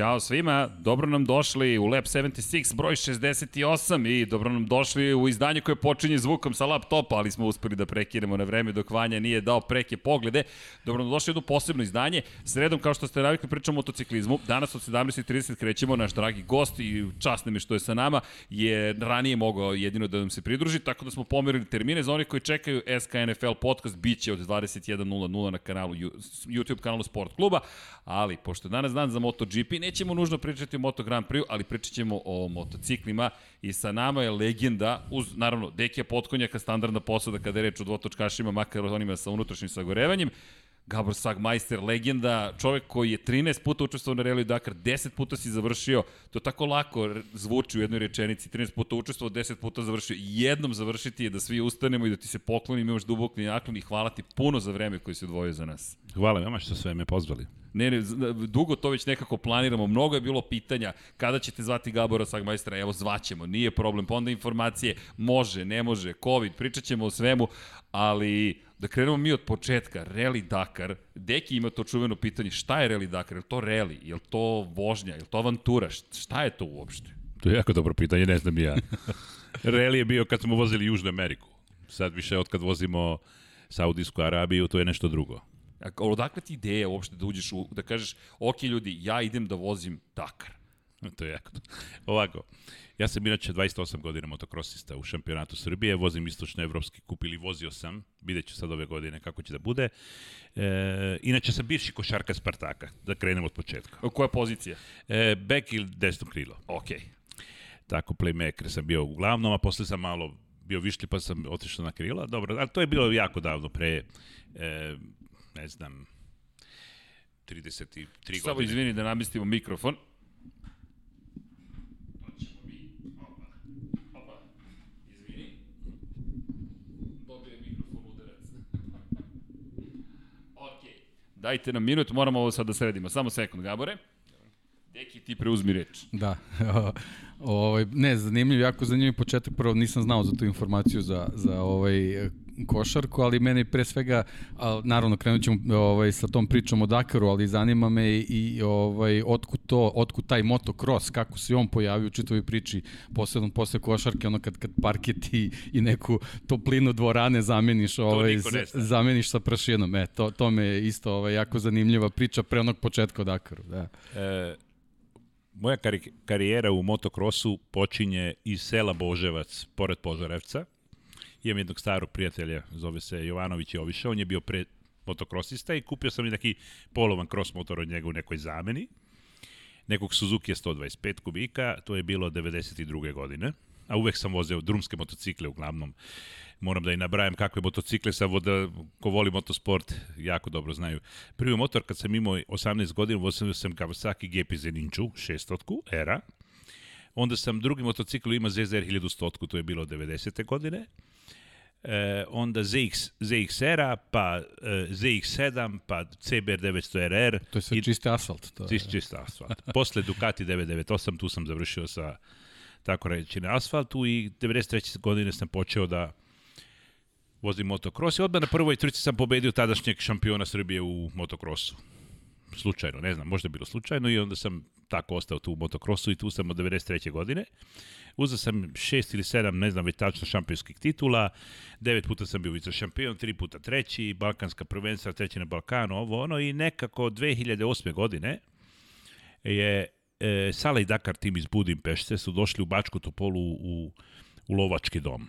Ćao svima, dobro nam došli u Lab 76 broj 68 i dobro nam došli u izdanje koje počinje zvukom sa laptopa, ali smo uspeli da prekinemo na vreme dok Vanja nije dao preke poglede. Dobro nam došli u posebno izdanje. Sredom, kao što ste navikli, pričamo o motociklizmu. Danas od 17.30 krećemo, naš dragi gost i čast nam je što je sa nama, je ranije mogao jedino da nam se pridruži, tako da smo pomerili termine za one koji čekaju SKNFL podcast, bit će od 21.00 na kanalu, YouTube kanalu Sport kluba, ali pošto danas dan za MotoGP, ne nećemo nužno pričati o Moto Grand Prix, ali pričat ćemo o motociklima i sa nama je legenda, uz naravno Dekija Potkonjaka, standardna posada kada je reč o dvotočkašima, makar onima sa unutrašnjim sagorevanjem, Gabor Sagmeister, legenda, čovek koji je 13 puta učestvovao na Rally Dakar, 10 puta si završio, to tako lako zvuči u jednoj rečenici, 13 puta učestvovao, 10 puta završio, jednom završiti je da svi ustanemo i da ti se poklonimo još dubokni naklon i hvala ti puno za vreme koje si odvojio za nas. Hvala vama što sve me pozvali. Ne, ne, da, dugo to već nekako planiramo, mnogo je bilo pitanja kada ćete zvati Gabora Sagmajstra, evo zvaćemo, nije problem, pa onda informacije, može, ne može, COVID, pričat ćemo o svemu, ali da krenemo mi od početka, Rally Dakar, Deki ima to čuveno pitanje, šta je Rally Dakar, je to rally, je to vožnja, je to avantura, šta je to uopšte? To je jako dobro pitanje, ne znam ja. rally je bio kad smo vozili Južnu Ameriku, sad više od kad vozimo Saudijsku Arabiju, to je nešto drugo. Ako, odakle ti ideja uopšte da uđeš u, da kažeš, ok ljudi, ja idem da vozim Dakar? To je jako. Ovako, Ja sam inače 28 godina motokrosista u šampionatu Srbije, vozim istočno evropski kup ili vozio sam, vidjet ću sad ove godine kako će da bude. E, inače sam bivši košarka Spartaka, da krenemo od početka. Koja pozicija? E, back ili desno krilo. Ok. Tako, playmaker sam bio uglavnom, a posle sam malo bio višli pa sam otišao na krila. Dobro, ali to je bilo jako davno, pre, e, ne znam, 33 Samo godine. Samo izvini da namestimo mikrofon. Dajte nam minut, moramo ovo sad da sredimo. Samo sekund, Gabore. Deki, ti preuzmi reč. Da. O, ovaj, ne, zanimljiv, jako zanimljiv početak. Prvo nisam znao za tu informaciju za, za ovaj košarku, ali mene pre svega, naravno krenut ćemo ovaj, sa tom pričom o Dakaru, ali zanima me i ovaj, otkud, to, otkud taj motocross, kako se on pojavio u čitavoj priči, posebno posle košarke, ono kad, kad parket i, i neku toplinu dvorane zameniš, ovaj, zameniš sa prašinom. E, to, to me je isto ovaj, jako zanimljiva priča pre onog početka o Dakaru. Da. E, moja karijera u motokrosu počinje iz sela Boževac, pored Požarevca imam jednog starog prijatelja, zove se Jovanović Joviša, on je bio pre motokrosista i kupio sam i neki polovan cross motor od njega u nekoj zameni, nekog Suzuki 125 kubika, to je bilo 92. godine a uvek sam vozeo drumske motocikle uglavnom. Moram da i nabrajam kakve motocikle sa voda, ko voli motosport, jako dobro znaju. Prvi motor kad sam imao 18 godina, vozio sam Kawasaki GPZ Ninju 600 era, Onda sam drugi motocikl ima ZZR 1100, to je bilo 90. godine. E, onda ZX, ZXR-a, pa e, ZX7, pa CBR 900RR. To je sve i, čist asfalt. To je. Čist, čist asfalt. Posle Ducati 998, tu sam završio sa tako reći na asfaltu i 93. godine sam počeo da vozim motocross i odmah na prvoj trci sam pobedio tadašnjeg šampiona Srbije u motocrossu slučajno, ne znam, možda je bilo slučajno i onda sam tako ostao tu u motokrosu i tu sam od 93. godine. Uzao sam šest ili sedam, ne znam već tačno, šampionskih titula, devet puta sam bio vice šampion, tri puta treći, balkanska prvenstva, treći na Balkanu, ovo ono i nekako 2008. godine je e, Sala i Dakar tim iz Budimpešte su došli u Bačku Topolu u, u Lovački dom.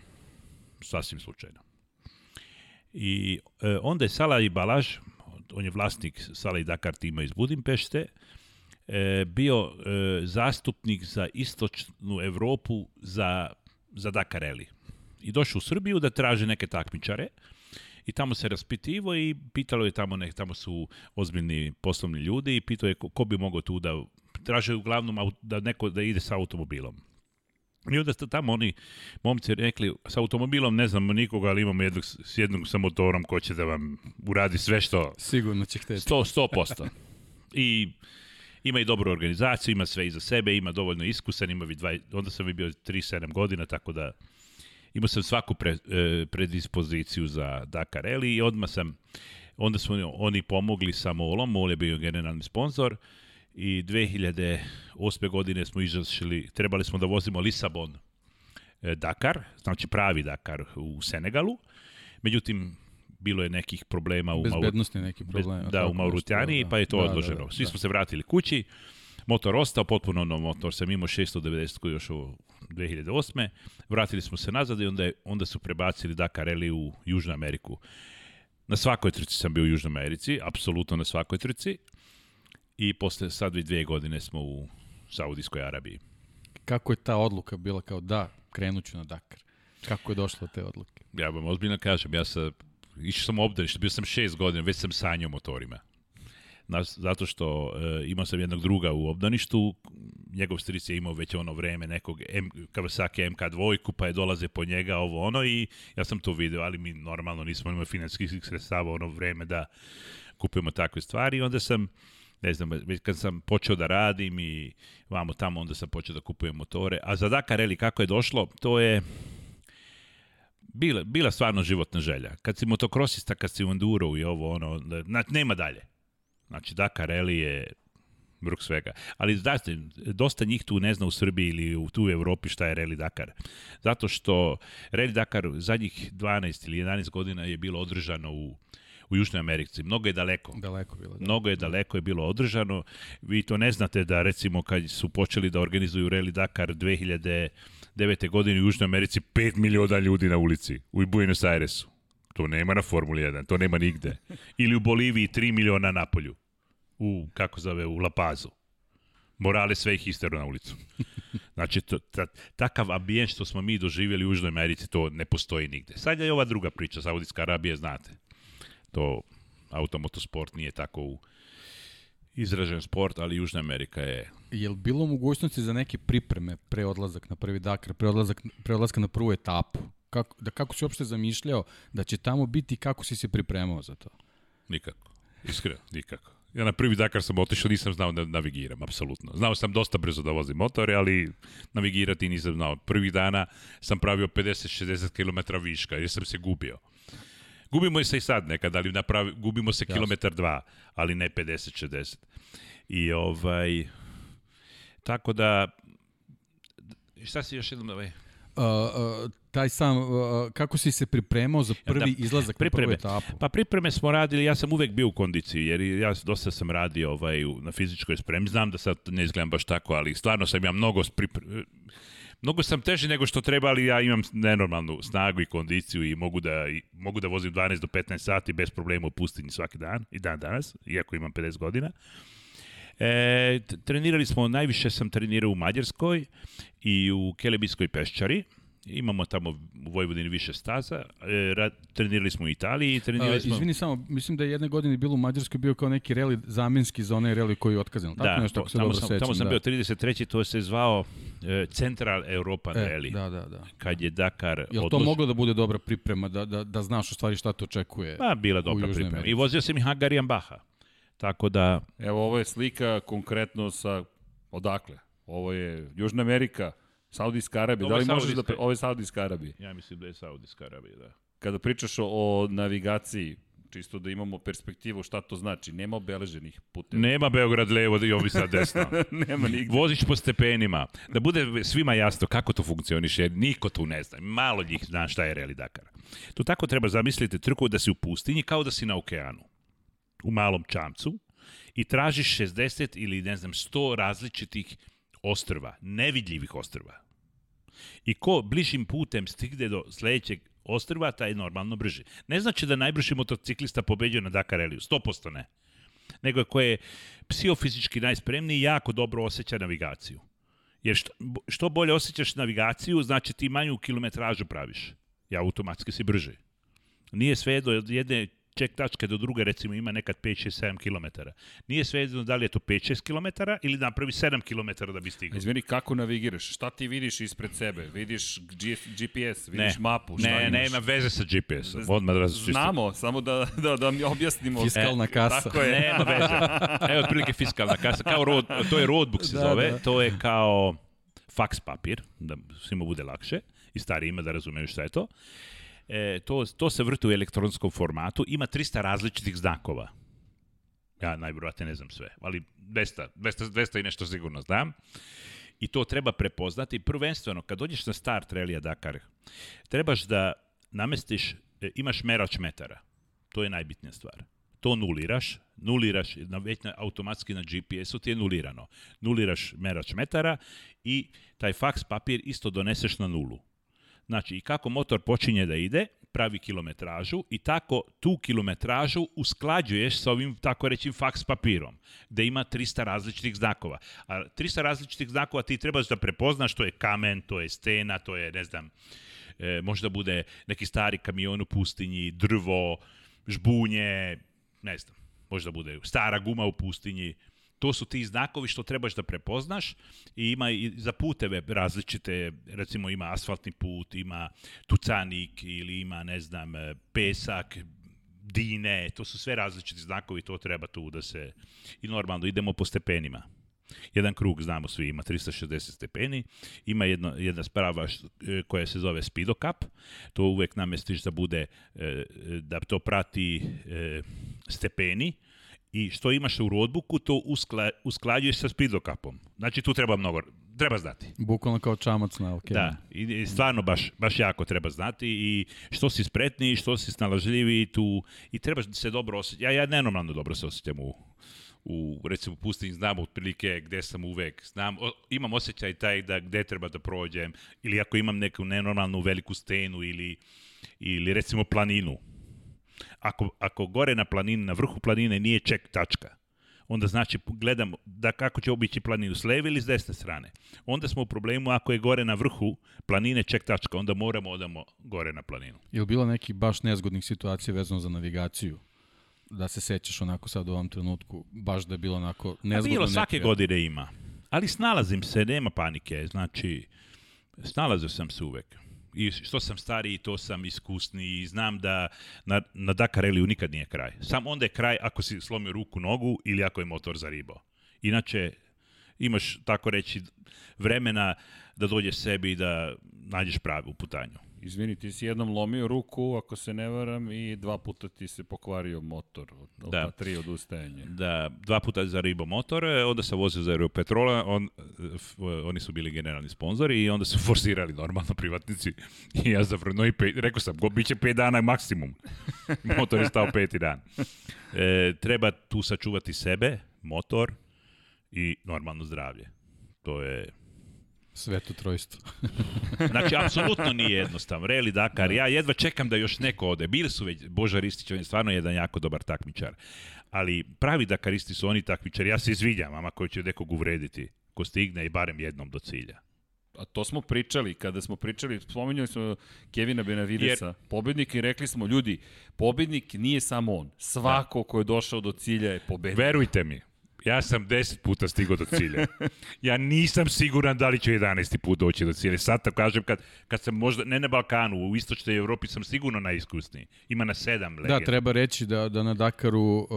Sasvim slučajno. I e, onda je Sala i Balaž, on je vlasnik Sale Dakar tima iz Budimpešte, e, bio e, zastupnik za istočnu Evropu za, za Dakar Rally. I došao u Srbiju da traže neke takmičare i tamo se raspitivo i pitalo je tamo, nek, tamo su ozbiljni poslovni ljudi i pitao je ko, ko bi mogao tu da traže uglavnom da neko da ide sa automobilom. I onda ste tamo oni momci rekli, sa automobilom ne znam nikoga, ali imamo jednog, s jednog sa motorom ko će da vam uradi sve što... Sigurno će hteti. 100, 100%. I ima i dobru organizaciju, ima sve iza sebe, ima dovoljno iskusan, ima vi dva, onda sam vi bio 3-7 godina, tako da imao sam svaku pre, e, predispoziciju za Dakar Rally i odmah sam, onda su oni, oni pomogli sa Molom, Mol je bio generalni sponsor, i 2008. godine smo izašli, trebali smo da vozimo Lisabon e, Dakar, znači pravi Dakar u Senegalu. Međutim, bilo je nekih problema u bezbednosti neki problem. Bez, da, u Mauritaniji, da. pa je to da, da odloženo. Da, da, Svi smo se vratili kući, motor ostao, potpuno nov motor, sam imao 690 koji još u 2008. Vratili smo se nazad i onda, je, onda su prebacili Dakar Rally u Južnu Ameriku. Na svakoj trci sam bio u Južnoj Americi, apsolutno na svakoj trci, i posle sad već dve godine smo u Saudijskoj Arabiji. Kako je ta odluka bila kao da, krenuću na Dakar? Kako je došla te odluke? Ja vam ozbiljno kažem, ja sam, išao sam obdanište, bio sam šest godina, već sam sanjao motorima. Nas, zato što e, imao sam jednog druga u obdaništu, njegov stric je imao već ono vreme nekog M, Kawasaki MK2, pa je dolaze po njega ovo ono i ja sam to video, ali mi normalno nismo imali finanskih sredstava ono vreme da kupimo takve stvari. I onda sam ne znam, kad sam počeo da radim i vamo tamo, onda sam počeo da kupujem motore. A za Dakar Rally kako je došlo, to je bila, bila stvarno životna želja. Kad si motokrosista, kad si u enduro i ovo, ono, znači, nema dalje. Znači, Dakar Rally je vrh svega. Ali znači, dosta njih tu ne zna u Srbiji ili u tu Evropi šta je Rally Dakar. Zato što Rally Dakar zadnjih 12 ili 11 godina je bilo održano u u Južnoj Americi. Mnogo je daleko. Daleko bilo. Da. Mnogo je da. daleko je bilo održano. Vi to ne znate da recimo kad su počeli da organizuju Rally Dakar 2009. godine u Južnoj Americi 5 miliona ljudi na ulici u Buenos Airesu. To nema na Formuli 1, to nema nigde. Ili u Boliviji 3 miliona na polju. U, kako zove, u La Pazu. Morale sve ih istero na ulicu. Znači, to, ta, takav ambijent što smo mi doživjeli u Južnoj Americi, to ne postoji nigde. Sad je ova druga priča, Saudijska Arabija, znate to automotosport nije tako u izražen sport, ali Južna Amerika je... Je li bilo mogućnosti za neke pripreme pre odlazak na prvi Dakar, pre, odlazak, pre odlaska na prvu etapu? Kako, da kako si uopšte zamišljao da će tamo biti kako si se pripremao za to? Nikako. Iskreno, nikako. Ja na prvi Dakar sam otišao, nisam znao da navigiram, apsolutno. Znao sam dosta brzo da vozim motore, ali navigirati nisam znao. Prvi dana sam pravio 50-60 km viška jer sam se gubio. Gubimo se i sad nekad, ali napravi, gubimo se kilometar dva, ali ne 50-60. I ovaj... Tako da... Šta si još jednom... Ovaj? Uh, uh, taj sam, uh, kako si se pripremao za prvi da, izlazak pripreme. na prvu etapu? Pa pripreme smo radili, ja sam uvek bio u kondiciji, jer ja dosta sam radio ovaj, na fizičkoj spremi, znam da sad ne izgledam baš tako, ali stvarno sam ja mnogo pripremio, mnogo sam teži nego što treba, ali ja imam nenormalnu snagu i kondiciju i mogu da, i, mogu da vozim 12 do 15 sati bez problema u pustinji svaki dan i dan danas, iako imam 50 godina. E, trenirali smo, najviše sam trenirao u Mađarskoj i u Kelebijskoj peščari, imamo tamo u Vojvodini više staza, e, trenirali smo u Italiji, trenirali smo... Izvini samo, mislim da je jedne godine bilo u Mađarskoj bio kao neki reli zamenski za onaj reli koji je otkazan, tako da, nešto, ako tamo sam, sećam. Tamo sam da. bio 33. to se zvao e, Central Europa e, reli. Da, da, da. Kad je Dakar... Jel to odložen... moglo da bude dobra priprema, da, da, da znaš u stvari šta te očekuje? Pa, bila dobra priprema. Americi. I vozio sam i Hungarian Baha. Tako da... Evo, ovo je slika konkretno sa... Odakle? Ovo je Južna Amerika, Saudijska Arabija, da li možeš da... Ovo je Saudijska Arabija. Ja mislim da je Saudijska Arabija, da. Kada pričaš o, o navigaciji, čisto da imamo perspektivu šta to znači. Nema obeleženih puteva. Nema Beograd levo i ovi sad desno. Nema nigde. Voziš po stepenima. Da bude svima jasno kako to funkcioniše, niko tu ne zna. Malo njih zna šta je Reli Dakar. To tako treba zamisliti trku da si u pustinji kao da si na okeanu. U malom čamcu i tražiš 60 ili ne znam 100 različitih ostrva, nevidljivih ostrva. I ko bližim putem stigne do sledećeg ostrva, taj je normalno brži. Ne znači da najbrži motociklista pobeđuje na Dakar Eliju, 100% ne. Nego ko je psihofizički najspremniji i jako dobro osjeća navigaciju. Jer što, što bolje osjećaš navigaciju, znači ti manju kilometražu praviš. Ja automatski si brži. Nije sve do jedne check tačke do druge recimo ima nekad 5, 6, 7 km. Nije svejedno da li je to 5, 6 km ili napravi 7 km da bi stigao. Izvini, kako navigiraš? Šta ti vidiš ispred sebe? Vidiš GPS, vidiš ne, mapu? Šta ne, imaš? ne ima veze sa GPS-om. Odmah da Znamo, samo da, da, da mi objasnimo. Fiskalna e, kasa. Tako je. Nema veze. Evo, otprilike fiskalna kasa. Kao road, to je roadbook se da, zove. Da. To je kao fax papir, da svima bude lakše i stari ima da razumeju šta je to e, to, to se vrti u elektronskom formatu, ima 300 različitih znakova. Ja najvjerojatnije ne znam sve, ali 200, 200, 200 i nešto sigurno znam. I to treba prepoznati. Prvenstveno, kad dođeš na start Relija Dakar, trebaš da namestiš, e, imaš merač metara. To je najbitnija stvar. To nuliraš, nuliraš, na, već na, automatski na GPS-u ti je nulirano. Nuliraš merač metara i taj faks papir isto doneseš na nulu Znači, i kako motor počinje da ide, pravi kilometražu i tako tu kilometražu usklađuješ sa ovim, tako reći, fax papirom, gde ima 300 različitih znakova. A 300 različitih znakova ti trebaš da prepoznaš, to je kamen, to je stena, to je, ne znam, e, možda bude neki stari kamion u pustinji, drvo, žbunje, ne znam, možda bude stara guma u pustinji, to su ti znakovi što trebaš da prepoznaš i ima i za puteve različite, recimo ima asfaltni put, ima tucanik ili ima, ne znam, e, pesak, dine, to su sve različiti znakovi, to treba tu da se... I normalno idemo po stepenima. Jedan krug, znamo svi, ima 360 stepeni, ima jedno, jedna sprava e, koja se zove Speedo Cup, to uvek namestiš da bude, e, da to prati stepeni, i što imaš u rodbuku, to uskla, usklađuješ sa speedokapom. Znači tu treba mnogo, treba znati. Bukvalno kao čamac na okay. Da, i, stvarno baš, baš jako treba znati i što si spretniji, što si snalažljivi tu i trebaš da se dobro osjećati. Ja, ja nenormalno dobro se osjećam u, u recimo pustinji znam otprilike gde sam uvek, znam, o, imam osjećaj taj da gde treba da prođem ili ako imam neku nenormalnu veliku stenu ili, ili recimo planinu, Ako, ako gore na planini, na vrhu planine nije ček tačka, onda znači gledamo da kako će obići planinu s leve ili s desne strane. Onda smo u problemu ako je gore na vrhu planine ček tačka, onda moramo odamo gore na planinu. Je bilo neki baš nezgodnih situacija vezano za navigaciju? Da se sećaš onako sad u ovom trenutku, baš da je bilo onako pa nezgodno. A bilo svake nekrivo. godine ima, ali snalazim se, nema panike, znači snalazio sam se uvek i što sam stariji, to sam iskusni i znam da na, na Dakar Reliju nikad nije kraj. Sam onda je kraj ako si slomio ruku, nogu ili ako je motor zaribao. Inače, imaš tako reći vremena da dođeš sebi i da nađeš pravu putanju. Izvini, ti si jednom lomio ruku, ako se ne varam, i dva puta ti se pokvario motor, od, da. ta tri odustajanje. Da, dva puta za ribo motor, onda sam vozio za Europetrola, on, f, oni su bili generalni sponzori i onda su forsirali normalno privatnici. I ja zavrno i pet, rekao sam, go, bit će pet dana maksimum. motor je stao peti dan. E, treba tu sačuvati sebe, motor i normalno zdravlje. To je Sveto trojstvo. znači, apsolutno nije jednostavno. Reli Dakar, da. ja jedva čekam da još neko ode. Bili su već, Boža Ristić, on je stvarno jedan jako dobar takmičar. Ali pravi Dakaristi su oni takmičari. Ja se izvinjam, ama koji će nekog uvrediti ko stigne i barem jednom do cilja. A to smo pričali, kada smo pričali, spomenuli smo Kevina Benavidesa, Jer... pobednik i rekli smo, ljudi, pobednik nije samo on. Svako da. ko je došao do cilja je pobednik. Verujte mi, Ja sam 10 puta stigao do cilja. Ja nisam siguran da li će 11. put doći do cilja. Sad tako kažem, kad, kad sam možda, ne na Balkanu, u istočnoj Evropi sam sigurno najiskusniji. Ima na 7 legend. Da, treba reći da, da na Dakaru uh,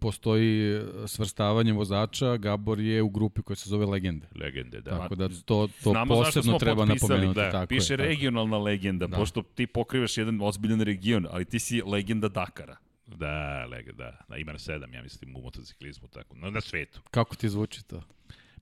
postoji svrstavanje vozača. Gabor je u grupi koja se zove Legende. Legende, da. Tako da to, to Znamo posebno treba napomenuti. Da, tako piše je, regionalna legenda, da. pošto ti pokrivaš jedan ozbiljan region, ali ti si legenda Dakara. Da, lega, da. da. Ima na sedam, ja mislim, u motociklizmu, tako, na, na svetu. Kako ti zvuči to?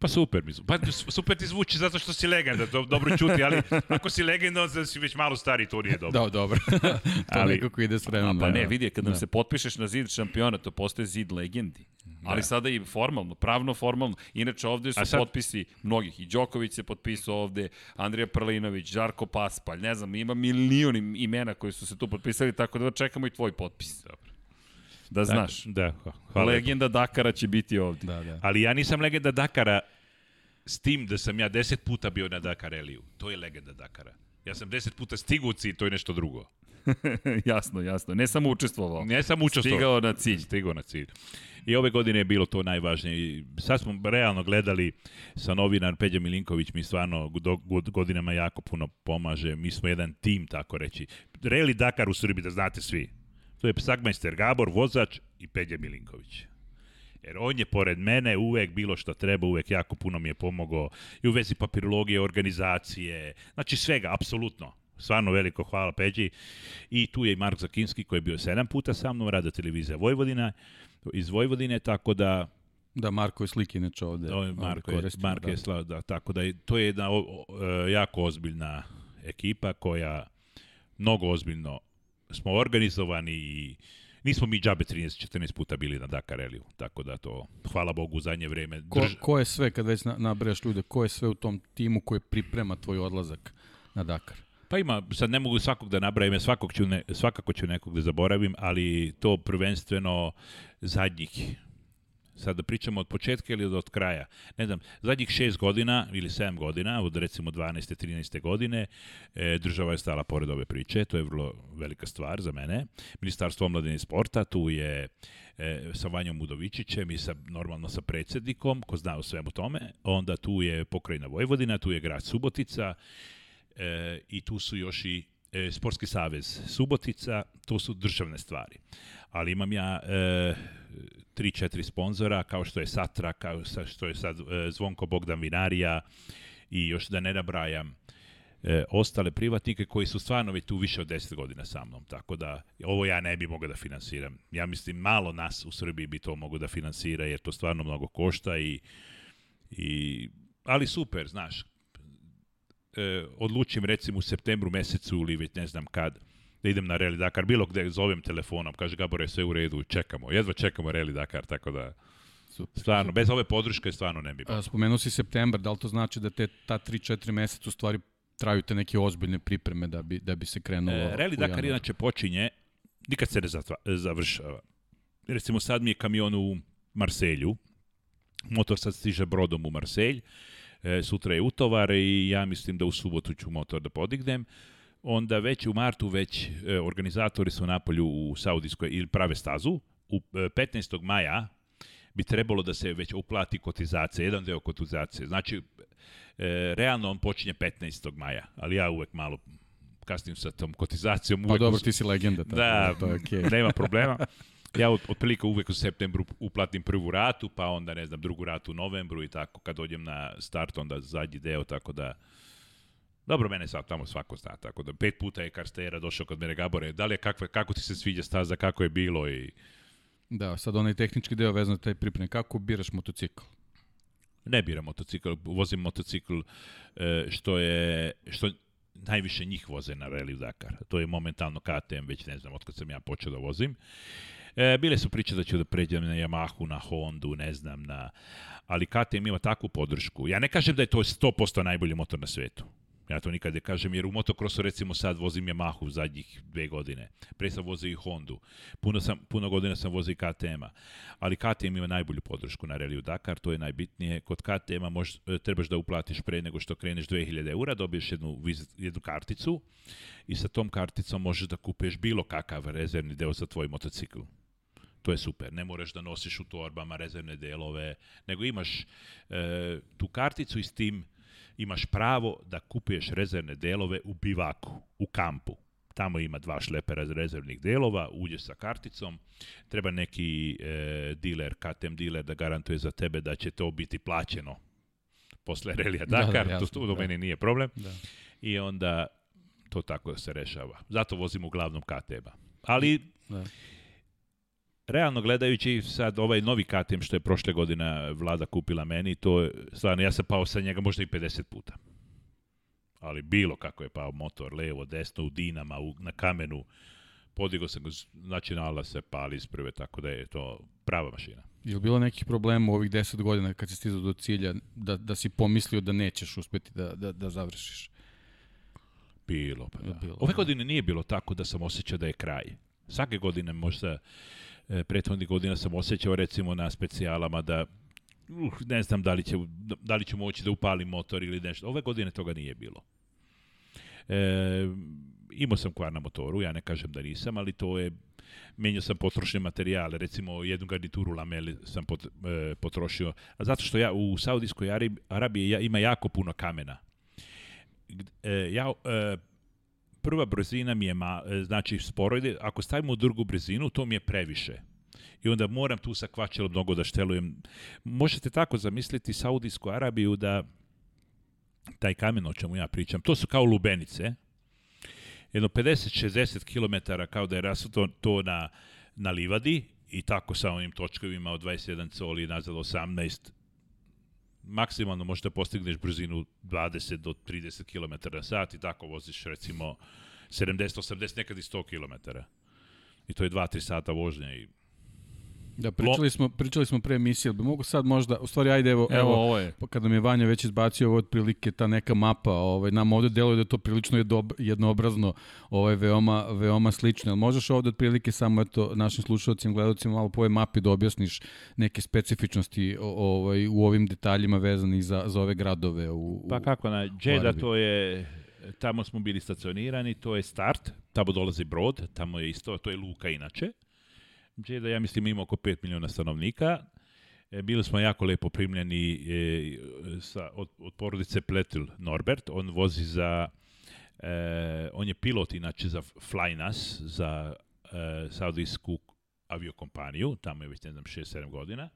Pa super mi Pa super ti zvuči zato što si legenda, do, dobro čuti, ali ako si legenda, onda si već malo stari, to nije dobro. Da, dobro. to ali, nekako ide s vremenom. Pa da, ne, da. vidi, kad nam da. se potpišeš na zid šampiona, to postaje zid legendi. Da. Ali sada i formalno, pravno formalno. Inače ovde su sad... potpisi mnogih. I Đoković se potpisao ovde, Andrija Prlinović, Žarko Paspalj, ne znam, ima milion imena koji su se tu potpisali, tako da čekamo i tvoj potpis. Dobro. Da dakle, znaš. Da, hvala. Legenda Dakara će biti ovde. Da, da. Ali ja nisam legenda Dakara s tim da sam ja deset puta bio na Dakar Eliju. To je legenda Dakara. Ja sam deset puta stigao u to je nešto drugo. jasno, jasno. Ne samo učestvovao. Ne samo učestvovao. Stigao na cilj. Stigao na cilj. I ove godine je bilo to najvažnije. Sad smo realno gledali sa novinar Peđa Milinković mi stvarno godinama jako puno pomaže. Mi smo jedan tim, tako reći. Reli Dakar u Srbiji, da znate svi. To je psagmajster Gabor, vozač i Peđa Milinković. Jer on je pored mene uvek bilo što treba, uvek jako puno mi je pomogao i u vezi papirologije, organizacije, znači svega, apsolutno. Stvarno veliko hvala Peđi. I tu je i Mark Zakinski koji je bio sedam puta sa mnom, rada televizija Vojvodina, iz Vojvodine, tako da Da, Marko je slike inače ovde. Da, o, Marko, ovde koristimo, Marko da. je slav, da, tako da to je jedna o, o, e, jako ozbiljna ekipa koja mnogo ozbiljno smo organizovani i nismo mi džabe 13-14 puta bili na Dakar Eliju, tako da to, hvala Bogu, u zadnje vreme. Drž... Ko, ko je sve, kad već nabrajaš ljude, ko je sve u tom timu koji priprema tvoj odlazak na Dakar? Pa ima, sad ne mogu svakog da nabrajem, svakog ću ne, svakako ću nekog da zaboravim, ali to prvenstveno zadnjih sad da pričamo od početka ili od kraja, ne znam, zadnjih šest godina ili sedam godina, od recimo 12. 13. godine, e, država je stala pored ove priče, to je vrlo velika stvar za mene. Ministarstvo omladine i sporta, tu je e, sa Vanjom Udovičićem i sa, normalno sa predsednikom, ko zna o svemu tome, onda tu je pokrajina Vojvodina, tu je grad Subotica, e, i tu su još i e, Sportski savez Subotica, to su državne stvari. Ali imam ja e, tri, četiri sponzora, kao što je Satra, kao što je sad e, Zvonko Bogdan Vinarija i još da ne nabrajam e, ostale privatnike koji su stvarno već tu više od 10 godina sa mnom. Tako da ovo ja ne bi mogao da finansiram. Ja mislim malo nas u Srbiji bi to mogu da finansira jer to stvarno mnogo košta i, i ali super, znaš, e, odlučim recimo u septembru mesecu ili već ne znam kad, da idem na Reli Dakar, bilo gde zovem telefonom, kaže Gabore, sve u redu, čekamo, jedva čekamo Reli Dakar, tako da... Super, stvarno, bez ove podrške stvarno ne bi bilo. E, spomenuo si septembar, da li to znači da te ta 3-4 meseca u stvari traju te neke ozbiljne pripreme da bi, da bi se krenulo? E, Reli Dakar inače počinje, nikad se ne zatva, završava. Recimo sad mi je kamion u Marselju, motor sad stiže brodom u Marselj, E, sutra je utovar i ja mislim da u subotu ću motor da podignem. Onda već u martu već e, organizatori su napolju u Saudijskoj ili prave stazu. U, 15. E, maja bi trebalo da se već uplati kotizacija, jedan deo kotizacije. Znači, e, realno on počinje 15. maja, ali ja uvek malo kasnim sa tom kotizacijom. Pa dobro, ti si legenda. Tako, da, da to je okay. nema problema. Ja od, otprilike uvek u septembru uplatim prvu ratu, pa onda ne znam drugu ratu u novembru i tako. Kad dođem na start onda zadnji deo, tako da... Dobro, mene sad tamo svako zna, tako da pet puta je Karstera došao kod mene Gabore, da li je kako, kako ti se sviđa staza, kako je bilo i... Da, sad onaj tehnički deo vezano taj pripremljen, kako biraš motocikl? Ne biram motocikl, vozim motocikl e, što je, što najviše njih voze na Rally Dakar. To je momentalno KTM, već ne znam, otkad sam ja počeo da vozim. E, bile su priče da ću da pređem na Yamahu, na Hondu, ne znam, na... Ali KTM ima takvu podršku. Ja ne kažem da je to 100% najbolji motor na svetu. Ja to nikad ne kažem, jer u motokrosu recimo sad vozim Yamahu zadnjih dve godine. Pre sam vozio i Hondu. Puno, sam, puno godina sam vozio i KTM-a. Ali KTM ima najbolju podršku na reliju Dakar, to je najbitnije. Kod KTM-a mož, e, trebaš da uplatiš pre nego što kreneš 2000 eura, dobiješ jednu, jednu karticu i sa tom karticom možeš da kupeš bilo kakav rezervni deo za tvoj motocikl to je super. Ne moraš da nosiš u torbama rezervne delove, nego imaš e, tu karticu i s tim imaš pravo da kupuješ rezervne delove u bivaku, u kampu. Tamo ima dva šlepera rezervnih delova, uđeš sa karticom, treba neki e, diler, KTM diler da garantuje za tebe da će to biti plaćeno posle Relija Dakar, da, da, jasno, to, do da. meni nije problem. Da. I onda to tako se rešava. Zato vozim uglavnom KTM-a. E Ali da realno gledajući sad ovaj novi KTM što je prošle godine vlada kupila meni, to je, stvarno ja sam pao sa njega možda i 50 puta. Ali bilo kako je pao motor, levo, desno, u dinama, u, na kamenu, podigao sam znači nala se pali iz prve, tako da je to prava mašina. Je li bilo nekih problema u ovih 10 godina kad si stizao do cilja da, da si pomislio da nećeš uspeti da, da, da završiš? Bilo, pa da. Bilo, Ove da. godine nije bilo tako da sam osjećao da je kraj. Svake godine možda E, prethodnih godina sam osjećao recimo na specijalama da uh, ne znam da li, će, da li ću moći da upalim motor ili nešto. Ove godine toga nije bilo. E, imao sam kvar na motoru, ja ne kažem da nisam, ali to je menjao sam potrošne materijale, recimo jednu garnituru lamele sam pot, e, potrošio, a zato što ja u Saudijskoj Arabiji ja, ima jako puno kamena. E, ja e, prva brzina mi je, ma, e, znači sporo ide, ako stavimo drugu brzinu, to mi je previše. I onda moram tu sa kvačelom mnogo da štelujem. Možete tako zamisliti Saudijsku Arabiju da taj kamen o čemu ja pričam, to su kao lubenice, jedno 50-60 km kao da je rasuto to na, na livadi i tako sa onim točkovima od 21 coli nazad 18 maksimalno možete da postigneš brzinu 20 do 30 km na sat i tako voziš recimo 70, 80, nekad i 100 km. I to je 2-3 sata vožnje i Da, pričali smo, pričali smo pre emisije, ali mogu sad možda, u stvari, ajde, evo, evo, evo ovo je. Pa kada je Vanja već izbacio ovo otprilike ta neka mapa, ovaj, nam ovde deluje da je to prilično jednobrazno, ovaj, veoma, veoma slično. Ali možeš ovde otprilike samo, eto, našim slušalcima, gledalcima malo po ovoj mapi da objasniš neke specifičnosti ovaj, u ovim detaljima vezani za, za ove gradove u, u Pa kako, na Džeda to je tamo smo bili stacionirani, to je start, tamo dolazi brod, tamo je isto, to je luka inače. Džeda, ja mislim, ima oko 5 miliona stanovnika. E, bili smo jako lepo primljeni e, sa, od, od porodice Pletil Norbert. On vozi za... E, on je pilot inače za Flynas, za e, saudijsku aviokompaniju, tamo je već ne znam 6-7 godina.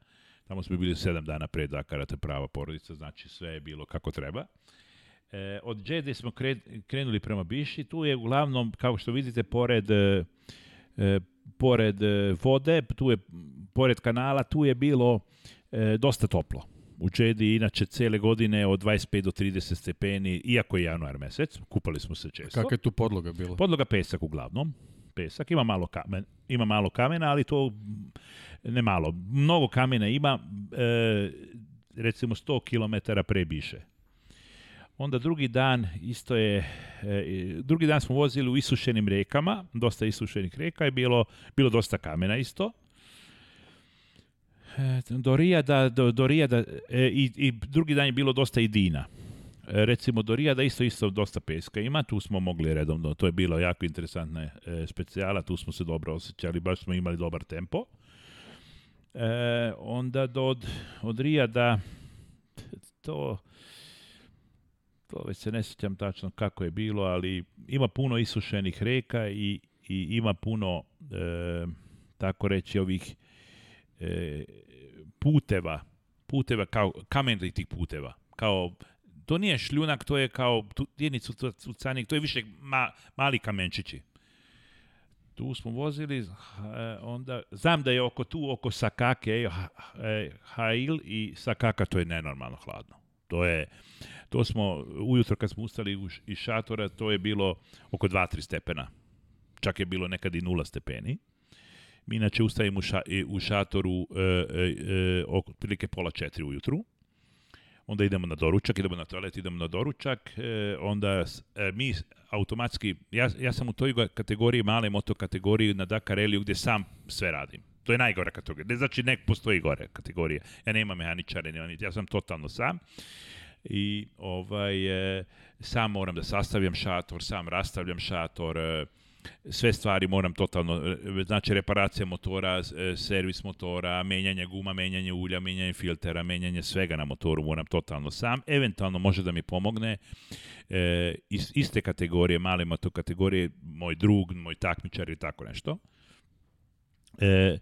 Tamo smo bili 7 dana pre Dakara, ta prava porodica, znači sve je bilo kako treba. E, od Džede smo krenuli prema Biši, tu je uglavnom, kao što vidite, pored e, E, pored e, vode, tu je, pored kanala, tu je bilo e, dosta toplo. U Čedi inače cele godine od 25 do 30 stepeni, iako je januar mesec, kupali smo se često. Kakva je tu podloga bila? Podloga pesak uglavnom. Pesak, ima malo, kamen, ima malo kamena, ali to ne malo. Mnogo kamena ima, e, recimo 100 km prebiše Onda drugi dan isto je, e, drugi dan smo vozili u isušenim rekama, dosta isušenih reka je bilo, bilo dosta kamena isto. E, do Rijada, do, do Rijada e, i, i, drugi dan je bilo dosta i dina. Recimo do Rijada isto isto dosta peska ima, tu smo mogli redovno, to je bilo jako interesantna specijala, tu smo se dobro osjećali, baš smo imali dobar tempo. E, onda do, od, od Rijada to to već ovaj, se ne sjećam tačno kako je bilo, ali ima puno isušenih reka i, i ima puno, e, tako reći, ovih e, puteva, puteva kao kamenitih puteva, kao to nije šljunak, to je kao jednic cucanik, to je više ma, mali kamenčići. Tu smo vozili, e, onda, znam da je oko tu, oko Sakake, Hail i Sakaka, to je nenormalno hladno. To je, to smo, ujutro kad smo ustali iz šatora, to je bilo oko 2-3 stepena. Čak je bilo nekad i 0 stepeni. Mi inače ustajemo ša, u šatoru e, e, e, oko otprilike pola četiri ujutru. Onda idemo na doručak, idemo na toalet, idemo na doručak. E, onda e, mi automatski, ja, ja sam u toj kategoriji, male moto kategoriji na Dakar Eliju gde sam sve radim To je najgora kategorija. Ne znači nek postoji gore kategorija. Ja nema mehaničara, nema ja sam totalno sam. I ovaj, e, sam moram da sastavljam šator, sam rastavljam šator, e, sve stvari moram totalno, e, znači reparacija motora, e, servis motora, menjanje guma, menjanje ulja, menjanje filtera, menjanje svega na motoru moram totalno sam. Eventualno može da mi pomogne e, iz, iste kategorije, male moto kategorije, moj drug, moj takmičar i tako nešto. E,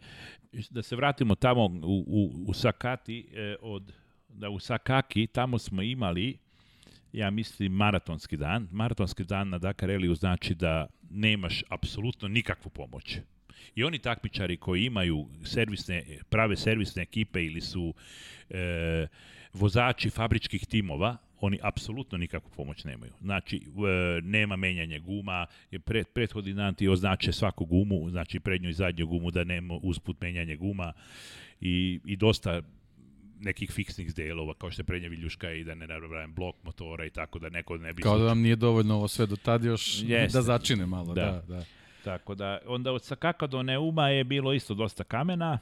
da se vratimo tamo u, u, u Sakati, e, od, da u Sakaki tamo smo imali ja mislim maratonski dan. Maratonski dan na Dakar Eliju znači da nemaš apsolutno nikakvu pomoć. I oni takmičari koji imaju servisne, prave servisne ekipe ili su e, vozači fabričkih timova, oni apsolutno nikakvu pomoć nemaju. Znači, nema menjanja guma, pred, prethodni dan ti označe svaku gumu, znači prednju i zadnju gumu da nema usput menjanje guma i, i dosta nekih fiksnih delova, kao što je prednja viljuška i da ne nabrajem blok motora i tako da neko ne bi... Kao da znači- vam nije dovoljno ovo sve do tad još Jeste. da začine malo. Da. da, da. Tako da, onda od Sakaka do Neuma je bilo isto dosta kamena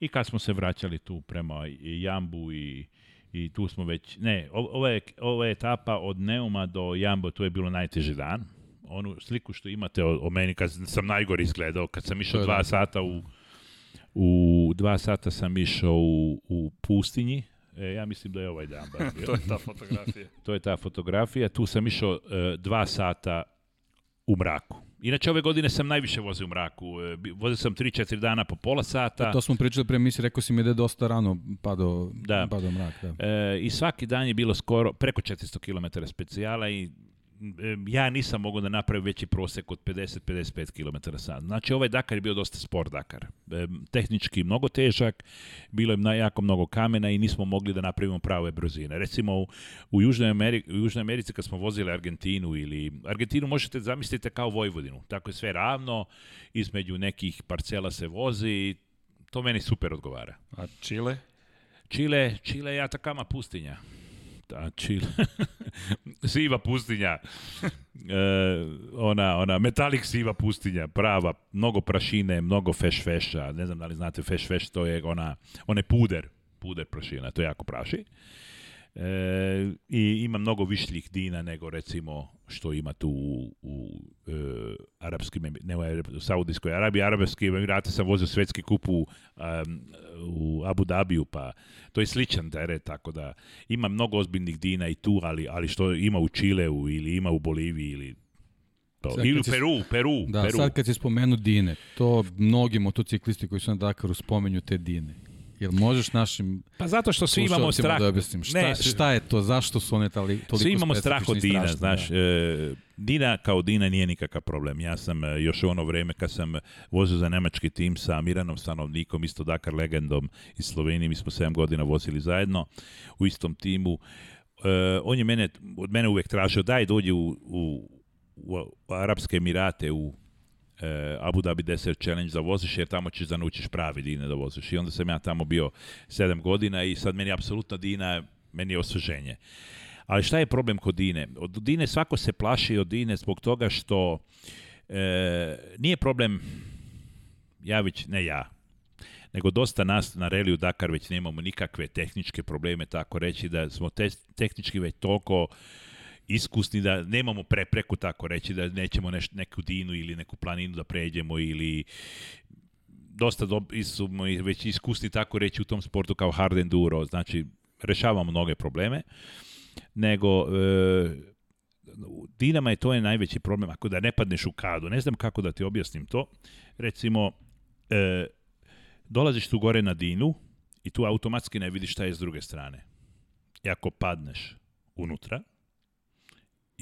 i kad smo se vraćali tu prema Jambu i i tu smo već, ne, ova je, ova je etapa od Neuma do Jambo, to je bilo najteži dan. Onu sliku što imate o, o meni, kad sam najgori izgledao, kad sam išao da, da. dva sata u, u dva sata sam išao u, u pustinji, E, ja mislim da je ovaj dan baš bio. to je ta fotografija. to je ta fotografija. Tu sam išao e, dva sata u mraku. Inače, ove godine sam najviše vozio u mraku. E, vozio sam 3-4 dana po pola sata. E, to smo pričali pre misli, rekao si mi da je dosta rano padao, da. padao mrak. Da. E, I svaki dan je bilo skoro preko 400 km specijala i ja nisam mogao da napravim veći prosek od 50-55 km sat. Znači, ovaj Dakar je bio dosta spor Dakar. tehnički mnogo težak, bilo je na jako mnogo kamena i nismo mogli da napravimo prave brzine. Recimo, u, u, Južnoj, Americi, u Južnoj Americi kad smo vozili Argentinu ili... Argentinu možete zamisliti kao Vojvodinu. Tako je sve ravno, između nekih parcela se vozi i to meni super odgovara. A Chile? Chile, Chile je Atakama pustinja a znači, Chile, siva pustinja, e, ona, ona, metalik siva pustinja, prava, mnogo prašine, mnogo feš-feša, ne znam da li znate feš-feš, to je ona, one puder, puder prašina, to jako praši. E, I ima mnogo višljih dina nego recimo što ima tu u, u e, arapskim, ne u Saudijskoj Arabiji. Arabski Emirate sam vozio svetski kup u, um, u Abu Dhabiju, pa to je sličan teret, tako da ima mnogo ozbiljnih dina i tu, ali, ali što ima u Čileu ili ima u Boliviji ili to. Sad, Ili u Peru, Peru, da, Peru. sad kad se spomenu Dine, to mnogi motociklisti koji su na Dakaru spomenju te Dine. Jel možeš našim Pa zato što svi imamo da strah. Da šta, ne, šta je to, zašto su one tali, toliko Svi imamo strah od Dina, strašni, znaš. Da. E, Dina kao Dina nije nikakav problem. Ja sam e, još u ono vreme kad sam vozio za nemački tim sa Miranom stanovnikom, isto Dakar legendom iz Slovenije, mi smo 7 godina vozili zajedno u istom timu. E, on je mene, od mene uvek tražio daj dođi u, u, u Arapske Emirate, u e, Abu Dhabi Desert Challenge da voziš, jer tamo ćeš da naučiš pravi dine da voziš. I onda sam ja tamo bio 7 godina i sad meni apsolutna dina, meni je osveženje. Ali šta je problem kod dine? Od dine svako se plaši od dine zbog toga što e, nije problem Javić, ne ja, nego dosta nas na reliju Dakar već nemamo nikakve tehničke probleme, tako reći, da smo te, tehnički već toliko iskusni da nemamo prepreku tako reći da nećemo neš, neku dinu ili neku planinu da pređemo ili dosta do, su već iskusni tako reći u tom sportu kao hard enduro, znači rešavamo mnoge probleme, nego e, Dinama je to je najveći problem ako da ne padneš u kadu. Ne znam kako da ti objasnim to. Recimo, e, dolaziš tu gore na Dinu i tu automatski ne vidiš šta je s druge strane. I ako padneš unutra,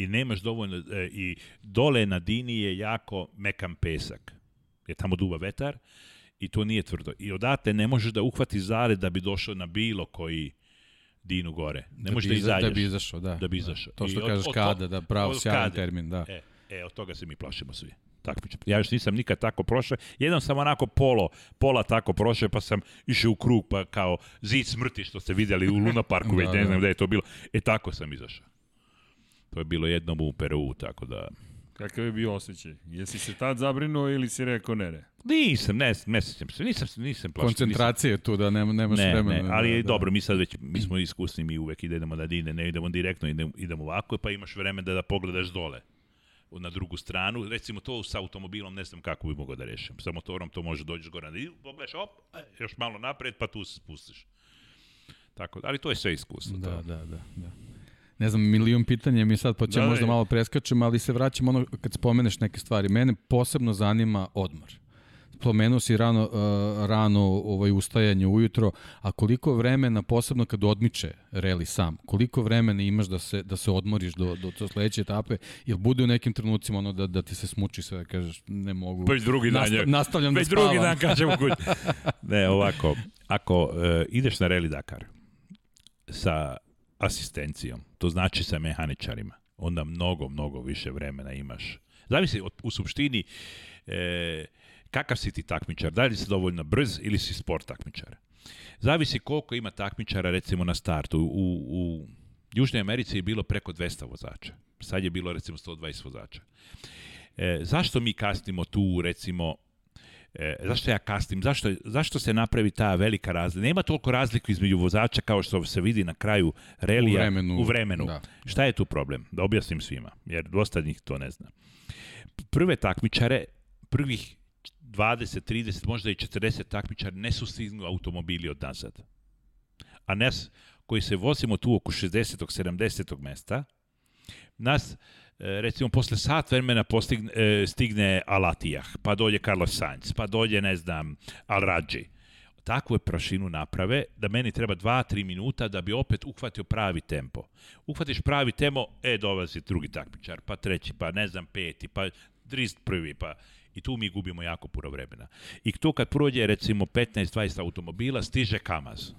i nemaš dovoljno, e, i dole na Dini je jako mekan pesak, Je tamo duva vetar i to nije tvrdo. I odatle ne možeš da uhvati zared da bi došao na bilo koji Dinu gore. Ne da možeš da izađeš. Da bi izašao, da. Da bi da. izašao. Da. To što I kažeš od, od, kada, da pravo sjajan termin, da. E, e, od toga se mi plašimo svi takmičenja. Ja još nisam nikad tako prošao. Jednom sam onako polo, pola tako prošao, pa sam išao u krug, pa kao zid smrti što ste vidjeli u Luna Parku, da, već ne da. znam gde je to bilo. E tako sam izašao. To je bilo jednom u Peru, tako da... Kakav je bio osjećaj? Jesi se tad zabrinuo ili si rekao ne, ne? Nisam, ne, ne se, nisam, nisam plašio. Koncentracija nisam... je tu da nema, nemaš ne, vremena. Ne, da, ali da, da. dobro, mi sad već, mi smo iskusni, mi uvek idemo na dine, ne idemo direktno, idemo, idemo ovako, pa imaš vreme da, da pogledaš dole na drugu stranu. Recimo to sa automobilom ne znam kako bi mogao da rešim. Sa motorom to može dođeš gore na dinu, pogledaš, op, e, još malo napred, pa tu se spustiš. Tako, da, ali to je sve iskustvo. Da, to. da, da, da ne znam, milion pitanja mi sad, pa će da, možda malo preskačem, ali se vraćam ono kad spomeneš neke stvari. Mene posebno zanima odmor. Spomenuo si rano, uh, rano ovaj, ustajanje ujutro, a koliko vremena, posebno kad odmiče reli sam, koliko vremena imaš da se, da se odmoriš do, do, do sledeće etape, ili bude u nekim trenucima ono da, da ti se smuči sve, da kažeš ne mogu. Već drugi dan, Nasta, nastavljam da već da spavam. drugi dan kažem u kući. ne, ovako, ako uh, ideš na reli Dakar, sa asistencijom, to znači sa mehaničarima. Onda mnogo, mnogo više vremena imaš. Zavisi od, u suštini e, kakav si ti takmičar, da li si dovoljno brz ili si sport takmičar. Zavisi koliko ima takmičara recimo na startu. U, u Južnoj Americi je bilo preko 200 vozača. Sad je bilo recimo 120 vozača. E, zašto mi kasnimo tu recimo E, zašto ja kastim? Zašto, zašto se napravi ta velika razlika? Nema toliko razliku između vozača kao što se vidi na kraju relija u vremenu. U vremenu. Da. Šta je tu problem? Da objasnim svima, jer dosta njih to ne zna. Prve takmičare, prvih 20, 30, možda i 40 takmičara ne su stigli automobili od nazad. A nas koji se vozimo tu oko 60. 70. mesta, nas recimo posle sat vremena postigne, e, stigne Alatijah, pa dođe Carlos Sainz, pa dođe, ne znam, Al Radži. Takvu je prašinu naprave da meni treba 2-3 minuta da bi opet uhvatio pravi tempo. Uhvatiš pravi tempo, e, dolazi drugi takmičar, pa treći, pa ne znam, peti, pa drist prvi, pa i tu mi gubimo jako puno vremena. I to kad prođe recimo 15-20 automobila, stiže Kamaz.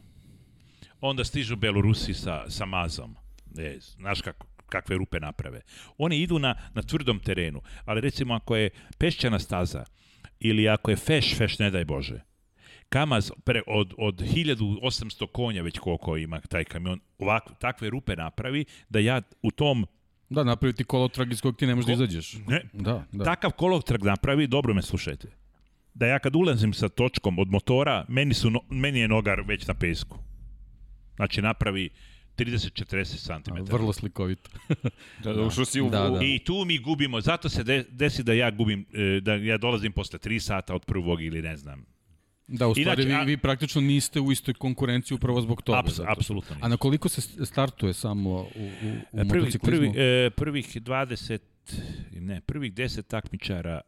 Onda stižu Belorusi sa, sa Mazom. E, znaš kako, kakve rupe naprave. One idu na, na tvrdom terenu, ali recimo ako je pešćana staza ili ako je feš, feš ne daj Bože, Kamaz pre, od, od 1800 konja već koliko ima taj kamion, ovakve, takve rupe napravi da ja u tom Da, napraviti kolotrag iz kojeg ti ne možeš da izađeš. Ne, da, da. takav kolotrag napravi, dobro me slušajte. Da ja kad ulazim sa točkom od motora, meni, su, meni je nogar već na pesku. Znači napravi 30-40 cm. Vrlo slikovito. da, da, ušao si u... Da, da. I tu mi gubimo, zato se de, desi da ja gubim, e, da ja dolazim posle 3 sata od prvog ili ne znam, Da, u stvari Inače, a... vi, vi praktično niste u istoj konkurenciji upravo zbog toga. Aps, apsolutno A na koliko se startuje samo u, u, u e, prvi, motociklizmu? Prvi, e, prvih 20, ne, prvih 10 takmičara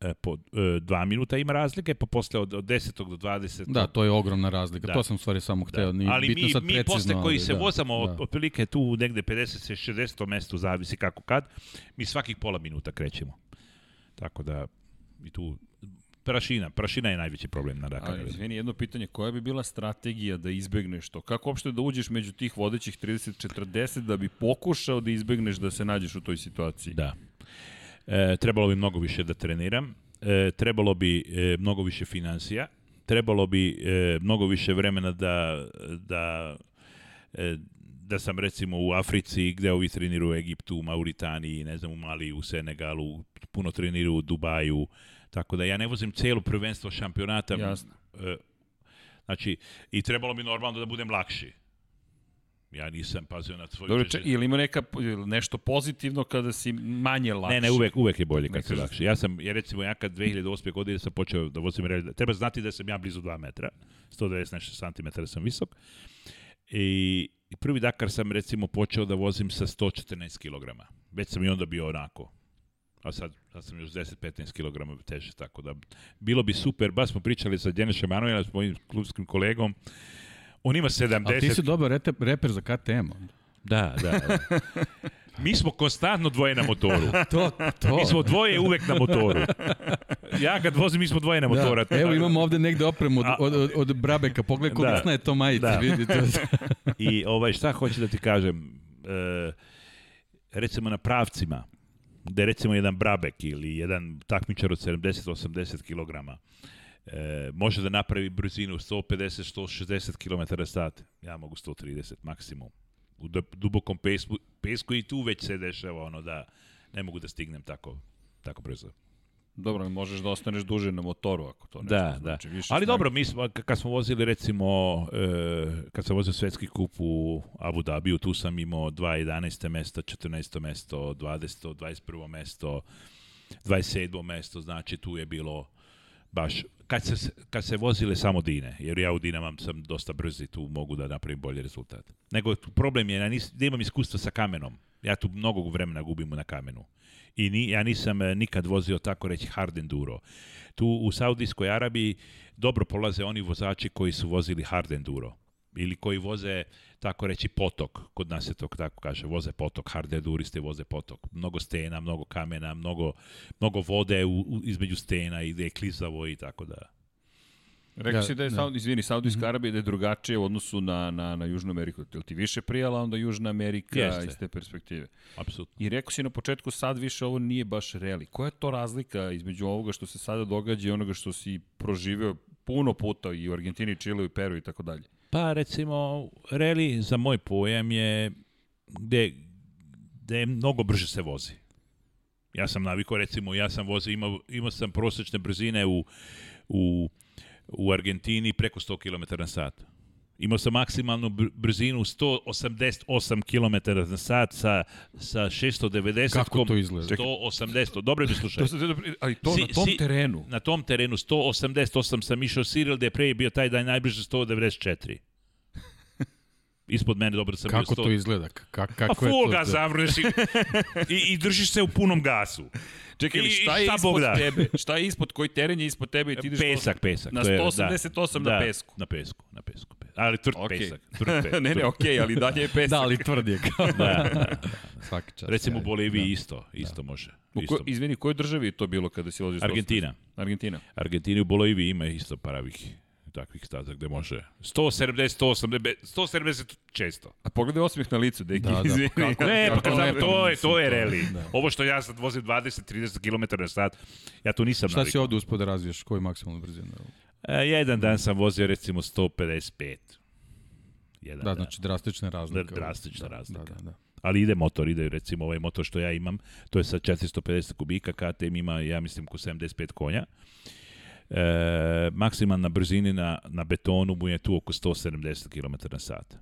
E, po 2 e, minuta ima razlike, pa posle od, od 10. do 20. Da, to je ogromna razlika. Da. To sam stvari samo da. hteo, da. nije Ali bitno mi, sad mi precizno. Ali mi posle koji se da, vozamo, da. otprilike tu negde 50. 60. mesto, zavisi kako kad, mi svakih pola minuta krećemo. Tako da i tu prašina, prašina je najveći problem na Dakaru. Ali izvini, jedno pitanje, koja bi bila strategija da izbegneš to? Kako uopšte da uđeš među tih vodećih 30-40 da bi pokušao da izbegneš da se nađeš u toj situaciji? Da. E, trebalo bi mnogo više da treniram, e, trebalo bi e, mnogo više financija, trebalo bi e, mnogo više vremena da, da, e, da sam recimo u Africi gde ovi treniraju u Egiptu, u Mauritaniji, ne znam, u Maliji, u Senegalu, puno treniraju u Dubaju, tako da ja ne vozim celo prvenstvo šampionata. Jasno. E, znači, i trebalo bi normalno da budem lakši. Ja nisam pazio na svoju Dobro, težinu. Ili ima neka, nešto pozitivno kada si manje lakši? Ne, ne, uvek, uvek je bolje kad si lakši. Ja sam, ja recimo, ja kad 2008. godine sam počeo da vozim rally, da- treba znati da sam ja blizu 2 metra, 196 cm sam visok. I, I prvi Dakar sam recimo počeo da vozim sa 114 kg. Već sam i onda bio onako. A sad, sad sam još 10-15 kg teže, tako da bilo bi super. Baš smo pričali sa Djenešem Manuelom, s mojim klubskim kolegom, On ima 70... A ti si dobar reper, reper za KTM. Onda. Da, da. da. Mi smo konstantno dvoje na motoru. to, to. Mi smo dvoje uvek na motoru. Ja kad vozim, mi smo dvoje na da. motoru. Da. Evo imamo ovde negde opremu od, od, od, od Brabeka. Pogledaj kolicna da. je to majica. Da. Vidite. I ovaj, šta hoću da ti kažem? E, recimo na pravcima, da recimo jedan Brabek ili jedan takmičar od 70-80 kilograma, e, može da napravi brzinu 150-160 km sat. Ja mogu 130 maksimum. U dubokom pesku, pesku i tu već se dešava ono da ne mogu da stignem tako, tako brzo. Dobro, možeš da ostaneš duže na motoru ako to nešto da, da. znači. Da. Više Ali snage... dobro, mi smo, kad smo vozili recimo, e, kad sam vozio svetski kup u Abu Dhabiju, tu sam imao 2 mesto, 14. mesto, 20. 21. mesto, 27. mesto, znači tu je bilo baš kad se, kad se vozile samo Dine, jer ja u Dinamam sam dosta brzi, tu mogu da napravim bolji rezultat. Nego problem je, ja nis, da imam iskustva sa kamenom. Ja tu mnogo vremena gubim na kamenu. I ni, ja nisam eh, nikad vozio tako reći hard enduro. Tu u Saudijskoj Arabiji dobro polaze oni vozači koji su vozili hard enduro ili koji voze tako reći potok, kod nas se to tako kaže, voze potok, harde duriste voze potok, mnogo stena, mnogo kamena, mnogo, mnogo vode u, u, između stena i da je klizavo i tako da. Rekao da, si da je, da. Saudi, izvini, Saudijska mm -hmm. Arabija da je drugačije u odnosu na, na, na Južnu Ameriku. Jel ti više prijala onda Južna Amerika Jeste. iz te perspektive? Apsolutno. I rekao si na početku, sad više ovo nije baš reli. Koja je to razlika između ovoga što se sada događa i onoga što si proživeo puno puta i u Argentini, Čilu i Peru i tako dalje? Pa recimo, reli za moj pojem je gde, gde mnogo brže se vozi. Ja sam navikao, recimo, ja sam vozio, imao, imao sam prosečne brzine u, u, u Argentini preko 100 km na sat. Imao sam maksimalnu brzinu 188 km na sat sa, sa 690 Kako to izgleda? 180. Dobro mi slušaj. to, ali to si, na tom si, terenu? Na tom terenu 188 sam išao Cyril da je pre bio taj dan najbliže 194 ispod mene dobro sam kako bio sto... to izgleda Ka kako pa je to ga zavrneš i, i, i držiš se u punom gasu Čekaj, I, šta je šta ispod da. tebe? Šta je ispod, koji teren je ispod tebe i ti ideš... Pesak, pesak. Na 188 je, da, na da, pesku. Na pesku, na pesku. Ali tvrd okay. pesak. Tvrd pesak. ne, ne, okej, okay, ali dalje je pesak. da, ali tvrd je kao. da. da. Svaki čas. Recimo u da. Boliviji da. isto, da. isto da. može. Isto. Ko, izvini, kojoj državi je to bilo kada si vozio? Argentina. Argentina. Argentina u Boliviji ima isto paravih takvih staza gde može 178, 170 često. A pogledaj osmih na licu, deki, da, izvini. kako, ne, kako, pa kažem, to je, to je reli. Da. Ovo što ja sad vozim 20, 30 km na sat, ja tu nisam Šta navikao. Šta si ovde uspio da razviješ, koju maksimalnu brzinu? E, A, jedan dan sam vozio recimo 155. Jedan da, dan. znači drastična razlika. Drastična da, da razlika. Da, da, da. Ali ide motor, ide recimo ovaj motor što ja imam, to je sa 450 kubika, KTM ima, ja mislim, ko 75 konja. E, maksimalna brzina na, na betonu mu je tu oko 170 km na sat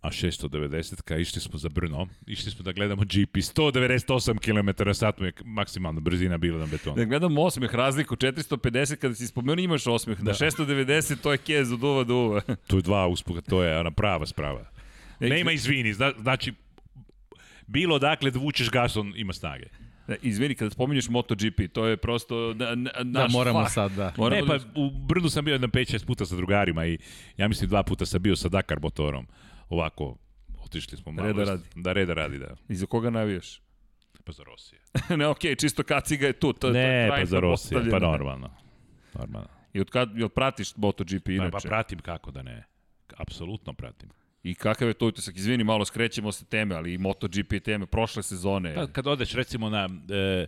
a 690 ka išli smo za Brno, išli smo da gledamo GP, 198 km sat mu je maksimalna brzina bila na betonu. Da gledamo osmeh, razliku 450 kada si spomenuo imaš osmeh, da. na 690 to je kez od uva do uva. to je dva uspuha, to je ona prava sprava. Nema izvini, zna, znači bilo dakle vučeš gas, ima snage. Da, izvini, kada spominješ MotoGP, to je prosto na, na, da, naš Da, moramo fakt. sad, da. Moramo ne, pa da- u Brnu sam bio jedan 5-6 puta sa drugarima i ja mislim dva puta sam bio sa Dakar motorom ovako, otišli smo malo. Da reda radi. Da, reda radi, da. I za koga navijaš? Pa za Rosije. ne, okej, okay, čisto kaciga je tu. To, ne, pa za Rosije, pa normalno. Normalno. I od kad, jel pratiš MotoGP pa, inače? Pa, pa pratim kako da ne. Apsolutno pratim. I kakav je to utisak? Izvini, malo skrećemo se teme, ali i MotoGP teme prošle sezone. Pa, kad odeš recimo na... E,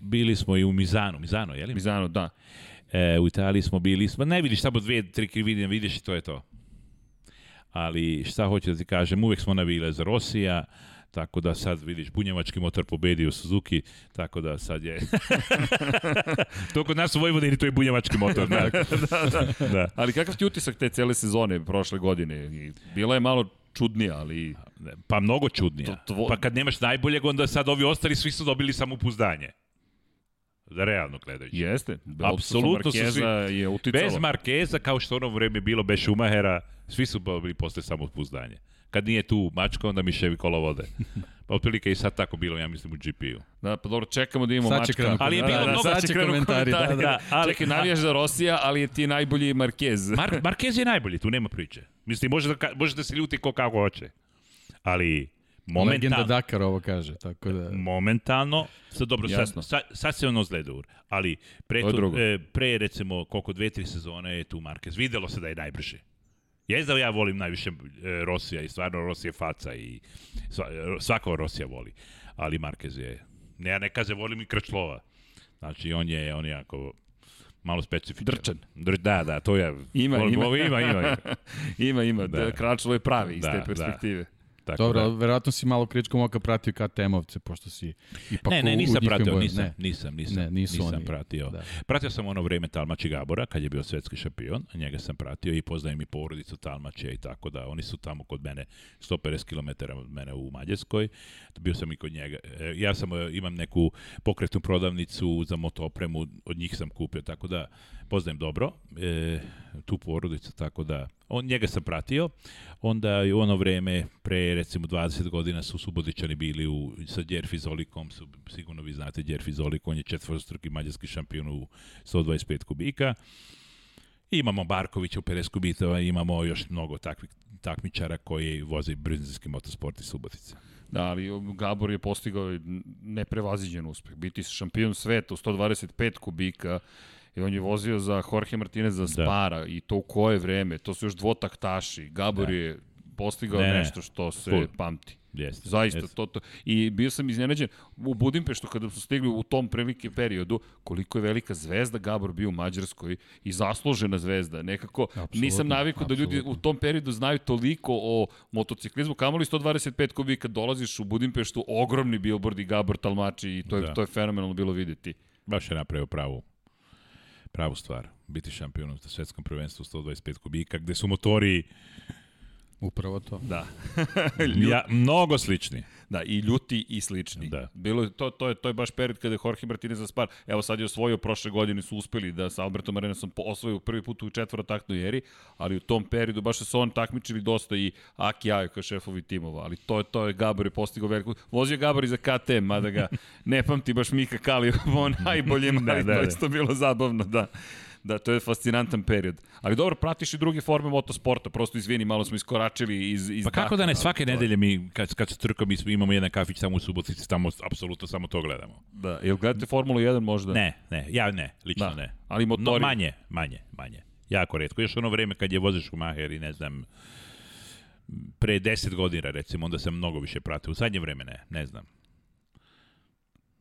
bili smo i u Mizanu. Mizano, je li? Mizano, da. E, u Italiji smo bili. Smo, ne vidiš samo dve, tri krivine, vidiš i to je to ali šta hoću da ti kažem, uvek smo navile za Rosija, tako da sad vidiš, bunjevački motor pobedio Suzuki, tako da sad je... to kod nas u Vojvodini to je bunjevački motor. da, da, da. da. Ali kakav ti utisak te cele sezone prošle godine? bila je malo čudnija, ali... Pa mnogo čudnija. To, tvo... Pa kad nemaš najboljeg, onda sad ovi ostali svi su dobili samopouzdanje realno gledajući. Jeste. Da, Apsolutno su svi, je uticalo. Bez Markeza, kao što ono vreme bilo, bez Šumahera, svi su pa bili posle samopouzdanje. Kad nije tu mačka, onda miševi kolo vode. Pa otprilike i sad tako bilo, ja mislim, u GP-u. Da, pa dobro, čekamo da imamo mačka. Krenu, ali je da, bilo da, mnogo da, sad će krenu komentari. Da, da, da. Ali, Čekaj, navijaš za Rosija, ali je ti najbolji Markez. Mar Markez je najbolji, tu nema priče. Mislim, može da, može da se ljuti ko kako hoće. Ali Momentalno. Legenda Dakar ovo kaže, tako da... Momentalno, sad dobro, Jasno. sad, sad se ono zledeur, ali pre, to, e, pre recimo koliko dve, tri sezone je tu Marquez, videlo se da je najbrže. Ja da ja volim najviše e, Rosija i stvarno Rosija faca i e, svako Rosija voli, ali Marquez je, ne, ja ne kaže volim i Krčlova, znači on je, on je jako malo specifičan. Drčan. Dr, da, da, to je. Ima, volim, ima. Ovo, ima, ima. ima, ima. Da. Kračlo je pravi iz da, te da. perspektive. Da. Tako Dobro, da. verovatno si malo kričkom oka pratio KTM-ovce, pošto si ipak ne, ne, nisam pratio, bojem. Nisam, nisam, nisam, ne, nisu nisam oni. pratio. Da. Pratio sam ono vreme Talmači Gabora, kad je bio svetski šampion, njega sam pratio i poznajem i porodicu Talmače i tako da, oni su tamo kod mene 150 km od mene u Mađarskoj, bio sam i kod njega. E, ja sam, e, imam neku pokretnu prodavnicu za motopremu, od njih sam kupio, tako da poznajem dobro, e, tu porodicu, tako da on, njega sam pratio. Onda u ono vreme, pre recimo 20 godina, su Subotičani bili u, sa Djerfi Zolikom, su, sigurno vi znate Djerfi Zolik, on je četvrostruki mađarski šampion u 125 kubika. Imamo Barkovića u 50 kubitova, imamo još mnogo takvih takmičara koji voze brzinski motosport iz Subotice. Da, ali Gabor je postigao neprevaziđen uspeh. Biti šampion sveta u 125 kubika I on je vozio za Jorge Martinez za da. Spara da. i to u koje vreme. To su još dvotaktaši. Gabor da. je postigao ne, nešto što se cool. pamti. Jeste, Zaista, jeste. To, to. I bio sam iznenađen u Budimpeštu kada su stigli u tom prilike periodu koliko je velika zvezda Gabor bio u Mađarskoj i zaslužena zvezda. Nekako absolutno, nisam navikao da ljudi u tom periodu znaju toliko o motociklizmu. Kamoli 125 kubi kad dolaziš u Budimpeštu ogromni billboardi Gabor talmači i to je, da. to je fenomenalno bilo videti. Baš je napravio pravu pravu stvar, biti šampion na svetskom prvenstvu 125 kubika, gde su motori Upravo to. Da. ja, mnogo slični. Da, i ljuti i slični. Da. Bilo je, to, to, je, to je baš period kada je Jorge Martinez za Evo sad je osvojio, prošle godine su uspeli da sa Albertom Arenasom osvojio prvi put u četvorotaknoj eri, ali u tom periodu baš su on takmičili dosta i Aki Ajo kao šefovi timova, ali to je, to je Gabor je postigao veliku... Vozio Gabor i za KTM, mada ga ne pamti baš Mika Kali po najboljem, da, ali da, to da. isto da. bilo zabavno, da. Da, to je fascinantan period. Ali dobro, pratiš i druge forme motosporta, prosto izvini, malo smo iskoračili iz... iz pa kako daka, da ne, svake da, nedelje mi, kad, kad se trka, mi imamo jedan kafić samo u Subotici, tamo apsolutno samo to gledamo. Da, jel gledate Formulu 1 možda? Ne, ne, ja ne, lično da. ne. Ali motori... No, manje, manje, manje. Jako redko. Još ono vreme kad je voziš u Maher i ne znam, pre 10 godina recimo, onda sam mnogo više pratio. U zadnje vreme ne, ne znam.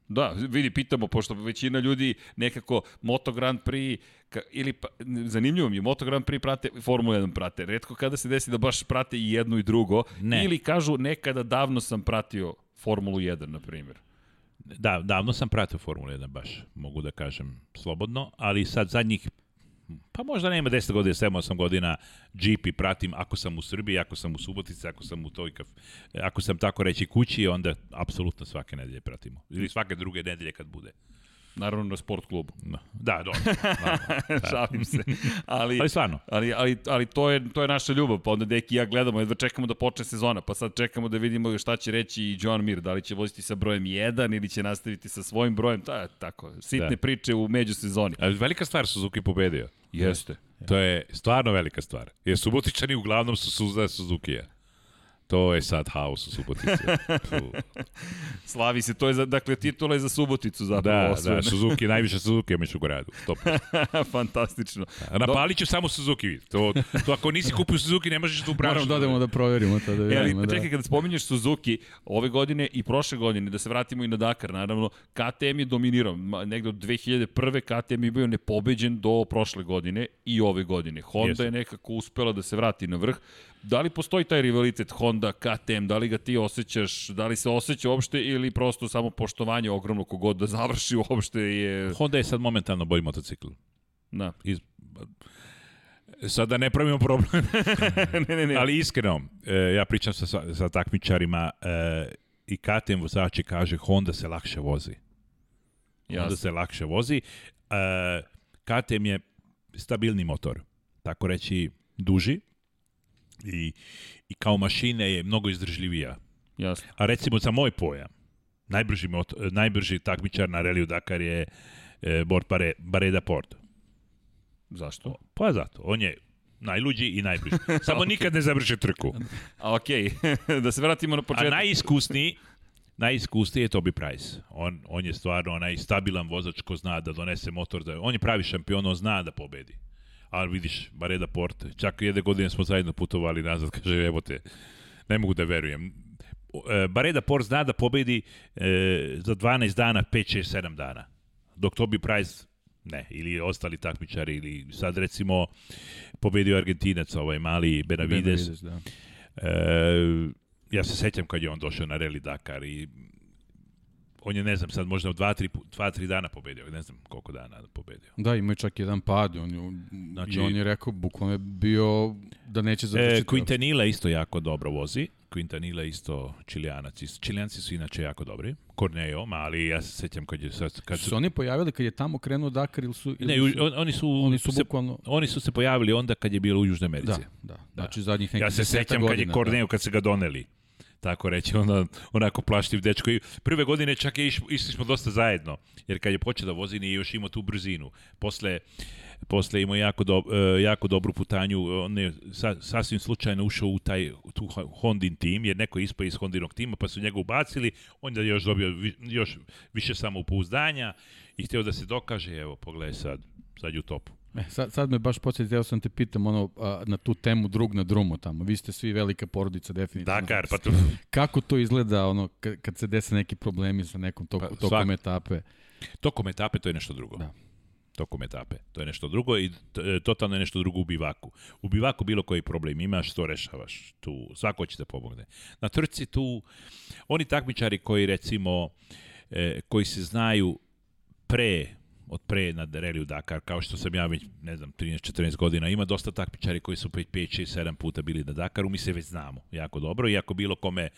Da, vidi, pitamo, pošto većina ljudi nekako Moto Grand Prix, ka, ili pa, zanimljivo mi je, Moto Grand Prix prate, Formula 1 prate, redko kada se desi da baš prate i jedno i drugo, ne. ili kažu nekada davno sam pratio Formulu 1, na primjer. Da, davno sam pratio Formulu 1 baš, mogu da kažem slobodno, ali sad zadnjih pa možda nema 10 godina, 7, 8 godina GP pratim, ako sam u Srbiji, ako sam u Subotici, ako sam u toj kaf... ako sam tako reći kući, onda apsolutno svake nedelje pratimo. Ili svake druge nedelje kad bude. Naravno na sport klubu. Da, da dobro. Da. Šalim se. Ali, ali stvarno. Ali, ali, ali to, je, to je naša ljubav, pa onda Deki i ja gledamo, jedva čekamo da počne sezona, pa sad čekamo da vidimo šta će reći i John Mir, da li će voziti sa brojem 1 ili će nastaviti sa svojim brojem, ta, tako, sitne da. priče u međusezoni. Ali velika stvar Suzuki pobedio. Jeste. To je stvarno velika stvar. Jer Subotičani uglavnom su suza Suzuki-a. To je sad haos u Subotici. Slavi se, to je, za, dakle, titula je za Suboticu zapravo. Da, osvojena. da, Suzuki, najviše Suzuki ja u gradu. Top. Pa. Fantastično. Napalit ću samo Suzuki. To, to ako nisi kupio Suzuki, ne možeš da ubraš. Moram da odemo da proverimo to. Da e, vidimo, Ali, da. čekaj, kada spominješ Suzuki, ove godine i prošle godine, da se vratimo i na Dakar, naravno, KTM je dominirao. Negde od 2001. KTM je bio nepobeđen do prošle godine i ove godine. Honda Jeste. je nekako uspela da se vrati na vrh da li postoji taj rivalitet Honda, KTM, da li ga ti osjećaš, da li se osjeća uopšte ili prosto samo poštovanje ogromno kogod da završi uopšte je... Honda je sad momentalno bolji motocikl. Da. Iz... Sad da ne pravimo problem. ne, ne, ne. Ali iskreno, e, ja pričam sa, sa takmičarima e, i KTM vozači kaže Honda se lakše vozi. Jasne. Honda se lakše vozi. E, KTM je stabilni motor, tako reći duži, i, i kao mašine je mnogo izdržljivija. Jasno. A recimo za moj pojam, najbrži, mot, najbrži takmičar na reliju Dakar je e, Bord Bare, Bareda Port. Zašto? Pa zato, on je najluđi i najbrži. Samo okay. nikad ne završe trku. A okej, da se vratimo na početak. A najiskusniji, najiskusniji je Toby Price. On, on je stvarno onaj stabilan vozač ko zna da donese motor. Da, on je pravi šampion, on zna da pobedi ali vidiš, Bareda Porte, čak jedne godine smo zajedno putovali nazad, kaže, evo te, ne mogu da verujem. E, Bareda Port zna da pobedi e, za 12 dana, 5, 6, 7 dana. Dok Tobi Price ne, ili ostali takmičari, ili sad recimo pobedio Argentinac, ovaj mali Benavides. Benavides da. E, ja se sećam kad je on došao na Rally Dakar i on je, ne znam, sad možda u dva, tri, dva, tri dana pobedio, ne znam koliko dana pobedio. Da, ima je čak jedan pad, on je, znači, i on je rekao, bukvalno je bio da neće e, završiti. E, Quintanilla isto jako dobro vozi, Quintanilla isto Čilianac, Čilijanci su inače jako dobri, Corneo, ali ja se sećam kad je... kad su... su oni pojavili kad je tamo krenuo Dakar ili su... Ili ne, su, on, oni su, oni su, se, bukvalno... oni su se pojavili onda kad je bilo u Južnoj Americi. Da, da, da. znači zadnjih nekih Ja se sećam kad je Corneo, da. kad se ga doneli tako reći, onda onako plaštiv dečko. I prve godine čak je išli smo dosta zajedno, jer kad je počeo da vozi nije još imao tu brzinu. Posle, posle imao jako, do, e, jako dobru putanju, on je sa, sasvim slučajno ušao u taj tu Hondin tim, jer neko je ispao iz Hondinog tima, pa su njega ubacili, on je još dobio vi, još više samopouzdanja i hteo da se dokaže, evo, pogledaj sad, sad je u topu. E, sad, sad me baš podsjetio, ja sam te pitam ono, a, na tu temu drug na drumu tamo. Vi ste svi velika porodica, definitivno. Dakar, pa tu... Kako to izgleda ono, kad, kad se dese neki problemi sa nekom tok, pa, tokom svak... etape? Tokom etape to je nešto drugo. Da tokom etape. To je nešto drugo i e, totalno je nešto drugo u bivaku. U bivaku bilo koji problem imaš, to rešavaš. Tu, svako će te da pomogne. Na trci tu, oni takmičari koji recimo, e, koji se znaju pre od pre na reliju Dakar, kao što sam ja već, ne znam, 13-14 godina, ima dosta takmičari koji su 5, 5, 6, 7 puta bili na Dakaru, mi se već znamo jako dobro, iako bilo kome,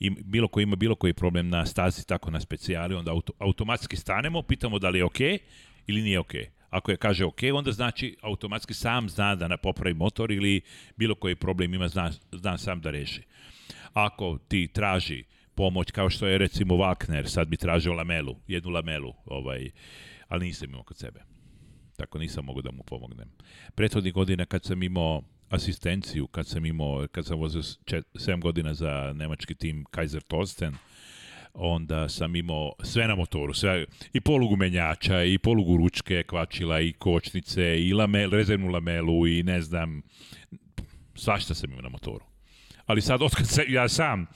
im, bilo ko ima bilo koji problem na stazi, tako na specijali, onda auto, automatski stanemo, pitamo da li je okej okay ili nije okej. Okay. Ako je kaže ok, onda znači automatski sam zna da na popravi motor ili bilo koji problem ima, zna, zna sam da reši. Ako ti traži pomoć, kao što je recimo Wagner, sad bi tražio lamelu, jednu lamelu, ovaj, ali nisam imao kod sebe. Tako nisam mogao da mu pomognem. Prethodnih godina kad sam imao asistenciju, kad sam imao, kad sam vozio 7 godina za nemački tim Kaiser Tosten, onda sam imao sve na motoru, sve, i polugu menjača, i polugu ručke, kvačila, i kočnice, i lamel, rezervnu lamelu, i ne znam, svašta sam imao na motoru. Ali sad, otkad sam, ja sam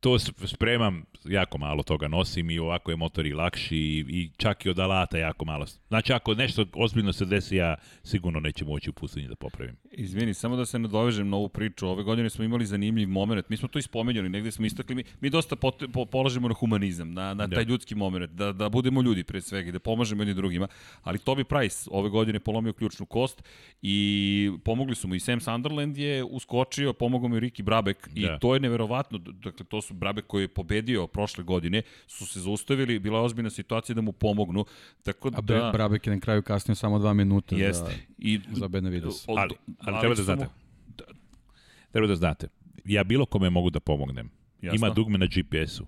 to spremam jako malo toga nosim i ovako je motor i lakši i, i čak i od alata jako malo. Znači ako nešto ozbiljno se desi ja sigurno neću moći u pustinji da popravim. Izvini, samo da se nadovežem na ovu priču. Ove godine smo imali zanimljiv moment. Mi smo to ispomenjali, negde smo istakli. Mi, mi dosta pot, po, polažemo na humanizam, na, na taj da. ljudski moment, da, da budemo ljudi pre svega, i da pomažemo jedni drugima. Ali Toby Price ove godine polomio ključnu kost i pomogli su mu i Sam Sunderland je uskočio, pomogao mu i Ricky Brabek da. i to je neverovatno. Dakle, to su Brabek koji je pobedio prošle godine, su se zaustavili, bila je ozbiljna situacija da mu pomognu. Tako da... A Bre, Brabek je na kraju kasnio samo dva minuta jeste. za, I, za Benavides. Ali, ali, ali treba da znate. Da, treba da znate. Ja bilo kome mogu da pomognem. Jasno. Ima dugme na GPS-u.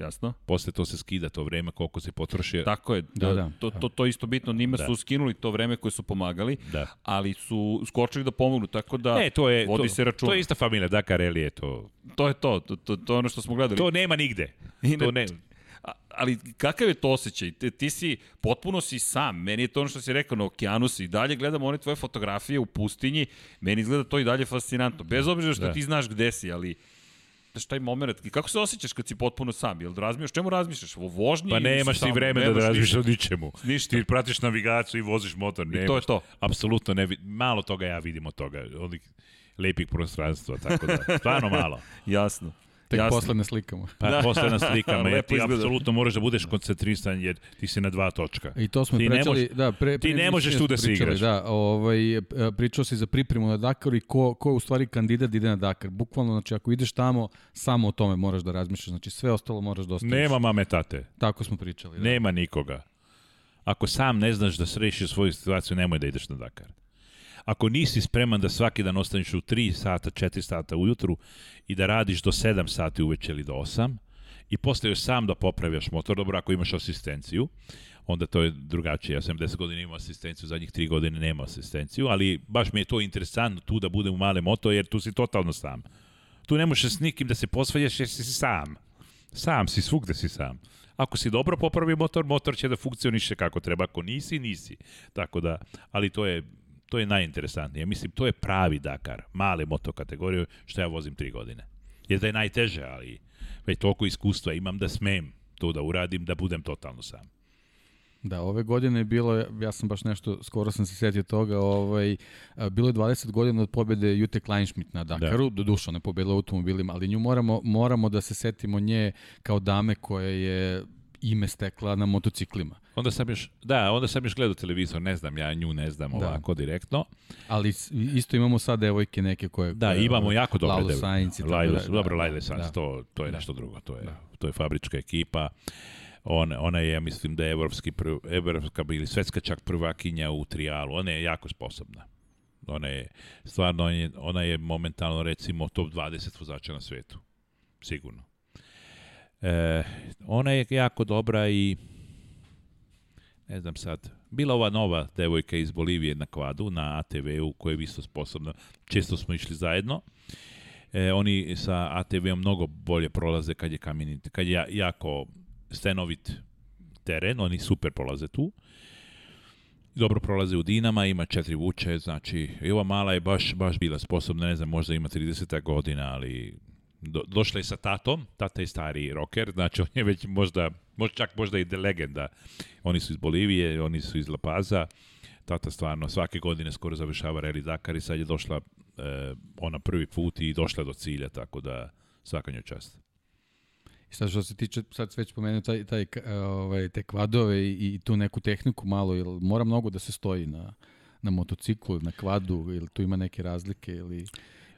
Jasno. Posle to se skida to vreme koliko se potroši. Tako je. Da, da. da. To, to, to isto bitno. Njima da. su skinuli to vreme koje su pomagali, da. ali su skočili da pomognu, tako da e, to je, vodi to, se račun. To je ista familija, Dakar Elije to. To je to, to, to, to je ono što smo gledali. To nema nigde. ne, to ne, ali kakav je to osjećaj? Ti, ti si, potpuno si sam. Meni je to ono što si rekao na okeanu si. I dalje gledam one tvoje fotografije u pustinji. Meni izgleda to i dalje fascinantno. Bez da. obzira što da. ti znaš gde si, ali znaš, taj moment, i kako se osjećaš kad si potpuno sam, jel da razmišljaš, čemu razmišljaš, o vožnji? Pa nemaš ti vreme da, da razmišljaš o ničemu. Ništa. Ti pratiš navigaciju i voziš motor, nemaš. I to je to. Apsolutno, ne, malo toga ja vidim od toga, onih lepih prostranstva, tako da, stvarno malo. Jasno. Tek Jasne. posle slikama. Pa da. posle slikama, jer ti izgleda. apsolutno moraš da budeš koncentrisan jer ti si na dva točka. I to smo ti pričali, mož, da, pre, ti ne možeš tu da se igraš. Da, ovaj, e, pričao si za pripremu na Dakar i ko, ko je u stvari kandidat da ide na Dakar. Bukvalno, znači ako ideš tamo, samo o tome moraš da razmišljaš, znači sve ostalo moraš da ostaviš. Nema mame tate. Tako smo pričali. Da. Nema nikoga. Ako sam ne znaš da srešiš svoju situaciju, nemoj da ideš na Dakar. Ako nisi spreman da svaki dan ostaneš u 3 sata, 4 sata ujutru i da radiš do 7 sati uveče ili do 8, i posle sam da popravljaš motor, dobro ako imaš asistenciju, onda to je drugačije. Ja sam 10 godina imao asistenciju, zadnjih 3 godine nema asistenciju, ali baš mi je to interesantno tu da budem u male moto, jer tu si totalno sam. Tu ne možeš s nikim da se posvađaš jer si sam. Sam si, svugde si sam. Ako si dobro popravi motor, motor će da funkcioniše kako treba. Ako nisi, nisi. Tako da, ali to je To je najinteresantnije. Mislim, to je pravi Dakar, male moto kategorije, što ja vozim tri godine. Jer da je najteže, ali već toliko iskustva imam da smem to da uradim, da budem totalno sam. Da, ove godine je bilo, ja sam baš nešto, skoro sam se sjetio toga, ovaj, bilo je 20 godina od pobjede Jute Kleinschmidt na Dakaru, da. do duša ona pobjela automobilima, ali nju moramo, moramo da se setimo nje kao dame koja je ime stekla na motociklima. Onda sam još, da, onda sam još gledao televizor, ne znam, ja nju ne znam da. ovako direktno. Ali isto imamo sad devojke neke koje... Da, koje, imamo jako dobre Lalo devojke. Sainz i tako Lalo, da, dobro, Lalo da, Sainz, da. to, to je da. nešto drugo, to je, da. to je fabrička ekipa. Ona, ona je, ja mislim da je evropski, prv, evropska ili svetska čak prvakinja u trijalu. Ona je jako sposobna. Ona je, stvarno, ona je, ona je momentalno recimo top 20 vozača na svetu. Sigurno. E, ona je jako dobra i ne znam sad, bila ova nova devojka iz Bolivije na kvadu, na ATV-u, koja je isto sposobna. Često smo išli zajedno. E, oni sa ATV-om mnogo bolje prolaze kad je, kameni, kad je jako stenovit teren, oni super prolaze tu. Dobro prolaze u Dinama, ima četiri vuče, znači i ova mala je baš, baš bila sposobna, ne znam, možda ima 30 godina, ali do, došla je sa tatom, tata je stari roker, znači on je već možda, možda čak možda i de legenda. Oni su iz Bolivije, oni su iz La Paza, tata stvarno svake godine skoro završava Rally Dakar i sad je došla e, ona prvi put i došla do cilja, tako da svaka njoj čast. I sad što se tiče, sad već pomenuo taj, taj, eh, ovaj, te kvadove i, i tu neku tehniku malo, jer mora mnogo da se stoji na, na motociklu, na kvadu, ili tu ima neke razlike, ili...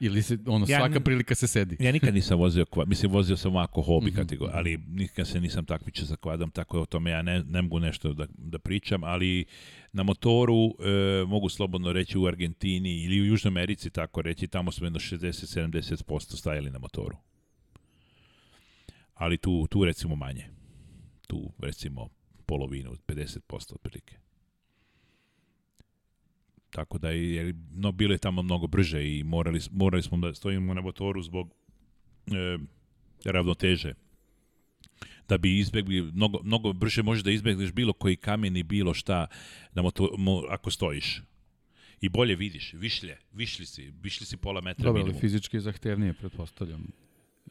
Ili se, ono, ja, svaka prilika se sedi. Ja nikad nisam vozio, kva, mislim, vozio sam ovako hobi mm -hmm. ali nikad se nisam takmičio za kvadam, tako je o tome ja ne, ne mogu nešto da, da pričam, ali na motoru e, mogu slobodno reći u Argentini ili u Južnoj Americi, tako reći, tamo smo jedno 60-70% stajali na motoru. Ali tu, tu recimo manje. Tu recimo polovinu, 50% otprilike. Tako da je, no, bilo je tamo mnogo brže i morali, morali smo da stojimo na motoru zbog e, ravnoteže. Da bi izbegli, mnogo, mnogo brže možeš da izbegneš bilo koji kamen i bilo šta na motoru, mo, ako stojiš. I bolje vidiš, višlje, višli si, višli si pola metra Dobro, minimum. ali fizički je zahtevnije, pretpostavljam.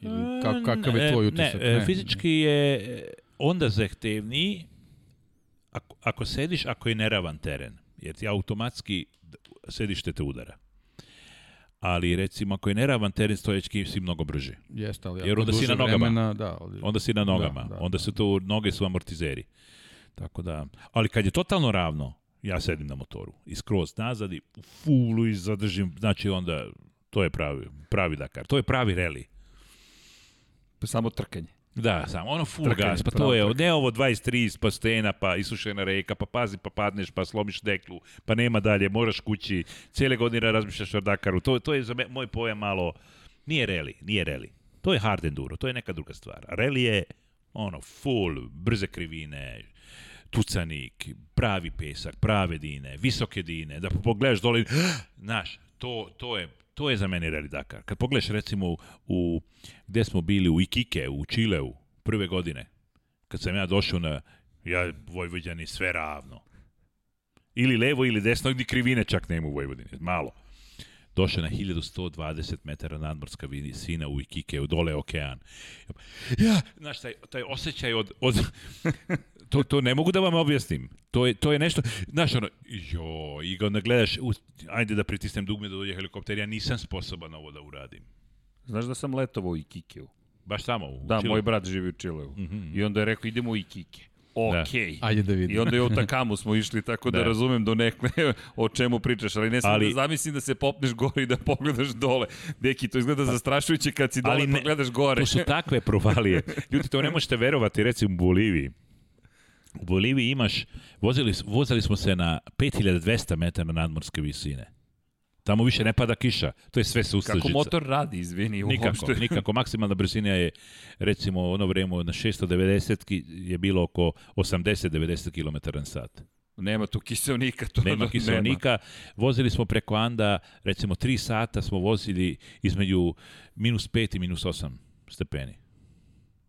Ili pa, kak, kakav je tvoj utisak? Ne, ne, fizički je e, onda zahtevniji ako, ako sediš, ako je neravan teren jer ti automatski sedište te udara. Ali recimo ako je neravan teren stojećki si mnogo brži. Jeste, ali jer onda si na nogama. Vremena, da, ali... Onda si na da, nogama. Da, da, onda se to noge su amortizeri. Tako da, ali kad je totalno ravno, ja sedim na motoru i skroz nazad i u fulu i zadržim, znači onda to je pravi, pravi Dakar, to je pravi reli. Pa samo trkanje. Da, samo ono full trkanje, gas, pa to je, ne ovo 23 pa stena, pa isušena reka, pa pazi, pa padneš, pa slomiš deklu, pa nema dalje, moraš kući, cijele godine razmišljaš o Dakaru, to, to je za me, moj pojam malo, nije reli, nije reli. To je hard enduro, to je neka druga stvar. Reli je ono full, brze krivine, tucanik, pravi pesak, prave dine, visoke dine, da pogledaš dole, znaš, to, to je To je za mene Rally Dakar. Kad pogledaš recimo u, u gde smo bili u Ikike, u Čileu, prve godine, kad sam ja došao na, ja Vojvođani sve ravno. Ili levo ili desno, gdje krivine čak nema u Vojvodini, malo došao na 1120 metara nadmorska visina u Ikike, u dole okean. Ja, znaš, taj, taj osjećaj od, od to, to ne mogu da vam objasnim. To je, to je nešto, znaš, ono, jo, i onda gledaš, u, ajde da pritisnem dugme da dođe helikopter, ja nisam sposoban ovo da uradim. Znaš da sam letovao u Ikikeu? Baš samo U da, Čileu. moj brat živi u Čileu. Mm -hmm. I onda je rekao, idemo u Ikike ok. Da. Ajde da vidim. I onda je u Takamu smo išli, tako da, da razumem do nekle o čemu pričaš, ali ne sam ali... da zamislim da se popneš gore i da pogledaš dole. Deki, to izgleda pa- zastrašujuće kad si dole ne, pogledaš gore. To su takve provalije. Ljudi, to ne možete verovati, recimo u Boliviji. U Boliviji imaš, vozili, vozili smo se na 5200 metara nadmorske visine Tamo više ne pada kiša, to je sve sustažica. Kako motor radi, izvini, uopšte. Nikako, nikako. Maksimalna brzina je, recimo, ono vreme na 690 je bilo oko 80-90 km na sat. Nema tu kiselnika. To nema kiselnika. Nema. Vozili smo preko Anda, recimo 3 sata smo vozili između minus 5 i minus 8 stepeni.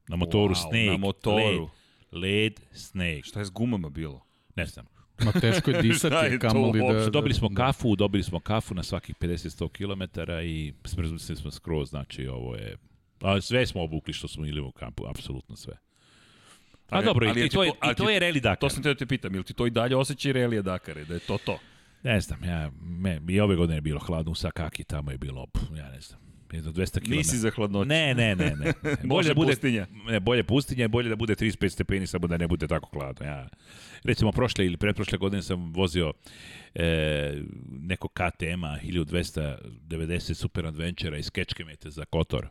Na motoru wow, sneg. Na motoru. Led, led, sneg. Šta je s gumama bilo? Ne znam. Ma teško je disati, je kamoli da, da... Dobili smo da. kafu, dobili smo kafu na svakih 50-100 km i smrzli smo skroz, znači ovo je... A sve smo obukli što smo ili u kampu, apsolutno sve. A, a dobro, ali i, to, je, i to, i to je Reli Dakar. To sam te da te pitam, ili ti to i dalje osjećaj Relije Dakare, da je to to? Ne znam, ja, me, i ove godine je bilo hladno u Sakaki, tamo je bilo, pff, ja ne znam, do 200 km. Nisi za hladnoću. Ne, ne, ne. ne. bolje da bude, pustinja. Ne, bolje pustinja je bolje da bude 35 stepeni, samo da ne bude tako hladno. Ja, recimo prošle ili pretprošle godine sam vozio e, neko KTM-a 1290 Super Adventure iz Kečkemete za Kotor.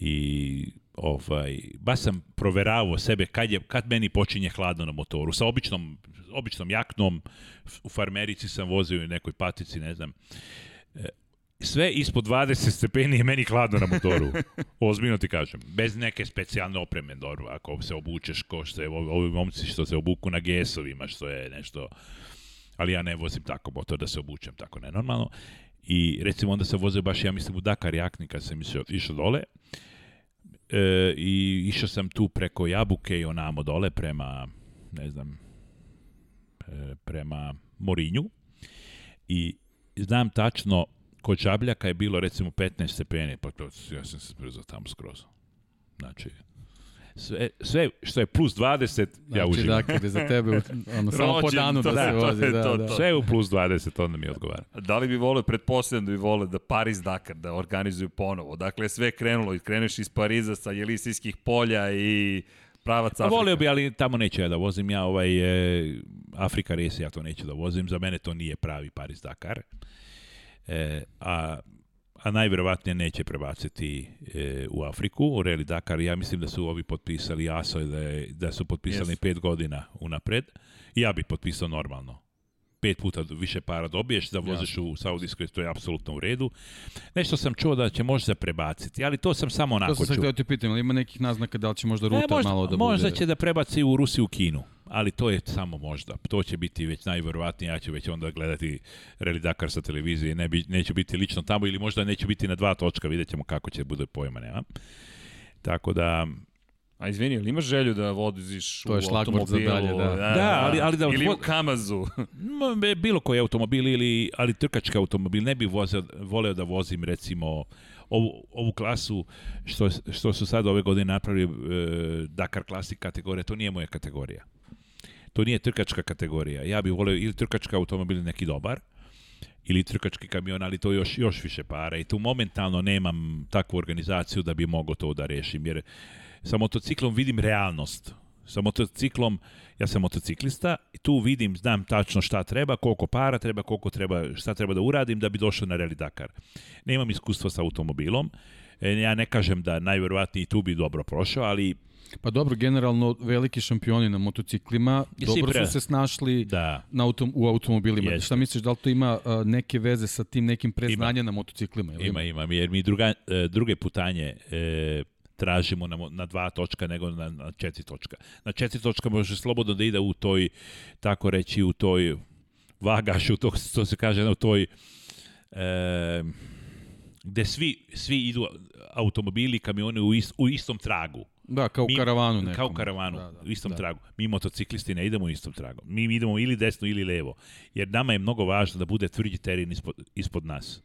I ovaj, baš sam proveravao sebe kad, je, kad meni počinje hladno na motoru. Sa običnom, običnom jaknom, u farmerici sam vozio i nekoj patici, ne znam. E, sve ispod 20 stepeni je meni hladno na motoru. Ozbiljno ti kažem. Bez neke specijalne opreme, dobro, ako se obučeš ko što je ovi momci što se obuku na gesovima, što je nešto... Ali ja ne vozim tako motor da se obučem tako nenormalno. I recimo onda se vozio baš, ja mislim, u Dakar jakni kad sam išao, išao dole. E, I išao sam tu preko Jabuke i onamo dole prema, ne znam, e, prema Morinju. I znam tačno kod Žabljaka je bilo recimo 15 stepeni, pa to, ja sam se sprzao tamo skroz. Znači, sve, sve što je plus 20, znači, ja uživam. Znači, dakle, za tebe, ono, samo po danu to, da, da se vozi. Da, to, da. To. Sve u plus 20, onda mi odgovara. Da li bi vole, pretpostavljam da bi vole da Paris Dakar da organizuju ponovo. Dakle, sve krenulo i kreneš iz Pariza sa Jelisijskih polja i pravac pa Afrika. Volio bi, ali tamo neću ja da vozim. Ja ovaj, e, Afrika Race, ja to neću da vozim. Za mene to nije pravi Paris Dakar. E, a a najverovatnije neće prebaciti e, u Afriku, u Reli Dakar. Ja mislim da su ovi potpisali ASO da, je, da su potpisali yes. pet godina unapred. Ja bih potpisao normalno. Pet puta više para dobiješ da voziš u Saudijskoj, to je apsolutno u redu. Nešto sam čuo da će možda prebaciti, ali to sam samo onako čuo. To sam čuo. htio da te pitam, ali ima nekih naznaka da li će možda ruta ne, možda, malo da možda bude... Možda će da prebaci u Rusiju u Kinu ali to je samo možda. To će biti već najverovatnije, ja ću već onda gledati Rally Dakar sa televizije, ne bi, neću biti lično tamo ili možda neću biti na dva točka, vidjet ćemo kako će, bude pojma, nema. Tako da, A izvini, ili imaš želju da voziš u to je u Za dalje, da. Ovaj, da, da, ali, da, ali da... Ili u Kamazu. bilo koji automobil, ili, ali trkački automobil. Ne bih vozio, voleo da vozim, recimo, ovu, ovu klasu što, što su sad ove godine napravili e, Dakar Classic kategorija, To nije moja kategorija to nije trkačka kategorija. Ja bih volio ili trkačka automobil neki dobar, ili trkački kamion, ali to još, još više para i tu momentalno nemam takvu organizaciju da bi mogao to da rešim, jer sa motociklom vidim realnost. Sa motociklom, ja sam motociklista i tu vidim, znam tačno šta treba, koliko para treba, koliko treba, šta treba da uradim da bi došao na Rally Dakar. Nemam iskustva sa automobilom, e, ja ne kažem da najverovatniji tu bi dobro prošao, ali Pa dobro, generalno veliki šampioni na motociklima, I dobro Cipra. su se snašli da. na autom, u automobilima. Jeste. Šta misliš, da li to ima uh, neke veze sa tim nekim preznanjem na motociklima? Ili ima, ima, ima, jer mi druga, uh, druge putanje uh, tražimo na, na dva točka nego na, na četiri točka. Na četiri točka može slobodno da ide u toj, tako reći, u toj vagaš, u to, to se kaže, u toj... E, gde svi, svi idu automobili, kamioni u, ist, u istom tragu. Da, kao mi, u karavanu nekom. Kao u karavanu, da, da, u istom da. tragu. Mi motociklisti ne idemo u istom tragu. Mi idemo ili desno ili levo. Jer nama je mnogo važno da bude tvrđi teren ispod, ispod nas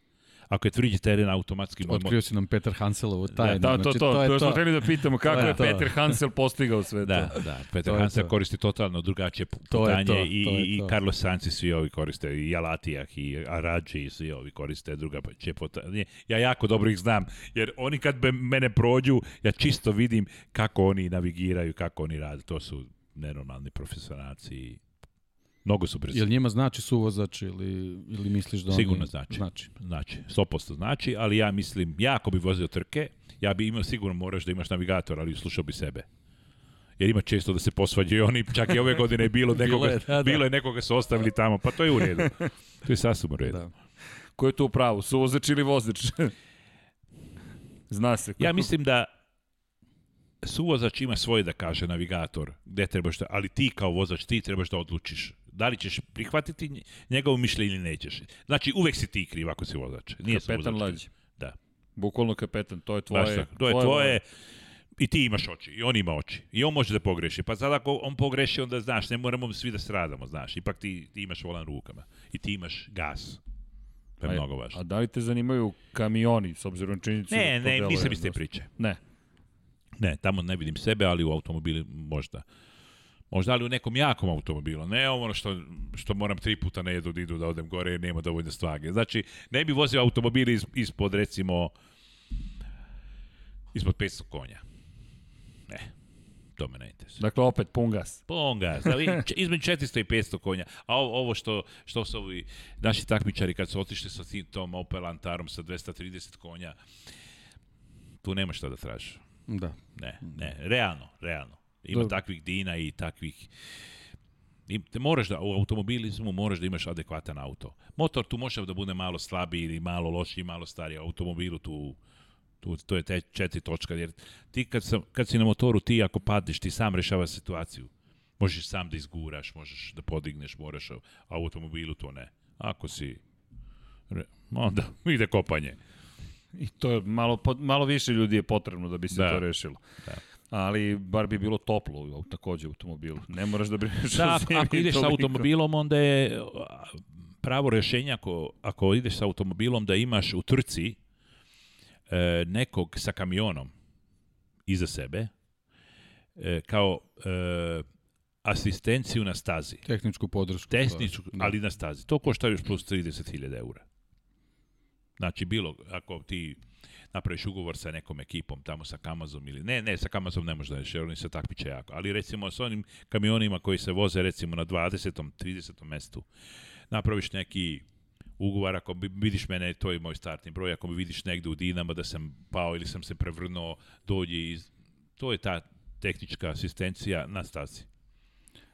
ako je tvrđi teren automatski... Moj Otkrio si nam Peter Hanselovu da, tajnu. Da, to, to, znači, to, to, je to, to smo hteli da pitamo kako da, je, je Peter Hansel postigao sve da, to. Da, da, Peter to Hansel to. koristi totalno drugačije putanje to to, i, to i, i Carlos Sanz i svi ovi koriste, i Alatijah i Arađe i svi ovi koriste druga će pa- putanje. Ja jako dobro ih znam, jer oni kad be mene prođu, ja čisto vidim kako oni navigiraju, kako oni rade. To su nenormalni profesionalci Mnogo su brzi. Jel njima znači suvozač ili, ili misliš da Sigurno oni... znači. Znači. Znači, 100% znači, ali ja mislim, ja ako bi vozio trke, ja bi imao sigurno moraš da imaš navigator, ali slušao bi sebe. Jer ima često da se posvađaju oni, čak i ove godine je bilo nekoga, bilo, je, da, da. bilo je nekoga su ostavili tamo, pa to je u redu. To je sasvim u redu. Da. Ko je tu u pravu, suvozač ili vozač? Zna se. Ko... Ja mislim da suvozač ima svoj, da kaže navigator, gde trebaš da, ali ti kao vozač, ti trebaš da odlučiš da li ćeš prihvatiti njegovo mišljenje ili nećeš. Znači, uvek si ti kriv ako si vozač. Nije kapetan Lađ. Da. Bukvalno kapetan, to je tvoje. Baš to je tvoje, i ti imaš oči, i on ima oči, i on može da pogreši. Pa sad ako on pogreši, onda znaš, ne moramo svi da stradamo, znaš. Ipak ti, ti imaš volan rukama i ti imaš gas. To je a, mnogo važno. A da li te zanimaju kamioni, s obzirom na činjenicu? Ne, da ne, nisam iz te priče. Ne. Ne, tamo ne vidim sebe, ali u automobili možda. Možda ali u nekom jakom automobilu. Ne ono što, što moram tri puta na jedu da idu da odem gore jer nema dovoljno stvage. Znači, ne bi vozio automobili iz, ispod recimo ispod 500 konja. Ne, to me ne interesuje. Dakle, opet Pungas. Pungas, da, između 400 i 500 konja. A ovo, što, što su ovi naši takmičari kad su otišli sa tim tom Opel Antarom sa 230 konja, tu nema šta da tražiš. Da. Ne, ne, realno, realno. Ima Dobro. takvih dina i takvih... I te moraš da, u automobilizmu moraš da imaš adekvatan auto. Motor tu može da bude malo slabiji ili malo lošiji, malo stariji. U automobilu tu, tu, to je te četiri točka. Jer ti kad, sam, kad si na motoru, ti ako padneš, ti sam rešavaš situaciju. Možeš sam da izguraš, možeš da podigneš, moraš, a u automobilu to ne. Ako si... Re, onda ide kopanje. I to je malo, malo više ljudi je potrebno da bi se da. to rešilo. Da ali bar bi bilo toplo takođe u automobilu. Ne moraš da brineš da, o zimi. Ako ideš toliko. sa automobilom, onda je pravo rešenje ako, ako ideš sa automobilom da imaš u Turci e, nekog sa kamionom iza sebe e, kao e, asistenciju na stazi. Tehničku podršku. Tehničku, da. ali na stazi. To košta još plus 30.000 eura. Znači, bilo, ako ti napraviš ugovor sa nekom ekipom, tamo sa Kamazom ili... Ne, ne, sa Kamazom ne da možda jer oni se takmiče jako. Ali recimo sa onim kamionima koji se voze recimo na 20. 30. mestu, napraviš neki ugovor, ako vidiš mene, to je moj startni broj, ako mi vidiš negde u Dinama da sam pao ili sam se prevrnuo, dođi iz... To je ta tehnička asistencija na stazi.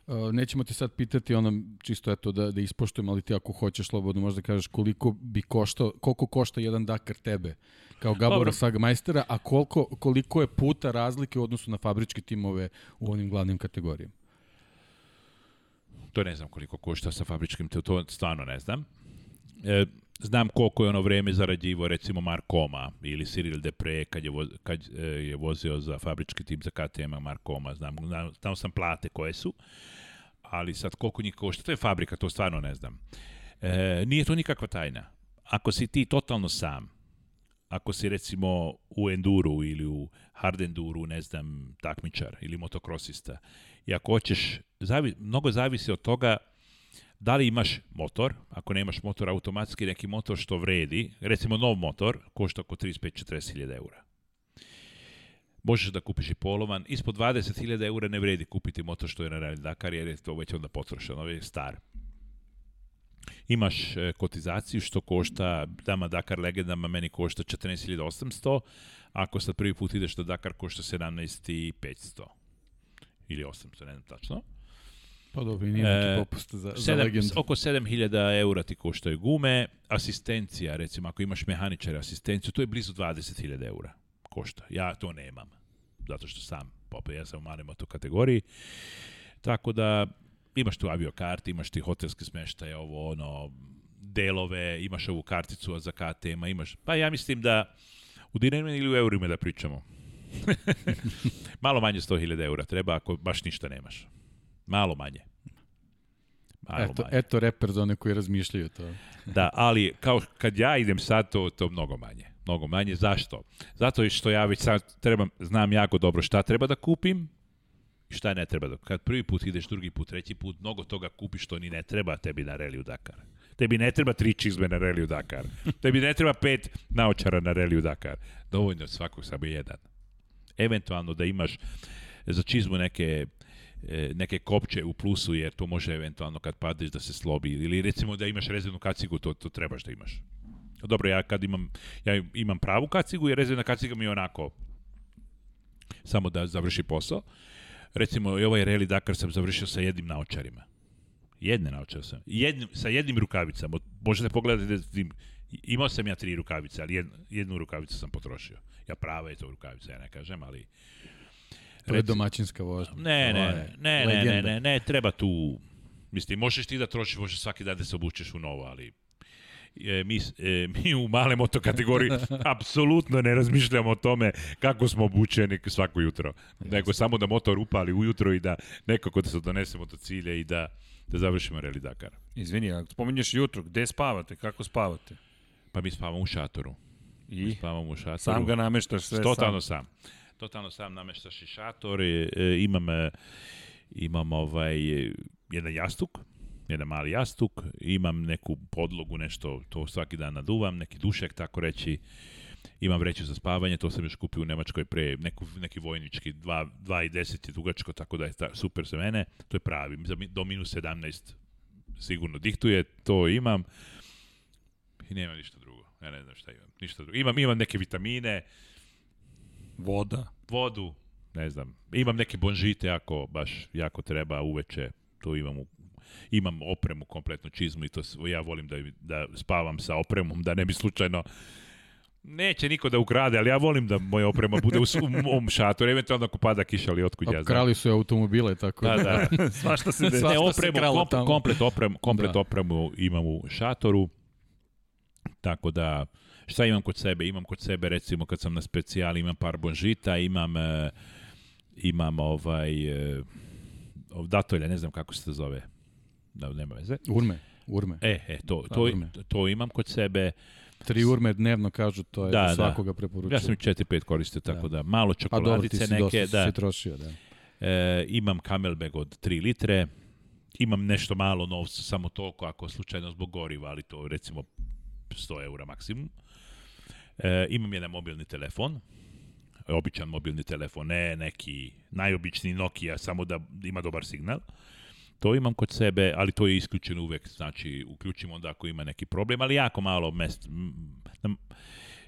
Uh, nećemo te sad pitati ono čisto eto da da ispoštujem, ali ti ako hoćeš slobodno možda kažeš koliko bi koštao, koliko košta jedan Dakar tebe kao Gabora Saga majstera, a koliko koliko je puta razlike u odnosu na fabričke timove u onim glavnim kategorijama. To ne znam koliko košta sa fabričkim, to, to stvarno ne znam. E, znam koliko je ono vreme zarađivo recimo Markoma ili Cyril Depre kad je, voz, kad e, je vozio za fabrički tim za KTM-a Markoma, znam, znam, tamo sam plate koje su, ali sad koliko njih košta, to je fabrika, to stvarno ne znam. E, nije to nikakva tajna. Ako si ti totalno sam, ako si recimo u enduru ili u hard enduru, ne znam, takmičar ili motokrosista, i ako hoćeš, zavi, mnogo zavisi od toga da li imaš motor, ako nemaš motor, automatski neki motor što vredi, recimo nov motor, košta oko 35-40 hiljada eura. Možeš da kupiš i polovan, ispod 20 hiljada eura ne vredi kupiti motor što je na Rally Dakar, jer je to već onda potrošeno, on je star. Imaš e, kotizaciju što košta, dama Dakar legendama meni košta 14.800, ako sad prvi put ideš da Dakar košta 17.500 ili 800, ne znam tačno. Pa dobro, nije neki e, popust za, 7, za legend. Oko 7000 eura ti koštaju gume, asistencija, recimo, ako imaš mehaničara asistenciju, to je blizu 20.000 eura košta. Ja to nemam, zato što sam popio, ja sam u malim kategoriji. Tako da, imaš tu aviokart, imaš ti hotelske smeštaj, ovo, ono, delove, imaš ovu karticu za ktm imaš... Pa ja mislim da u dinarima ili u eurima da pričamo. Malo manje 100.000 eura treba ako baš ništa nemaš. Malo manje. Malo eto, manje. eto reper za one koji razmišljaju to. da, ali kao kad ja idem sad, to, to mnogo manje. Mnogo manje. Zašto? Zato što ja već sad trebam, znam jako dobro šta treba da kupim, šta ne treba da Kad prvi put ideš, drugi put, treći put, mnogo toga kupiš što ni ne treba tebi na reliju Dakar. Tebi ne treba tri čizme na reliju Dakar. Tebi ne treba pet naočara na reliju Dakar. Dovoljno svakog samo jedan. Eventualno da imaš za čizmu neke E, neke kopče u plusu, jer to može eventualno kad padeš da se slobi. Ili recimo da imaš rezervnu kacigu, to, to trebaš da imaš. Dobro, ja kad imam, ja imam pravu kacigu, jer rezervna kaciga mi je onako samo da završi posao. Recimo, i ovaj Rally Dakar sam završio sa jednim naočarima. Jedne naočare sam. Jednim, sa jednim rukavicama. Možete pogledati da imao sam ja tri rukavice, ali jednu, jednu rukavicu sam potrošio. Ja prava je to rukavica, ja ne kažem, ali To je domaćinska vožnja. Ne, ne, ne, ne, ne, ne, ne, treba tu... Mislim, možeš ti da trošiš, možeš svaki dan da se obučeš u novo, ali e, mi, e, mi u male moto kategoriji apsolutno ne razmišljamo o tome kako smo obučeni svako jutro. Nego samo da motor upali ujutro i da nekako da se donesemo do cilja i da, da završimo Reli Dakar. Izvini, ako spominješ jutro, gde spavate, kako spavate? Pa mi spavamo u šatoru. I? Mi spavamo u šatoru. Sam ga nameštaš sve Totalno sam. sam totalno sam nameštaš i šator, e, imam, e, imam ovaj, jedan jastuk, jedan mali jastuk, imam neku podlogu, nešto, to svaki dan naduvam, neki dušek, tako reći, imam vreću za spavanje, to sam još kupio u Nemačkoj pre, neku, neki vojnički, 2, 2 i 10 je dugačko, tako da je ta, super za mene, to je pravi, do minus 17 sigurno diktuje, to imam i nema ništa drugo, ja ne znam šta imam, ništa drugo. Imam, imam neke vitamine, Voda. Vodu, ne znam. Imam neke bonžite ako baš jako treba uveče. Tu imam u imam opremu kompletnu čizmu i to ja volim da, da spavam sa opremom da ne bi slučajno Neće niko da ukrade, ali ja volim da moja oprema bude u, u mom šatoru, eventualno ako pada kiša ali otkud ja pa znam. Krali su automobile, tako da. Da, da. svašta se desi. Ne, opremu, kom, komplet, opremu, komplet da. opremu imam u šatoru, tako da Šta imam kod sebe? Imam kod sebe, recimo, kad sam na specijali, imam par bonžita, imam, e, imam ovaj, e, datolja, ne znam kako se to zove. Da, nema veze. Urme. Urme. E, e to, da, to, urme. to imam kod sebe. Tri urme dnevno kažu, to je da, da. svakoga Ja sam četiri, pet koristio, da. tako da, da malo čokoladice pa, dobro, ti si neke. Dosta, da. Si trošio, da. E, imam Camelbag od 3 litre, imam nešto malo novca, samo toliko ako slučajno zbog goriva, ali to recimo 100 eura maksimum. E, imam jedan mobilni telefon, običan mobilni telefon, ne neki najobičniji Nokia, samo da ima dobar signal. To imam kod sebe, ali to je isključeno uvek, znači uključim onda ako ima neki problem, ali jako malo mest,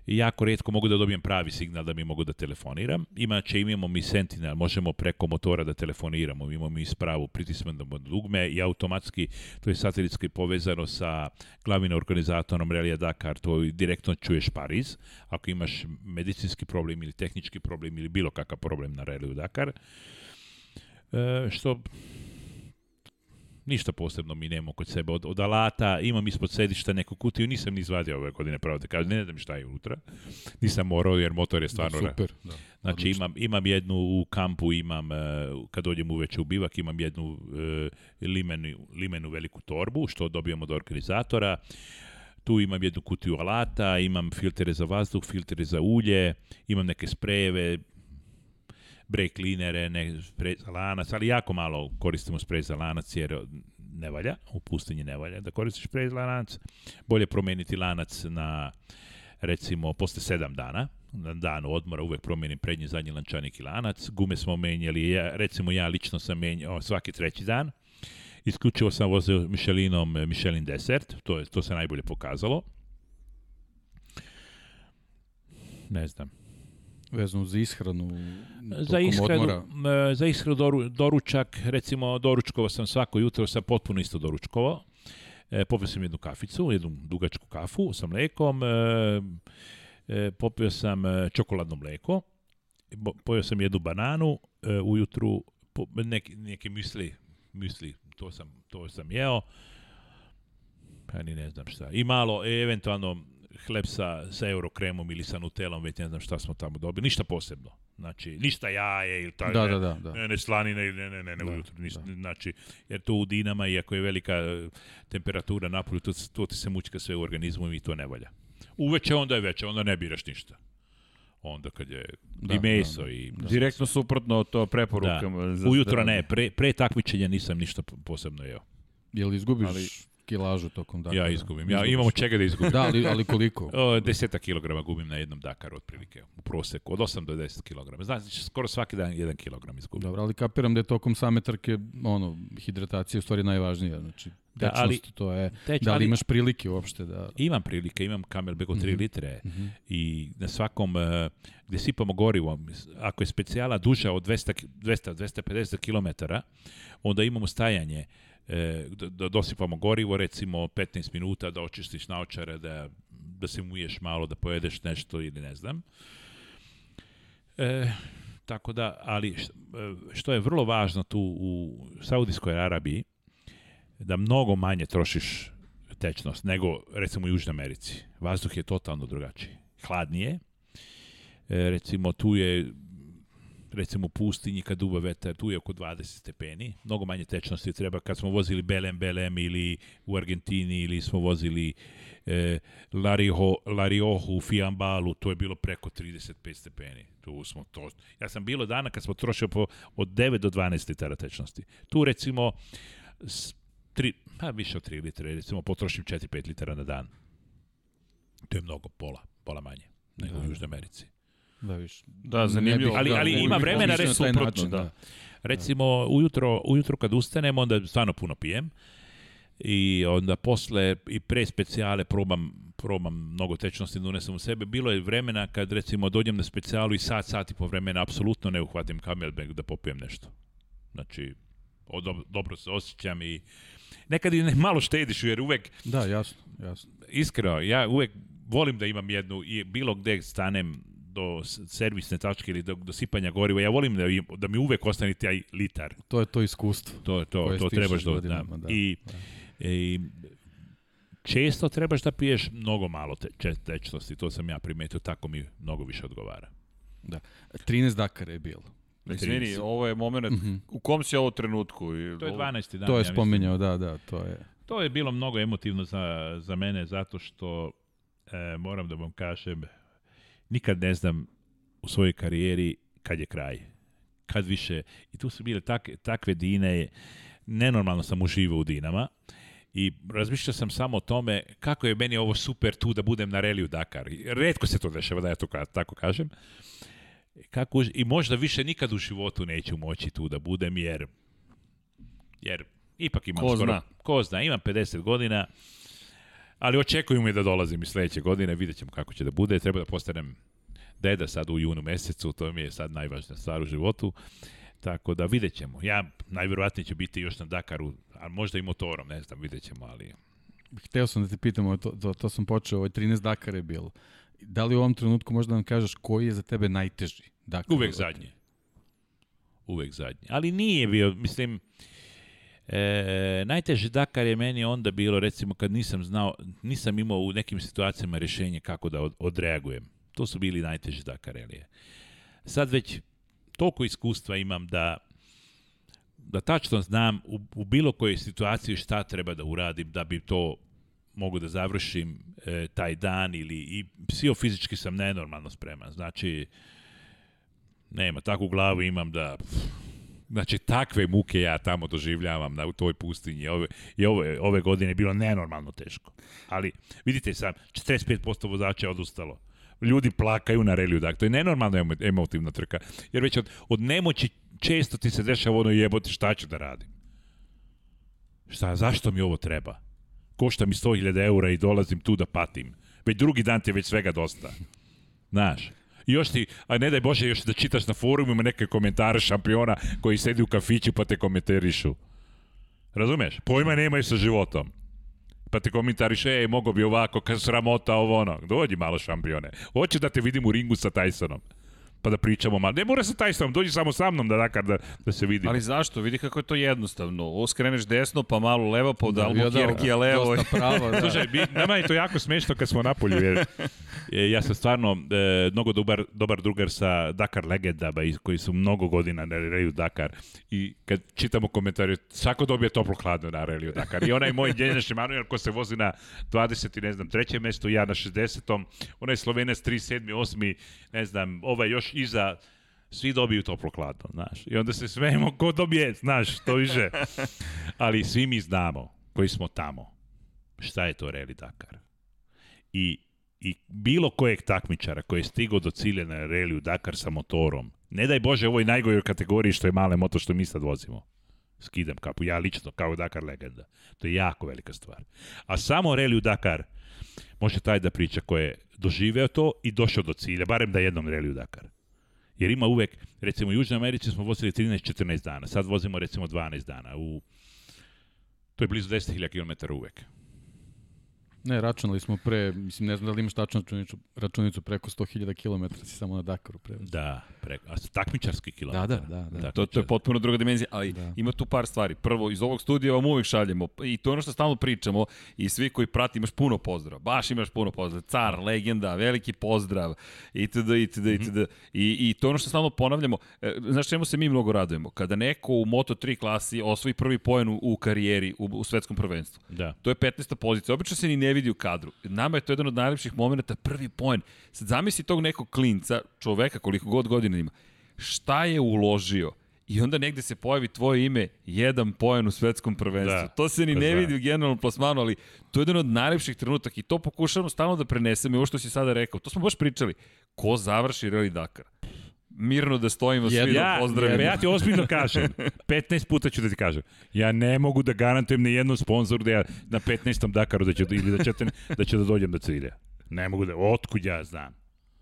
i jako redko mogu da dobijem pravi signal da mi mogu da telefoniram. Inače imamo mi Sentinel, možemo preko motora da telefoniramo, imamo mi spravu, pritisnemo dugme i automatski to je satelitski povezano sa glavnim organizatorom Relija Dakar, to direktno čuješ Pariz. Ako imaš medicinski problem ili tehnički problem ili bilo kakav problem na Reliju Dakar, e, što ništa posebno mi nemamo kod sebe od, od alata, imam ispod sedišta neku kutiju, nisam ni izvadio ove godine, pravo da te kažem, ne znam šta je unutra, nisam morao jer motor je stvarno... Da, super, da. Znači imam, imam, jednu u kampu, imam, e, kad dođem uveče u bivak, imam jednu e, limenu, limenu veliku torbu, što dobijemo od organizatora, tu imam jednu kutiju alata, imam filtere za vazduh, filtere za ulje, imam neke sprejeve, brake cleanere, ne, sprej za lanac, ali jako malo koristimo sprej za lanac jer ne valja, u pustinji ne valja da koristiš sprej za lanac. Bolje promeniti lanac na recimo posle sedam dana, na danu odmora uvek promenim prednji, zadnji lančanik i lanac. Gume smo menjali, ja, recimo ja lično sam menjao svaki treći dan. Isključivo sam vozio Michelinom eh, Michelin Desert, to, je, to se najbolje pokazalo. Ne znam vezano za ishranu za ishranu, odmora. za ishranu doru, doručak, recimo doručkovo sam svako jutro, sa potpuno isto doručkovo. E, popio sam jednu kaficu, jednu dugačku kafu sa mlekom, e, e popio sam e, čokoladno mleko, pojeo sam jednu bananu, e, ujutru po, neki, neki misli, misli, to sam, to sam jeo, pa ni ne znam šta. I malo, eventualno, hleb sa, sa eurokremom ili sa nutelom, već ne znam šta smo tamo dobili, ništa posebno. Znači, ništa jaje ili tako, da, ne, da, da, da. ne, ne slanine ili ne, ne, ne, ne da, ujutru, ništa, da. znači, jer to u Dinama, iako je velika e, temperatura napolju, to, to ti se mučka sve u organizmu i to ne valja. Uveče onda je veče, onda ne biraš ništa onda kad je da, i da, meso da, da. i... Da. Direktno suprotno to preporukama. Da. Ujutro ne, pre, pre takmičenja nisam ništa posebno jeo. Jel izgubiš Ali kilažu tokom dana. Ja izgubim. Ja imamo čega da izgubim. da, ali, ali koliko? 10 kg gubim na jednom Dakaru otprilike. U proseku. Od 8 do 10 kg. Znači, skoro svaki dan 1 kg izgubim. Dobro, ali kapiram da je tokom same trke ono, hidratacija u stvari najvažnija. Znači, da, ali, to je, teč, da li ali, imaš prilike uopšte da... Imam prilike, imam Camelback od 3 mm -hmm. litre mm -hmm. i na svakom, uh, gde sipamo gorivo, ako je specijala duža od 200, 200 250 km, onda imamo stajanje e, da da dosipamo gorivo, recimo 15 minuta da očistiš naočare, da, da se muješ malo, da pojedeš nešto ili ne znam. E, tako da, ali e, što je vrlo važno tu u Saudijskoj Arabiji, da mnogo manje trošiš tečnost nego recimo u Južnoj Americi. Vazduh je totalno drugačiji. Hladnije. E, recimo tu je recimo u pustinji kad duva vetar, tu je oko 20 stepeni, mnogo manje tečnosti treba kad smo vozili Belem Belem ili u Argentini ili smo vozili e, Lariho, Lariohu u Fiambalu, to je bilo preko 35 stepeni. Tu smo to, ja sam bilo dana kad smo trošio po, od 9 do 12 litara tečnosti. Tu recimo tri, pa više od 3 litre, recimo potrošim 4-5 litara na dan. To je mnogo, pola, pola manje nego u da, da. Južnoj Americi. Da, više. Da, zanimljivo. Ali, ali da, ima vremena, reći suprotno. Da. da. Recimo, ujutro, ujutro kad ustanem, onda stvarno puno pijem. I onda posle i pre specijale probam, probam mnogo tečnosti da unesem u sebe. Bilo je vremena kad recimo dođem na specijalu i sat, sat i po vremena apsolutno ne uhvatim kamelbeg da popijem nešto. Znači, o, dobro, dobro se osjećam i nekad i ne, malo štediš jer uvek... Da, jasno, jasno. Iskreno, ja uvek volim da imam jednu i bilo gde stanem do servisne tačke ili do, do sipanja goriva. Ja volim da, da mi uvek ostane taj litar. To je to iskustvo. To je to, to trebaš da-, da, godinama, da. I, da. i često trebaš da piješ mnogo malo te, tečnosti. To sam ja primetio, tako mi mnogo više odgovara. Da. 13 Dakara je bilo. E, izvini, ovo je moment, mm -hmm. u kom si ovo trenutku? To je 12. dan. To je ja spominjao, da, da, to je. To je bilo mnogo emotivno za, za mene, zato što e, moram da vam kažem, nikad ne znam u svojoj karijeri kad je kraj. Kad više, i tu su bile tak, takve dine, nenormalno sam uživao u dinama i razmišljao sam samo o tome kako je meni ovo super tu da budem na reliju Dakar. Redko se to dešava, da ja to tako kažem. Kako, I možda više nikad u životu neću moći tu da budem, jer, jer ipak imam ko skoro... Zna. Ko zna, imam 50 godina, Ali očekuju i da dolazim i sledeće godine, vidjet ćemo kako će da bude. Treba da postanem deda sad u junu mesecu, to mi je sad najvažnija stvar u životu. Tako da vidjet ćemo. Ja najverovatnije ću biti još na Dakaru, a možda i motorom, ne znam, vidjet ćemo, ali... Hteo sam da te pitam, to, to, to sam počeo, ovaj 13 Dakar je bilo. Da li u ovom trenutku možda nam kažeš koji je za tebe najteži Dakar? Uvek zadnji. Uvek zadnji. Ali nije bio, mislim, uh, E, najteže Dakar je meni onda bilo, recimo, kad nisam znao, nisam imao u nekim situacijama rešenje kako da od, odreagujem. To su bili najteži Dakar relije. Sad već toliko iskustva imam da da tačno znam u, u bilo kojoj situaciji šta treba da uradim da bi to mogu da završim e, taj dan ili i psihofizički sam nenormalno spreman. Znači, nema, takvu glavu imam da pff, Znači, takve muke ja tamo doživljavam na, u toj pustinji. Ove, I ove, ove godine je bilo nenormalno teško. Ali, vidite sam, 45% vozača je odustalo. Ljudi plakaju na reliju, dakle, to je nenormalno emotivna trka. Jer već od, od nemoći često ti se dešava ono jebote šta ću da radim. Šta, zašto mi ovo treba? Košta mi 100.000 eura i dolazim tu da patim. Već drugi dan ti je već svega dosta. Znaš, još ti, a ne daj Bože, još da čitaš na forumima neke komentare šampiona koji sedi u kafiću pa te komentarišu. Razumeš? Pojma nemaju sa životom. Pa te komentariš, ej, mogo bi ovako, sramota ovo ono. Dođi malo šampione. Hoću da te vidim u ringu sa Tysonom pa da pričamo malo. Ne mora sa Tysonom, dođi samo sa mnom da Dakar da, da se vidi. Ali zašto? Vidi kako je to jednostavno. O, skreneš desno, pa malo levo, pa da, da, da, da, levo. Dosta pravo, da. Slušaj, bi, nama je to jako smešno kad smo napolju, jer e, ja sam stvarno e, mnogo dobar, dobar drugar sa Dakar legendama koji su mnogo godina na Reliju Dakar i kad čitamo komentare, svako dobije toplo hladno na Reliju Dakar. I onaj moj Djenja Šemanuel ko se vozi na 20. ne znam, trećem mestu, ja na 60. Onaj Slovenac 7, 8. ne znam, ovaj još iza svi dobiju toplo hladno, znaš. I onda se smemo ko dobije, znaš, to više. Ali svi mi znamo koji smo tamo. Šta je to Reli Dakar? I, I bilo kojeg takmičara koji je stigao do cilja na Reliju Dakar sa motorom, ne daj Bože ovoj najgojoj kategoriji što je male moto što mi sad vozimo. Skidam kapu, ja lično, kao Dakar legenda. To je jako velika stvar. A samo Reliju Dakar može taj da priča ko je doživeo to i došao do cilja, barem da jednom Reliju Dakar. Jer ima uvek, recimo u Južnoj Americi smo vozili 13-14 dana, sad vozimo recimo 12 dana. U, to je blizu 10.000 km uvek. Ne, računali smo pre, mislim, ne znam da li imaš tačnu računicu, računicu preko 100.000 km si samo na Dakaru pre. Da, preko, a takmičarski kilometar. Da, da, da, da. da. To, to je potpuno druga dimenzija, ali da. ima tu par stvari. Prvo, iz ovog studija vam uvek šaljemo, i to je ono što stalno pričamo, i svi koji prati, imaš puno pozdrava, baš imaš puno pozdrava, car, legenda, veliki pozdrav, itd., itd., mhm. itd. Mm I, I to je ono što stalno ponavljamo, e, znaš čemu se mi mnogo radujemo? Kada neko u Moto3 klasi osvoji prvi poen u, u karijeri, u, u svetskom prvenstvu. Da. To je 15. pozicija. Obično se ni ne vidi u kadru. Nama je to jedan od najljepših momenta, prvi poen. Sad zamisli tog nekog klinca, čoveka koliko god godina ima, šta je uložio? I onda negde se pojavi tvoje ime, jedan poen u svetskom prvenstvu. Da, to se ni ne da. vidi u generalnom plasmanu, ali to je jedan od najljepših trenutaka i to pokušavamo stalno da prenesemo i ovo što si sada rekao. To smo baš pričali. Ko završi Rally Dakar? mirno da stojimo svi da ja, da pozdravimo. Ja ti ozbiljno kažem, 15 puta ću da ti kažem, ja ne mogu da garantujem ni jednom sponzoru da ja na 15. Dakaru da ću, ili da, četem, da ću da dođem do cilja. Ne mogu da, otkud ja znam.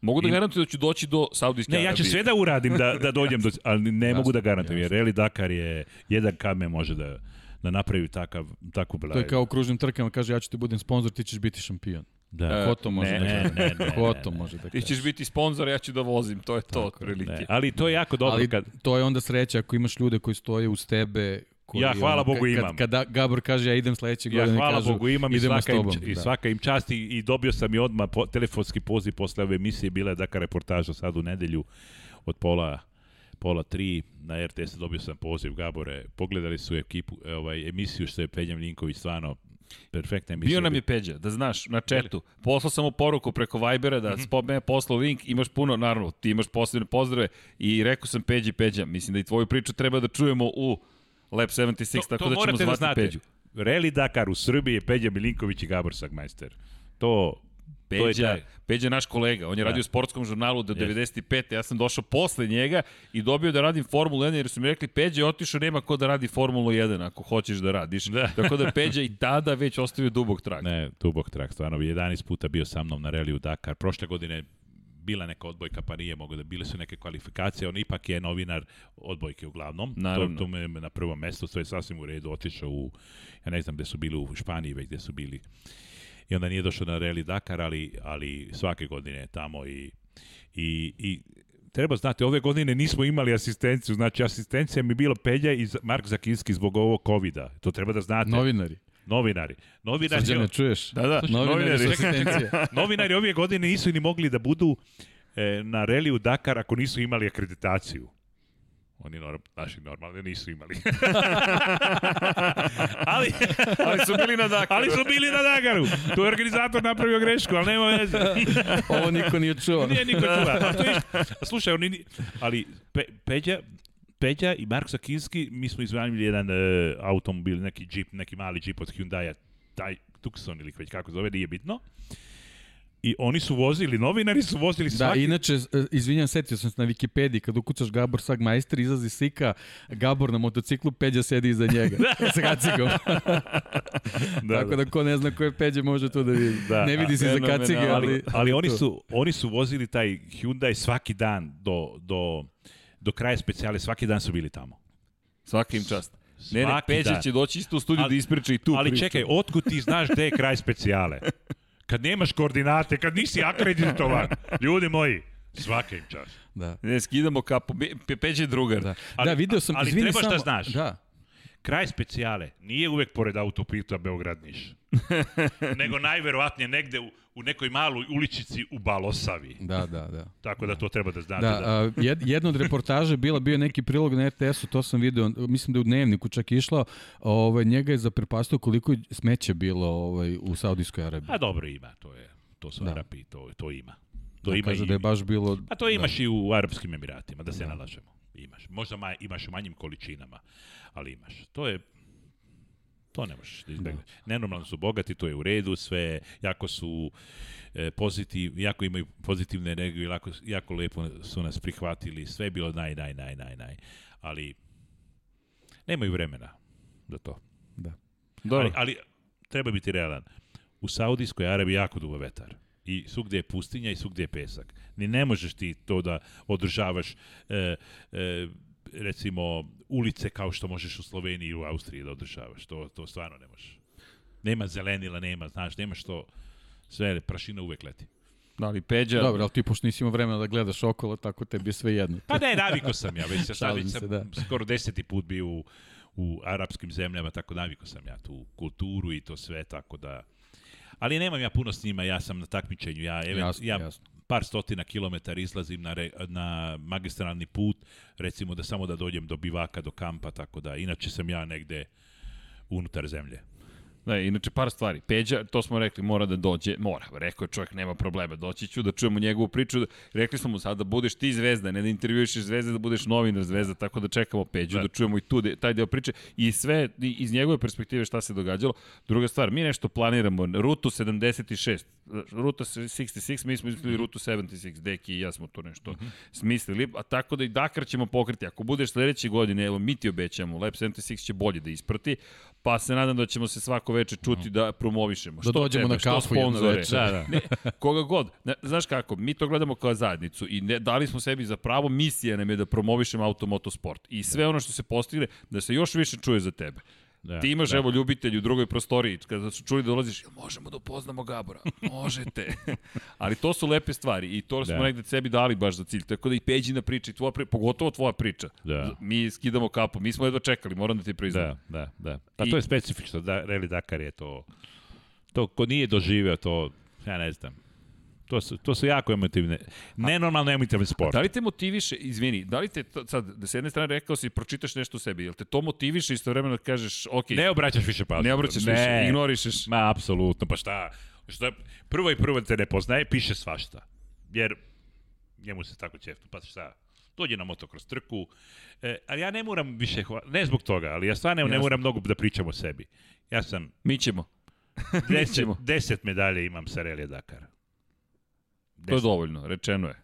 Mogu da garantujem da ću doći do Saudijske Arabije. Ne, ja ću sve da uradim da, da dođem do... Ali ne mogu da garantujem, jer Eli Dakar je... Jedan kamen može da, da napravi takav, takvu blaju. To je kao u kružnim trkama, kaže ja ću ti budem sponsor, ti ćeš biti šampion. Da. E, Ko to može ne, da ne, ne, ne, Ko to može da Ti ćeš biti sponsor, ja ću da vozim, to je to otprilike. Ne. Ali to je jako dobro. Ali kad... to je onda sreća ako imaš ljude koji stoje uz tebe, koji ja hvala Bogu imam. Kad, kada Gabor kaže ja idem sledeće ja, godine, hvala kažu, Bogu imam i svaka, im, da. i svaka im čast i, i dobio sam i odmah po, telefonski poziv posle ove emisije, bila je Dakar reportaža sad u nedelju od pola pola tri na RTS dobio sam poziv Gabore, pogledali su ekipu, e, ovaj, emisiju što je Penjam Linković stvarno Perfekta emisija. Bio nam da je Peđa, da znaš, na četu. Poslao sam mu poruku preko Vibera da mm -hmm. spome poslao link, imaš puno, naravno, ti imaš posebne pozdrave i rekao sam Peđi, Peđa, mislim da i tvoju priču treba da čujemo u Lab 76, to, tako to da ćemo da zvati da znate. Peđu. Reli Dakar u Srbiji je Peđa Milinković i Gabor Sagmeister. To Peđa, Peđa naš kolega, on je da. radio u sportskom žurnalu do 95. Ja sam došao posle njega i dobio da radim Formulu 1 jer su mi rekli Peđa je otišao, nema ko da radi Formulu 1 ako hoćeš da radiš. Da. Tako da Peđa i tada već ostavio dubog trak. Ne, dubog trak, stvarno. 11 puta bio sa mnom na reliju Dakar. Prošle godine bila neka odbojka, pa nije mogao da bile su neke kvalifikacije, on ipak je novinar odbojke uglavnom. Naravno. To, to me na prvo mesto, to je sasvim u redu, otišao u, ja ne znam gde su bili u Španiji, već gde su bili i onda nije došao na Rally Dakar, ali, ali svake godine je tamo i, i, i treba znati, ove godine nismo imali asistenciju, znači asistencija mi bilo Pelja i Mark Zakinski zbog ovog covid -a. To treba da znate. Novinari. Novinari. Novinari. Srđane, čuješ? Da, da. Slušaj, novinari, novinari, novinari ove godine nisu ni mogli da budu e, na reliju Dakar ako nisu imali akreditaciju. Oni norm, naši normalni nisu imali. ali, ali su bili na Dakaru. Ali su bili na Dakaru. Tu je organizator napravio grešku, ali nema veze. Ovo niko nije čuo. Nije niko čuo. Slušaj, oni, ali pe, Peđa, Peđa i Marko Sakinski, mi smo izvranili jedan e, automobil, neki džip, neki mali džip od Hyundai-a, taj Tucson ili već kako zove, nije bitno. I oni su vozili, novinari su vozili da, svaki... Da, inače, e, izvinjam, setio sam se na Wikipediji, kad ukucaš Gabor Sagmajster, izlazi slika Gabor na motociklu, Peđa sedi iza njega. da. da. S kacigom. Da, da, Tako da ko ne zna ko je Peđa može to da vidi. Da, ne vidi se za kacige, ali... Ali, ali oni, su, oni su vozili taj Hyundai svaki dan do, do, do kraja specijale, svaki dan su bili tamo. Svaki im čast. Ne, ne, Peđa će doći isto u studiju ali, da ispriča i tu ali, priču. Ali čekaj, otkud ti znaš gde je kraj specijale? kad nemaš koordinate, kad nisi akreditovan. Ljudi moji, svaka im čast. Da. Ne, skidamo kapu, pe, peđe drugar. Da, ali, da video sam, ali trebaš da samo... da znaš. Da. Kraj specijale nije uvek pored autopita Beograd-Niš. Nego najverovatnije negde u, u nekoj maloj uličici u Balosavi. Da, da, da. Tako da to treba da znate. Da, da. A, jed, jedna od reportaže bila bio neki prilog na RTS-u, to sam video, mislim da je u dnevniku čak išla, ovaj, njega je zaprepastio koliko smeće bilo ovaj, u Saudijskoj Arabiji. A dobro ima, to je, to su da. Arapi, to, to ima. To da, ima kaže i, da je baš bilo... A to imaš da. i u Arabskim Emiratima, da se da. nalažemo. Imaš. Možda ma, imaš u manjim količinama, ali imaš. To je To ne možeš da, da. izbegneš. Da. Nenormalno su bogati, to je u redu, sve jako su e, pozitiv, jako imaju pozitivne energije, jako, jako lepo su nas prihvatili, sve je bilo naj, naj, naj, naj, naj. Ali nemaju vremena za to. Da. Dobro. Ali, ali treba biti realan. U Saudijskoj Arabiji jako duva vetar. I svugde je pustinja i svugde je pesak. Ni ne možeš ti to da održavaš e, e, recimo ulice kao što možeš u Sloveniji i u Austriji da održavaš. To, to stvarno ne možeš. Nema zelenila, nema, znaš, nema što sve prašina uvek leti. Da, li Peđa... Dobro, ali ti pošto nisi imao vremena da gledaš okolo, tako tebi je sve jedno. Pa ne, naviko sam ja, već sad već sam da. skoro deseti put bio u, u arapskim zemljama, tako naviko sam ja tu kulturu i to sve, tako da... Ali nemam ja puno s njima, ja sam na takmičenju, ja, even, jasno, ja jasno par stotina kilometara izlazim na, re, na magistralni put, recimo da samo da dođem do bivaka, do kampa, tako da inače sam ja negde unutar zemlje. Da, inače par stvari. Peđa, to smo rekli, mora da dođe, mora. Rekao je čovjek, nema problema, doći ću da čujemo njegovu priču. Rekli smo mu sad da budeš ti zvezda, ne da intervjuješ zvezde, da budeš novinar zvezda, tako da čekamo Peđu, da, da čujemo i tu de, taj deo priče i sve iz njegove perspektive šta se događalo. Druga stvar, mi nešto planiramo, rutu 76, ruta 66, mi smo izmislili rutu 76, Deki i ja smo to nešto mm -hmm. smislili, a tako da i Dakar ćemo pokriti. Ako budeš sledeće godine, evo mi ti obećamo, Lab 76 će bolje da isprati, Pa se nadam da ćemo se svako veče čuti da promovišemo. Da što dođemo tebe, na kafu jedno veče. Da, da. Ne, koga god. Ne, znaš kako, mi to gledamo kao zajednicu i ne, dali smo sebi za pravo, misija nam je da promovišemo automotosport. I sve da. ono što se postigle da se još više čuje za tebe. Da, Ti imaš, da. evo, ljubitelj u drugoj prostoriji, kada su čuli da dolaziš, ja, možemo da upoznamo Gabora, možete. Ali to su lepe stvari i to smo da. negde sebi dali baš za cilj. Tako da i Peđina priča i tvoja priča, pogotovo tvoja priča. Da. Mi skidamo kapu, mi smo jedva čekali, moram da ti priznam. Da, da, da. Pa I... to je specifično, da, Rally Dakar je to, to ko nije doživeo to, ja ne znam, To su, to su jako emotivne. Nenormalno emotivan sport. Da li te motiviše, izvini, da li te, to, sad, da s jedne strane rekao si, pročitaš nešto u sebi, jel te to motiviše istovremeno da kažeš, ok... Ne obraćaš više pažnju. Ne obraćaš ne. više, ignorišeš. Ma, apsolutno, pa šta? šta? Prvo i prvo te ne poznaje, piše svašta. Jer njemu se tako ćeftu, pa šta? dođe na motokros trku, e, ali ja ne moram više, ne zbog toga, ali ja stvarno ne moram mnogo da pričam o sebi. Ja sam... Mi ćemo. deset, deset medalje imam sa Relije Dakara. To je dovoljno, rečeno je.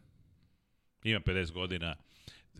Ima 50 godina,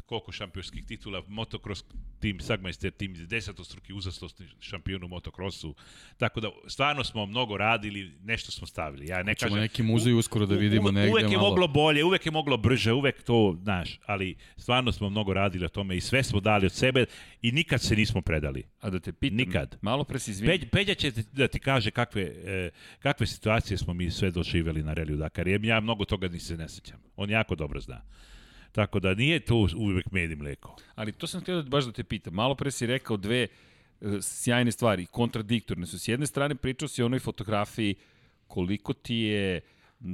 koliko šampionskih titula, motocross tim, Sagmeister tim, desetostruki uzastosni šampion u motocrossu. Tako da stvarno smo mnogo radili, nešto smo stavili. Ja ne Hoćemo kažem, neki muzej uskoro da vidimo u, negde Uvek je malo. moglo bolje, uvek je moglo brže, uvek to, znaš, ali stvarno smo mnogo radili o tome i sve smo dali od sebe i nikad se nismo predali. A da te pitam, nikad. malo pre si izvini. Peđa će da ti kaže kakve, e, kakve situacije smo mi sve doživjeli na Reliju Dakar. Ja mnogo toga ni se ne sećam. On jako dobro zna. Tako da nije to uvek med i mleko. Ali to sam htio da baš da te pitam. Malo pre si rekao dve e, sjajne stvari, kontradiktorne su. S jedne strane pričao si o onoj fotografiji koliko ti je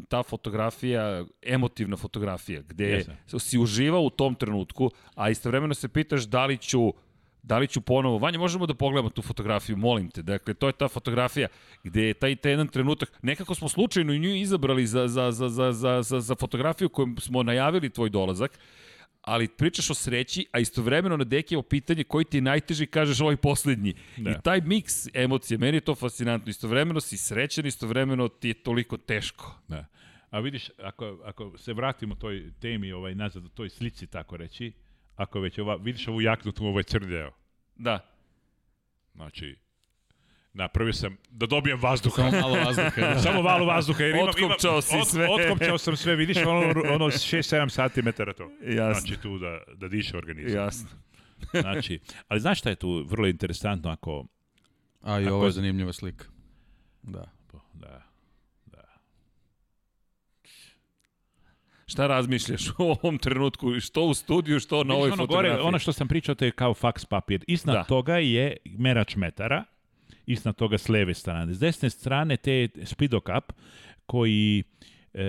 ta fotografija, emotivna fotografija, gde Jesa. si uživao u tom trenutku, a istovremeno se pitaš da li ću Da li ću ponovo? Vanja, možemo da pogledamo tu fotografiju, molim te. Dakle, to je ta fotografija gde je taj, taj jedan trenutak, nekako smo slučajno i nju izabrali za, za, za, za, za, za, za fotografiju kojom smo najavili tvoj dolazak, ali pričaš o sreći, a istovremeno na Dekijevo pitanje koji ti je najteži, kažeš ovaj poslednji. Da. I taj miks emocije, meni je to fascinantno. Istovremeno si srećan, istovremeno ti je toliko teško. Da. A vidiš, ako, ako se vratimo toj temi, ovaj, nazad, toj slici, tako reći, ako već ova, vidiš ovu jaknu tu, ovo je crn deo. Da. Znači, napravio sam da dobijem vazduha. Samo malo vazduha. Da. Samo malo vazduha. Jer imam, otkopčao imam, si sve. Ot, otkopčao sam sve, vidiš, ono, ono 6-7 cm to. Jasno. Znači tu da, da diše organizam. Jasno. znači, ali znaš šta je tu vrlo interesantno ako... A i ako, ovo je zanimljiva slika. Da. Da. šta razmišljaš u ovom trenutku, što u studiju, što na ovoj ono fotografiji? Gore, ono što sam pričao, to je kao faks papir. Iznad da. toga je merač metara, iznad toga s leve strane. S desne strane te je speedokap koji e,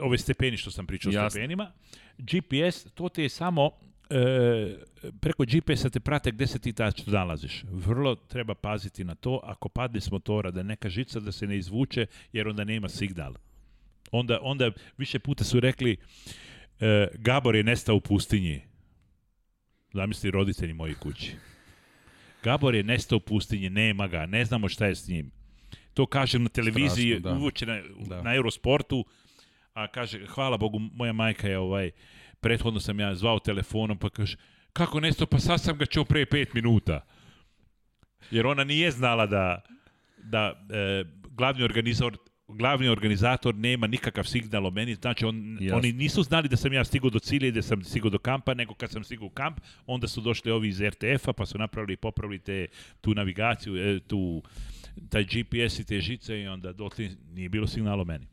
ove stepeni što sam pričao Jasne. o stepenima, GPS, to te je samo e, preko GPS-a te prate gde se ti tačno nalaziš. Vrlo treba paziti na to ako padne s motora da neka žica da se ne izvuče jer onda nema signal. Onda, onda više puta su rekli e, Gabor je nestao u pustinji. Zamisli roditelji moji kući. Gabor je nestao u pustinji, nema ga, ne znamo šta je s njim. To kažem na televiziji, Strašno, da. uvučena da. na Eurosportu, a kaže, hvala Bogu, moja majka je ovaj, prethodno sam ja zvao telefonom, pa kaže, kako nestao, pa sad sam ga čuo pre pet minuta. Jer ona nije znala da, da e, glavni organizator glavni organizator nema nikakav signal o meni, znači on, yes. oni nisu znali da sam ja stigao do cilja i da sam stigao do kampa, nego kad sam stigao u kamp, onda su došli ovi iz RTF-a pa su napravili i popravili te, tu navigaciju, e, tu, taj GPS i te žice i onda dotli nije bilo signala o meni.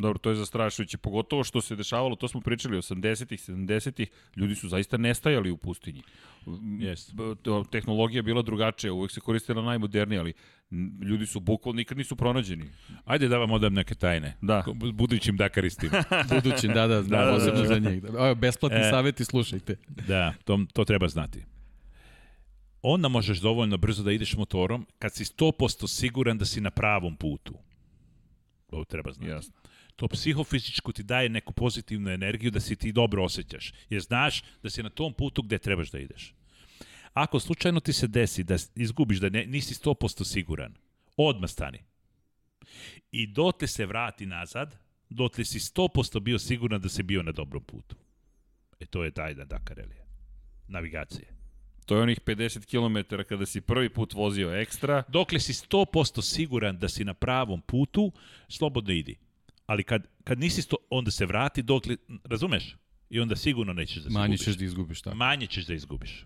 Dobro, to je zastrašujuće, pogotovo što se dešavalo, to smo pričali, 80-ih, 70-ih, ljudi su zaista nestajali u pustinji. Yes. Tehnologija bila drugačija, uvek se koristila najmodernija, ali ljudi su bukvalno nikad nisu pronađeni. Ajde da vam odam neke tajne. Da. Budućim dakaristima. Budućim, da, da, da, da, da, da. za njih. Ovo, besplatni e, savjeti, slušajte. Da, to, to treba znati. Onda možeš dovoljno brzo da ideš motorom kad si 100% siguran da si na pravom putu. Ovo treba znati. Jasno to psihofizičko ti daje neku pozitivnu energiju da se ti dobro osjećaš, jer znaš da si na tom putu gde trebaš da ideš. Ako slučajno ti se desi da izgubiš, da ne, nisi 100% siguran, odmah stani. I dotle se vrati nazad, dotle si 100% bio siguran da si bio na dobrom putu. E to je tajna Dakarelija. Navigacije. To je onih 50 km kada si prvi put vozio ekstra. Dokle si 100% siguran da si na pravom putu, slobodno idi ali kad, kad nisi sto, onda se vrati dok li, razumeš? I onda sigurno nećeš da se Manje gubiš. ćeš da izgubiš, tako. Manje ćeš da izgubiš.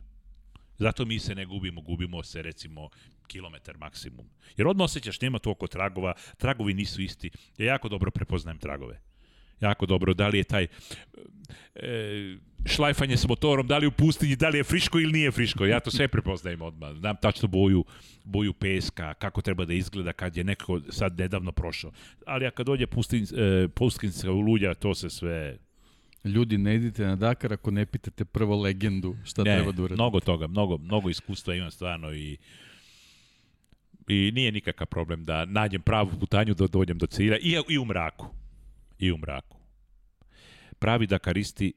Zato mi se ne gubimo, gubimo se recimo kilometar maksimum. Jer odmah osjećaš, nema to toliko tragova, tragovi nisu isti. Ja jako dobro prepoznajem tragove jako dobro. Da li je taj e, šlajfanje s motorom, da li u pustinji, da li je friško ili nije friško. Ja to sve prepoznajem odmah. Znam tačno boju, boju peska, kako treba da izgleda kad je neko sad nedavno prošao. Ali ja kad dođe pustin, e, pustinska ululja, to se sve Ljudi, ne idite na Dakar ako ne pitate prvo legendu šta ne, treba da uradite. Mnogo toga, mnogo, mnogo iskustva imam stvarno i i nije nikakav problem da nađem pravu putanju da dođem do cilja i, i u mraku i u mraku. Pravi dakaristi,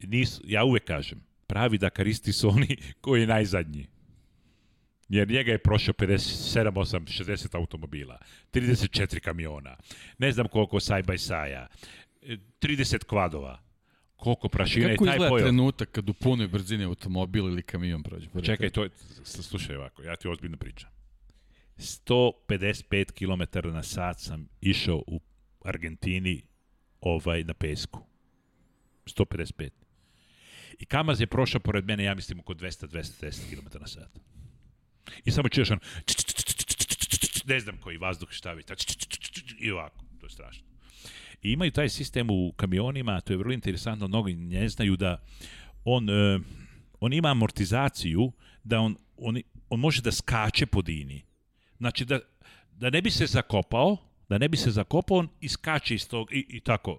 nisu, ja uvek kažem, pravi dakaristi su oni koji je najzadnji. Jer njega je prošao 57, 8, 60 automobila, 34 kamiona, ne znam koliko side by saja, 30 kvadova, koliko prašine Kako je taj pojel. Kako izgleda trenutak kad u punoj brzini automobil ili kamion prođe? Čekaj, to je, slušaj ovako, ja ti ozbiljno pričam. 155 km na sat sam išao u Argentini ovaj na pesku. 155. I Kamaz je prošao pored mene, ja mislim, oko 200-210 km na sat. I samo čuješ on, ne znam koji vazduh štavi, i ovako, to je strašno. I imaju taj sistem u kamionima, to je vrlo interesantno, mnogi ne znaju da on, on ima amortizaciju, da on, on, on može da skače po dini. Znači da, da ne bi se zakopao, da ne bi se zakopao on iskače iz tog i, i tako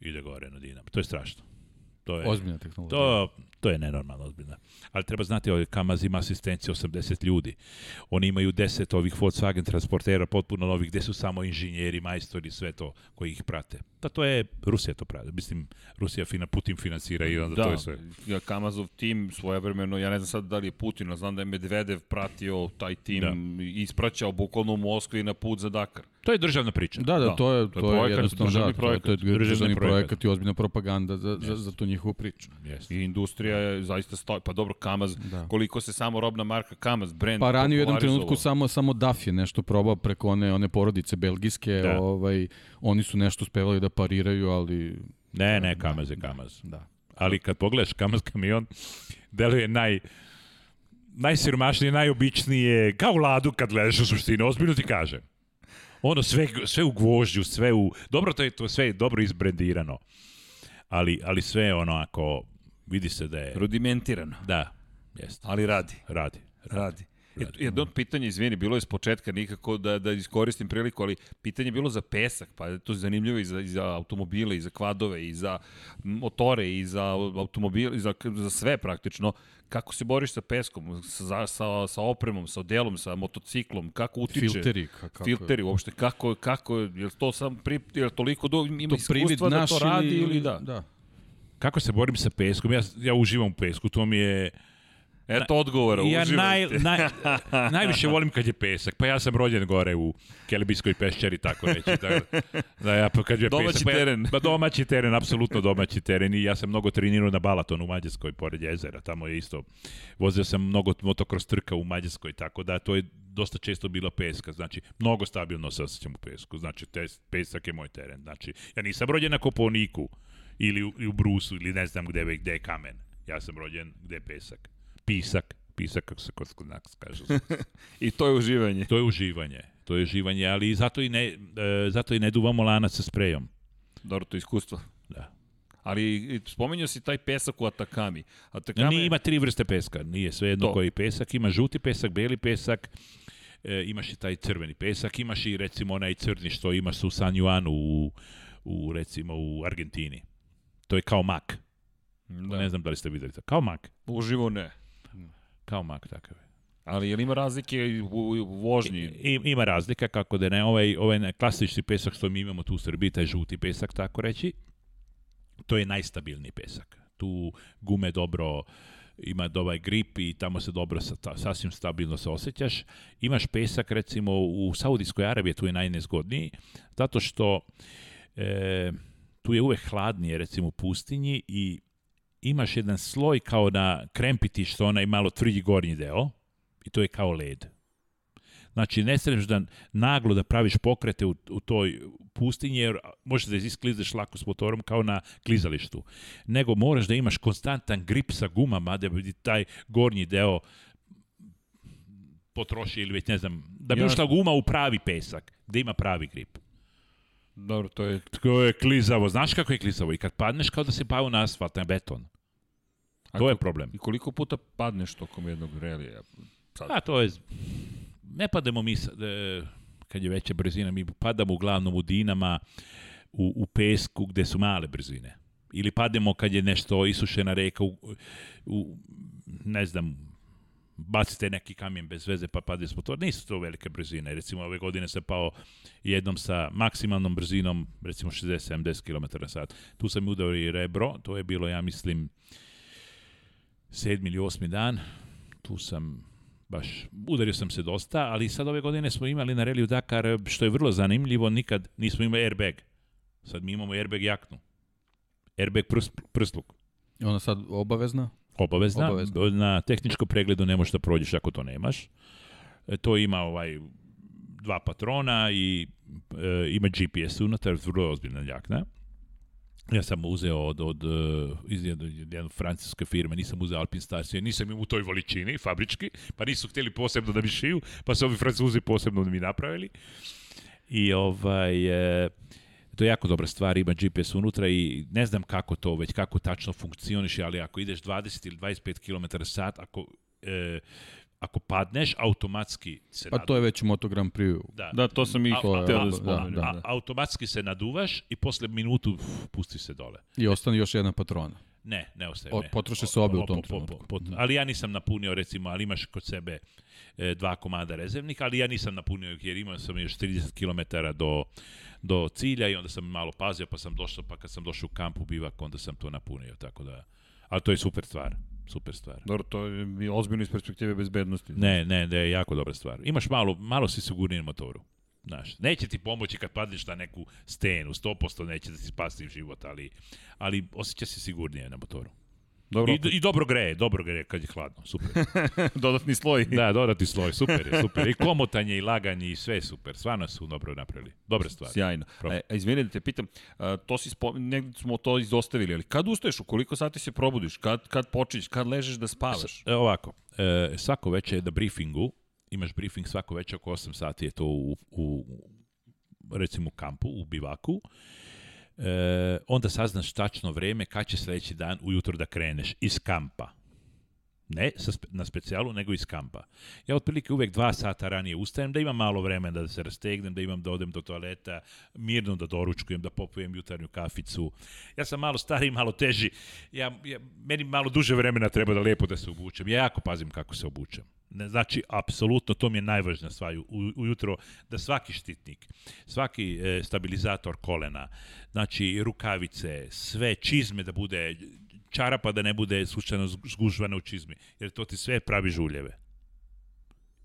ide gore na Dinamo. To je strašno. To je, Ozbiljna tehnologija. To, To je nenormalno ozbiljno. Ali treba znati, ovaj Kamaz ima asistenciju 80 ljudi. Oni imaju 10 ovih Volkswagen transportera, potpuno novih, gde su samo inženjeri, majstori, sve to koji ih prate. Pa to je, Rusija to pravi. Mislim, Rusija fina, Putin financira i onda da, to je da, sve. Da, Kamazov tim svojevremeno, ja ne znam sad da li je Putin, znam da je Medvedev pratio taj tim, da. ispraćao bukvalno u Moskvi na put za Dakar. To je državna priča. Da, da, da. to je, to, to je, projekat, jednostavno, da, državni da, projekat. To je, to je državni, državni projekat. projekat i ozbiljna propaganda za, yes. za, za tu njihovu priču. Yes. I industrija istorija je zaista stoji. Pa dobro, Kamaz, da. koliko se samo robna marka Kamaz, brand Pa ranije u jednom trenutku samo, samo DAF je nešto probao preko one, one porodice belgijske, da. ovaj, oni su nešto uspevali da pariraju, ali... Ne, ne, Kamaz je da. Kamaz. Da. Ali kad pogledaš Kamaz kamion, deluje naj najsiromašnije, najobičnije, kao u ladu kad gledaš u suštini, ozbiljno ti kažem ono sve, sve u gvožđu, sve u... Dobro, to je to sve dobro izbrendirano. Ali, ali sve ono ako Vidi se da je... Rudimentirano. Da, jeste. Ali radi. Radi. Radi. radi. radi. E, jedno od pitanja, izvini, bilo je s početka nikako da, da iskoristim priliku, ali pitanje je bilo za pesak, pa je to zanimljivo i za, i za automobile, i za kvadove, i za motore, i za automobile, i za, za sve praktično. Kako se boriš sa peskom, sa, sa, sa opremom, sa delom, sa motociklom, kako utiče? Filteri. Kako, filteri, uopšte, kako, kako, je to sam pri, je toliko dugo, ima to iskustva da to radi ili, ili da? Da, kako se borim sa peskom? Ja, ja uživam u pesku, to mi je... Eto odgovora, ja naj, naj, najviše volim kad je pesak, pa ja sam rođen gore u Kelebijskoj pešćari, tako reći. Da, da ja, pa kad je domaći pesak, pa teren. Pa, ja, domaći teren, apsolutno domaći teren. I ja sam mnogo trenirao na Balatonu u Mađarskoj, pored jezera, tamo je isto. Vozio sam mnogo motokros trka u Mađarskoj, tako da to je dosta često bila peska, znači mnogo stabilno se osjećam u pesku, znači te, pesak je moj teren, znači ja nisam rođen na Koponiku, ili u, i u Brusu, ili ne znam gde, gde je kamen. Ja sam rođen, gde je pesak? Pisak, pisak kako se kod, kaže. I to je uživanje. To je uživanje, to je uživanje, ali zato i ne, e, zato i ne duvamo lanac sa sprejom. Dobro, to je iskustvo. Da. Ali spomenuo si taj pesak u Atakami. Atakame... Nije, ima tri vrste peska, nije sve jedno to. koji pesak. Ima žuti pesak, beli pesak, e, imaš i taj crveni pesak, imaš i recimo onaj crni što imaš u San Juanu u, u recimo u Argentini. To je kao mak. Da. Ne znam da li ste videli to. Kao mak. Uživo ne. Kao mak, takav je. Ali je li ima razlike u, u vožnji? I, ima razlika, kako da ne. Ovaj, ovaj klasični pesak što mi imamo tu u Srbiji, taj žuti pesak, tako reći, to je najstabilniji pesak. Tu gume dobro ima dobar grip i tamo se dobro, sa, sasvim stabilno se osjećaš. Imaš pesak, recimo, u Saudijskoj Arabiji, tu je najnezgodniji, zato što e, tu je uvek hladnije, recimo u pustinji i imaš jedan sloj kao na krempiti što onaj malo tvrđi gornji deo i to je kao led. Znači, ne središ da naglo da praviš pokrete u, u toj pustinji, jer možeš da isklizaš lako s motorom kao na klizalištu. Nego moraš da imaš konstantan grip sa gumama da bi taj gornji deo potroši ili već ne znam, da bi ušla guma u pravi pesak, da ima pravi grip. Dobro, to je... To je klizavo. Znaš kako je klizavo? I kad padneš kao da se pao na asfalt, na beton. A to je problem. I koliko puta padneš tokom jednog relija? Sad. A to je... Ne pademo mi sad, e, kad je veća brzina, mi padamo uglavnom u dinama, u, u pesku gde su male brzine. Ili pademo kad je nešto isušena reka u, u ne znam, bacite neki kamen bez veze pa pade s motora, nisu to velike brzine. Recimo ove godine se pao jednom sa maksimalnom brzinom, recimo 60-70 km na sat. Tu sam udao i rebro, to je bilo, ja mislim, sedmi ili osmi dan. Tu sam baš, udario sam se dosta, ali sad ove godine smo imali na reliju Dakar, što je vrlo zanimljivo, nikad nismo imali airbag. Sad mi imamo airbag jaknu. Airbag prst, prsluk. I Ona sad obavezna? Obavezna. Obavezna. Na tehničkom pregledu ne možeš da prođeš ako to nemaš. E, to ima ovaj dva patrona i e, ima GPS unutar, vrlo ozbiljna ljakna. Ja sam uzeo od, od, e, iz jedne, francuske firme, nisam uzeo Alpin Stars, jer nisam im u toj veličini, fabrički, pa nisu hteli posebno da mi šiju, pa su ovi francuzi posebno da mi napravili. I ovaj, e, to je jako dobra stvar, ima GPS unutra i ne znam kako to već, kako tačno funkcioniš, ali ako ideš 20 ili 25 km sat, ako e, ako padneš, automatski se Pa naduvaš. to je već u Moto Grand Prix. Da, da to sam ih htio da spomenem. Da, da. Automatski se naduvaš i posle minutu ff, pusti se dole. I ostane još jedna patrona. Ne, ne ostaje. O, potroše se obe u tom trenutku. Po, po, da. ali ja nisam napunio, recimo, ali imaš kod sebe e, dva komada rezervnih, ali ja nisam napunio jer imao sam još 30 km do, do cilja i onda sam malo pazio pa sam došao, pa kad sam došao u kamp u bivak onda sam to napunio, tako da, ali to je super stvar super stvar. Dobro, to je ozbiljno iz perspektive bezbednosti. Znači. Ne, ne, ne, jako dobra stvar. Imaš malo, malo si sigurniji na motoru. Znaš, neće ti pomoći kad padneš na neku stenu, 100% neće da ti spasti život, ali, ali osjeća se sigurnije na motoru. Dobro. I, I dobro greje, dobro greje kad je hladno, super. dodatni sloj. Da, dodatni sloj, super je, super. I komotanje i laganje i sve je super. Stvarno su dobro napravili. Dobre stvari. Sjajno. E, izvini da te pitam, to si spo... negdje smo to izostavili, ali kad ustaješ, u koliko sati se probudiš, kad, kad počinješ, kad ležeš da spavaš? e, ovako, e, svako veče je da briefingu, imaš briefing svako veče oko 8 sati je to u, u recimo kampu, u bivaku E, onda saznaš tačno vreme kad će sledeći dan ujutro da kreneš iz kampa ne sa spe, na specijalu, nego iz kampa. Ja otprilike uvek dva sata ranije ustajem, da imam malo vremena da se rastegnem, da imam da odem do toaleta, mirno da doručkujem, da popujem jutarnju kaficu. Ja sam malo stari, malo teži. Ja, ja, meni malo duže vremena treba da lepo da se obučem. Ja jako pazim kako se obučem. Ne, znači, apsolutno, to mi je najvažnija stvar ujutro, da svaki štitnik, svaki e, stabilizator kolena, znači rukavice, sve čizme da bude čarapa da ne bude slučajno zgužvana u čizmi, jer to ti sve pravi žuljeve.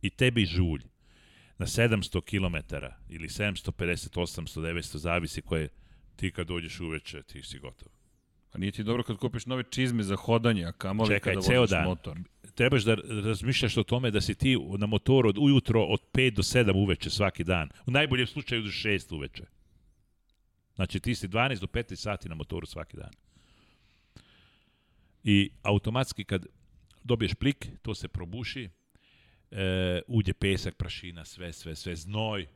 I tebi žulj na 700 km ili 750, 800, 900, zavisi koje ti kad dođeš uveče, ti si gotov. A nije ti dobro kad kupiš nove čizme za hodanje, a kamoli Čekaj, kada voziš dan. motor. Trebaš da razmišljaš o tome da si ti na motoru od ujutro od 5 do 7 uveče svaki dan. U najboljem slučaju do 6 uveče. Znači ti si 12 do 15 sati na motoru svaki dan i automatski kad dobiješ plik, to se probuši, e, uđe pesak, prašina, sve, sve, sve, znoj,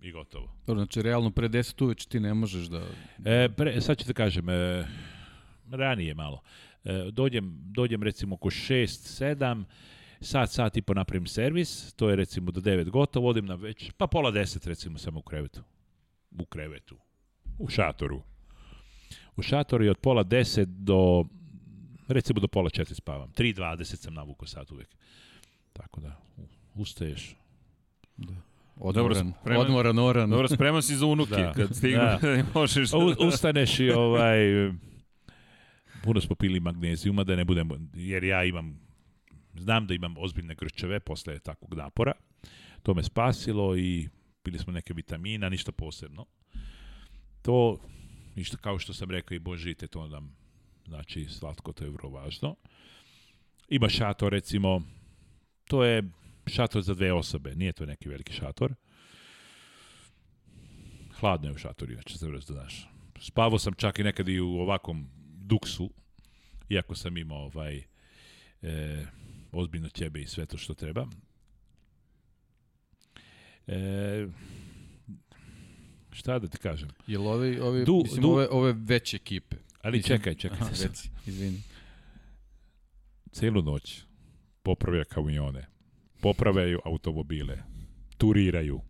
i gotovo. Dobro, znači realno pre 10 uveče ti ne možeš da... E, pre, sad ću te da kažem, e, ranije malo. E, dođem, dođem recimo oko 6, 7, sat, sat i po napravim servis, to je recimo do 9 gotovo, odim na već, pa pola 10 recimo samo u krevetu. U krevetu. U šatoru. U šatoru je od pola 10 do recimo do pola četiri spavam. 3.20 sam navukao sad uvek. Tako da, ustaješ. Da. Odmoran, Dobro, spreman, odmoran, oran. Dobro, spreman si za unuke da. kad stignu, da. možeš... Da... U, ustaneš i ovaj... Puno smo pili magnezijuma da ne budemo, jer ja imam, znam da imam ozbiljne grčeve posle takvog napora. To me spasilo i pili smo neke vitamina, ništa posebno. To, ništa kao što sam rekao i Božite, to nam znači slatko to je vrlo važno. Ima šator recimo, to je šator za dve osobe, nije to neki veliki šator. Hladno je u šatoru, inače, se da znaš. Spavao sam čak i nekad i u ovakom duksu, iako sam imao ovaj, e, ozbiljno ćebe i sve to što treba. E, šta da ti kažem? Jel ovi, ovi, du, mislim, du, ove, ove veće ekipe, Ali Mislim, čekaj, čekaj, aha, se reci. Izvini. Celu noć popravlja kamione, popravljaju automobile, turiraju,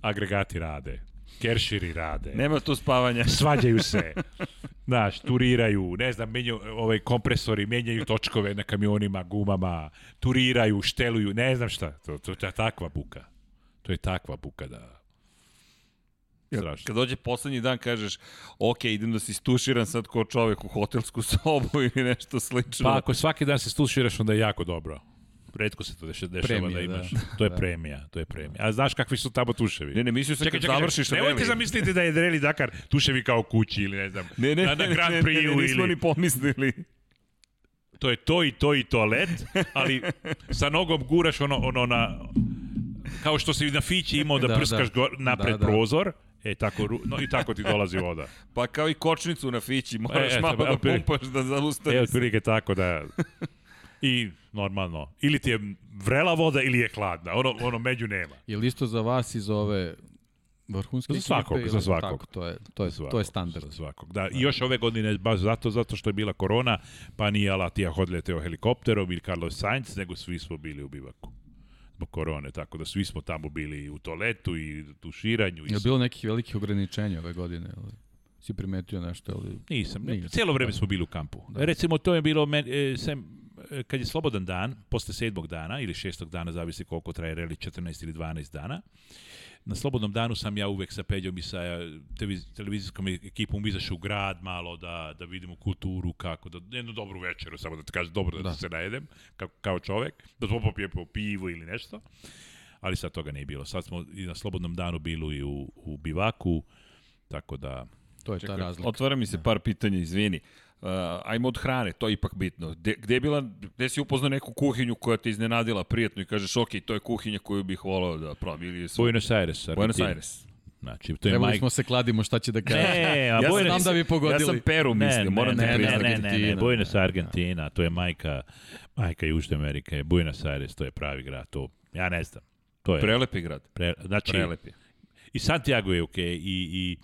agregati rade, kerširi rade. Nema tu spavanja. Svađaju se. Znaš, turiraju, ne znam, menjaju ovaj, kompresori, menjaju točkove na kamionima, gumama, turiraju, šteluju, ne znam šta. To, to, to je takva buka. To je takva buka da... Strašno. Kad dođe poslednji dan kažeš, ok, idem da se istuširam sad ko čovek u hotelsku sobu ili nešto slično. Pa ako svaki dan se istuširaš, onda je jako dobro. Redko se to dešava da premija, da imaš. Da. To je da. premija, to je premija. A znaš kakvi su tamo tuševi? Ne, ne, mislio sam kad završiš čekaj, Nemojte zamisliti da je Reli Dakar tuševi kao kući ili ne znam. Ne, ne, na, na Grand Prix ne, ne, ne, ne, nismo ili... ni pomislili to je to i to i toalet, ali sa nogom guraš ono, ono na, kao što si na fići imao da, da prskaš da, go, napred da, da. prozor, E, tako, no i tako ti dolazi voda. pa kao i kočnicu na fići, e, moraš e, malo da pumpaš da zaustavi. Evo, prilike tako da... I normalno, ili ti je vrela voda ili je hladna, ono, ono među nema. Je li isto za vas iz ove vrhunske za svakog, ekipe? Za svakog, tako, to je, to je, svakog, to je standard. Za svakog, da. I da. još ove godine, baš zato, zato što je bila korona, pa nije Alatija hodleteo helikopterom ili Carlos Sainz, nego svi smo bili u bivaku zbog korone, tako da svi smo tamo bili u toletu i tuširanju. I... Je bilo nekih velikih ograničenja ove godine? Ali si primetio nešto? Ali... Nisam, ne, cijelo vreme smo bili u kampu. Da. Recimo, to je bilo, men, e, sem, e, kad je slobodan dan, posle sedmog dana ili šestog dana, zavisi koliko traje reli, 14 ili 12 dana, uh, na slobodnom danu sam ja uvek sa Peđom i sa e, televizijskom e-, ekipom izašao u grad malo da, da vidimo kulturu, kako, da, jednu dobru večeru, samo da te kažem, dobro da, da. se najedem kao, kao čovek, da to popijem po pivu ili nešto, ali sad toga nije bilo. Sad smo i na slobodnom danu bili i u, u bivaku, tako da... To je Čekaj, ta razlika. Otvara mi se da. par pitanja, izvini. Uh, ajmo od hrane, to je ipak bitno. De, gde, je bila, gde si upoznao neku kuhinju koja te iznenadila prijatno i kažeš, ok, to je kuhinja koju bih volao da probam. Ili su... Buenos Aires. Argentina. Buenos Aires. Znači, to je Trebali Mike... smo se kladimo šta će da kaže. Ne, a ja Buenos... znam da bi pogodili. Ja sam Peru mislio, ne, moram da ne, ne, ne, ne, ne, ne, Buenos Argentina, to je majka, majka Južne Amerike, Buenos Aires, to je pravi grad, to, ja ne znam. To je, Prelepi grad. Pre, znači, Prelepi. I Santiago je okej, okay, i,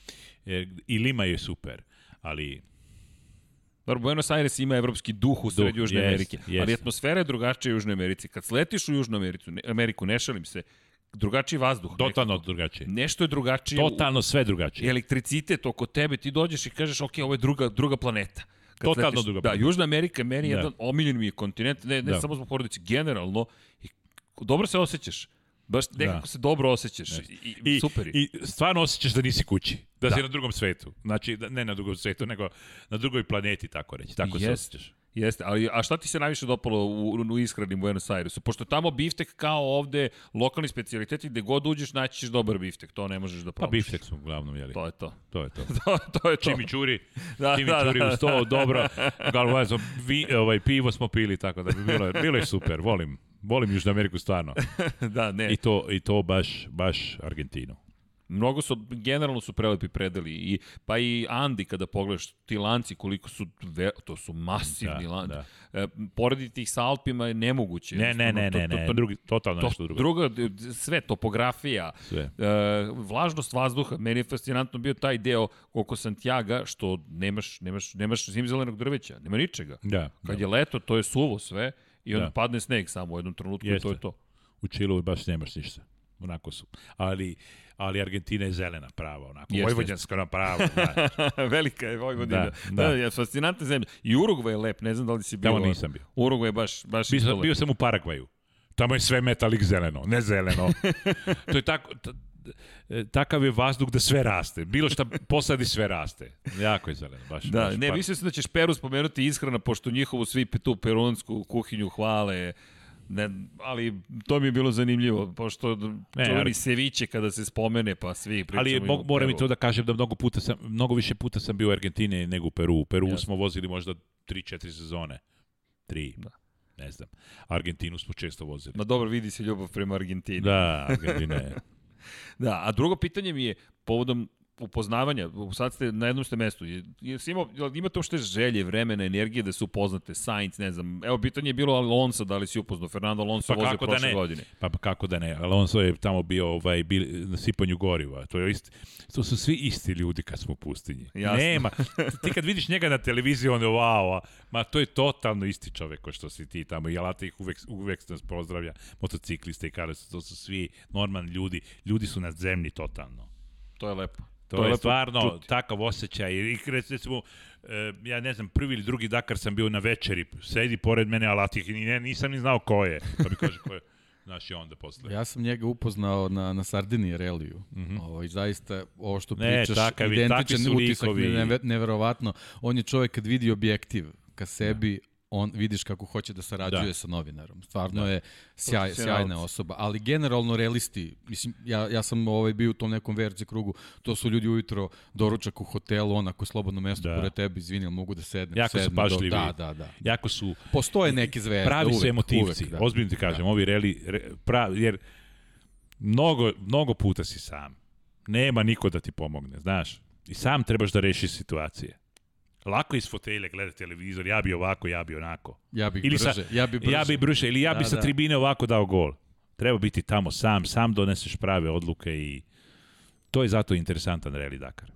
i, e, i Lima je super, ali Dobro, Buenos Aires ima evropski duh u sred Južne jest, Amerike, jest. ali atmosfera je drugačija u Južnoj Americi. Kad sletiš u Južnu Ameriku, ne, Ameriku, ne šalim se, drugačiji vazduh. Totalno nekako. drugačije. Nešto je drugačije. Totalno sve drugačije. Elektricitet oko tebe, ti dođeš i kažeš, ok, ovo je druga, druga planeta. Kad Totalno sletiš, druga da, planeta. Da, Južna Amerika meni je da. jedan omiljen mi je kontinent, ne, ne da. samo zbog porodice, generalno. I dobro se osjećaš. Baš da. nekako da. se dobro osjećaš. I, I, super. I stvarno osjećaš da nisi kući. Da, da. si na drugom svetu. Znači, da, ne na drugom svetu, nego na drugoj planeti, tako reći. Tako Jest. se osjećaš. Jeste, ali a šta ti se najviše dopalo u, u ishrani u Buenos Airesu? Pošto tamo biftek kao ovde, lokalni specialiteti, gde god uđeš naći ćeš dobar biftek, to ne možeš da pa probaš. Pa biftek smo uglavnom jeli. To je to. To je to. to, to je to. Čimičuri, da, čimičuri da, da. u sto, dobro. Galvazo, vi, ovaj, pivo smo pili, tako da bi bilo, bilo je super, volim, Volim Južnu Ameriku stvarno. da, ne. I to, i to baš, baš Argentinu. Mnogo su, generalno su prelepi predeli, I, pa i Andi kada pogledaš ti lanci koliko su, ve, to su masivni da, lanci. Da. E, porediti ih sa Alpima je nemoguće. Ne, ne, ne, ne, ne, to, to, to, drugi, totalno to, nešto drugo. Druga, sve, topografija, sve. E, vlažnost vazduha, meni je fascinantno bio taj deo oko Santiago, što nemaš, nemaš, nemaš zimzelenog drveća, nema ničega. Da, Kad da. je leto, to je suvo sve, I onda da. padne sneg samo u jednom trenutku Jeste. i to je to. U Čilu baš nemaš ništa. Onako su. Ali, ali Argentina je zelena prava, onako. Jeste. Vojvođanska ona prava. Velika je Vojvodina. Da, da. da je fascinantna zemlja. I Uruguay je lep, ne znam da li si bio. Tamo nisam bio. Urugvaj je baš, baš bio, sam, bio sam u Paragvaju. Tamo je sve metalik zeleno, ne zeleno. to je tako, E, takav je vazduh da sve raste. Bilo šta posadi sve raste. Jako je zeleno, baš. Da, baš ne, mislio sam da ćeš Peru spomenuti ishrana, pošto njihovu svi tu perunsku kuhinju hvale, Ne, ali to mi je bilo zanimljivo, pošto ne, čuveni se seviće kada se spomene, pa svi pričamo. Ali mo, moram i to da kažem da mnogo, puta sam, mnogo više puta sam bio u Argentini nego u Peru. U Peru Jasne. smo vozili možda 3-4 sezone. 3. Da ne znam. Argentinu smo često vozili. Ma dobro, vidi se ljubav prema Argentini. Da, Argentine. da, a drugo pitanje mi je povodom upoznavanja, sad ste na jednom ste mestu, jesi imao, imate uopšte želje, vremena, energije da se upoznate, Sainz, ne znam, evo pitanje je bilo Alonso, da li si upoznao, Fernando Alonso pa vozio da prošle da godine. Pa, pa, kako da ne, Alonso je tamo bio ovaj, bil, na sipanju goriva, to, je isti, to su svi isti ljudi kad smo u pustinji. Jasno. Nema, ti kad vidiš njega na televiziji, on je wow, ma to je totalno isti čovek ko što si ti tamo, i Alate ih uvek, uvek nas pozdravlja, motocikliste i karac, to su svi normalni ljudi, ljudi su na zemlji totalno. To je lepo. To, je, je stvarno čuti. takav osjećaj. I recimo, eh, ja ne znam, prvi ili drugi Dakar sam bio na večeri, sedi pored mene Alatih i nisam ni znao ko je. Pa bi kaže ko je. Znaš, i onda posle. Ja sam njega upoznao na, na Sardini reliju. Mm -hmm. ovo, I zaista, ovo što ne, pričaš, takavi, identičan utisak, likovi. neverovatno. On je čovek kad vidi objektiv ka sebi, ja on vidiš kako hoće da sarađuje da. sa novinarom. Stvarno da. je sjaj, sjajna osoba, ali generalno realisti, mislim ja ja sam ovaj bio u tom nekom verzi krugu, to su ljudi ujutro doručak u hotelu, onako slobodno mesto da. pored tebe, izvinim, mogu da sednem, jako sednem. su pažljivi. Do, da, da, da. Jako su Postoje neki zvezde, pravi uvek, su emotivci. da. Ozbiljno ti da. kažem, da. ovi reli re, pravi jer mnogo mnogo puta si sam. Nema niko da ti pomogne, znaš. I sam trebaš da rešiš situacije lako iz fotelje gleda televizor, ja bi ovako, ja bi onako. Ja bi ili brže, sa, ja bi brže. Ja bi brže, ili ja da, sa da. tribine ovako dao gol. Treba biti tamo sam, sam doneseš prave odluke i to je zato interesantan Rally Dakar.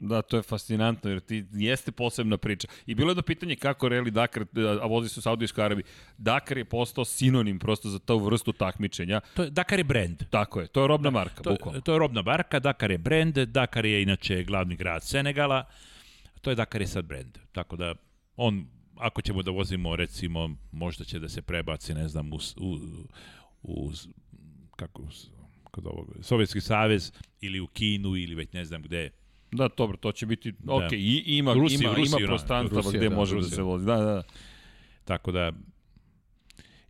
Da, to je fascinantno, jer ti jeste posebna priča. I bilo je da pitanje kako Rally Dakar, e, a vozi su u Saudijskoj Arabiji, Dakar je postao sinonim prosto za tu vrstu takmičenja. To je, Dakar je brend. Tako je, to je robna marka, to, bukvalno. To je robna marka, Dakar je brend, Dakar je inače glavni grad Senegala, uh, to je Dakar je sad brand. Tako da on, ako ćemo da vozimo, recimo, možda će da se prebaci, ne znam, u, u, u kako, kod ovog, Sovjetski savez ili u Kinu ili već ne znam gde. Da, dobro, to će biti, da. ok, i, ima, Rusi, ima, Rusi, ima prostranstva gde da, može da se vozi. Da, da, da. Tako da,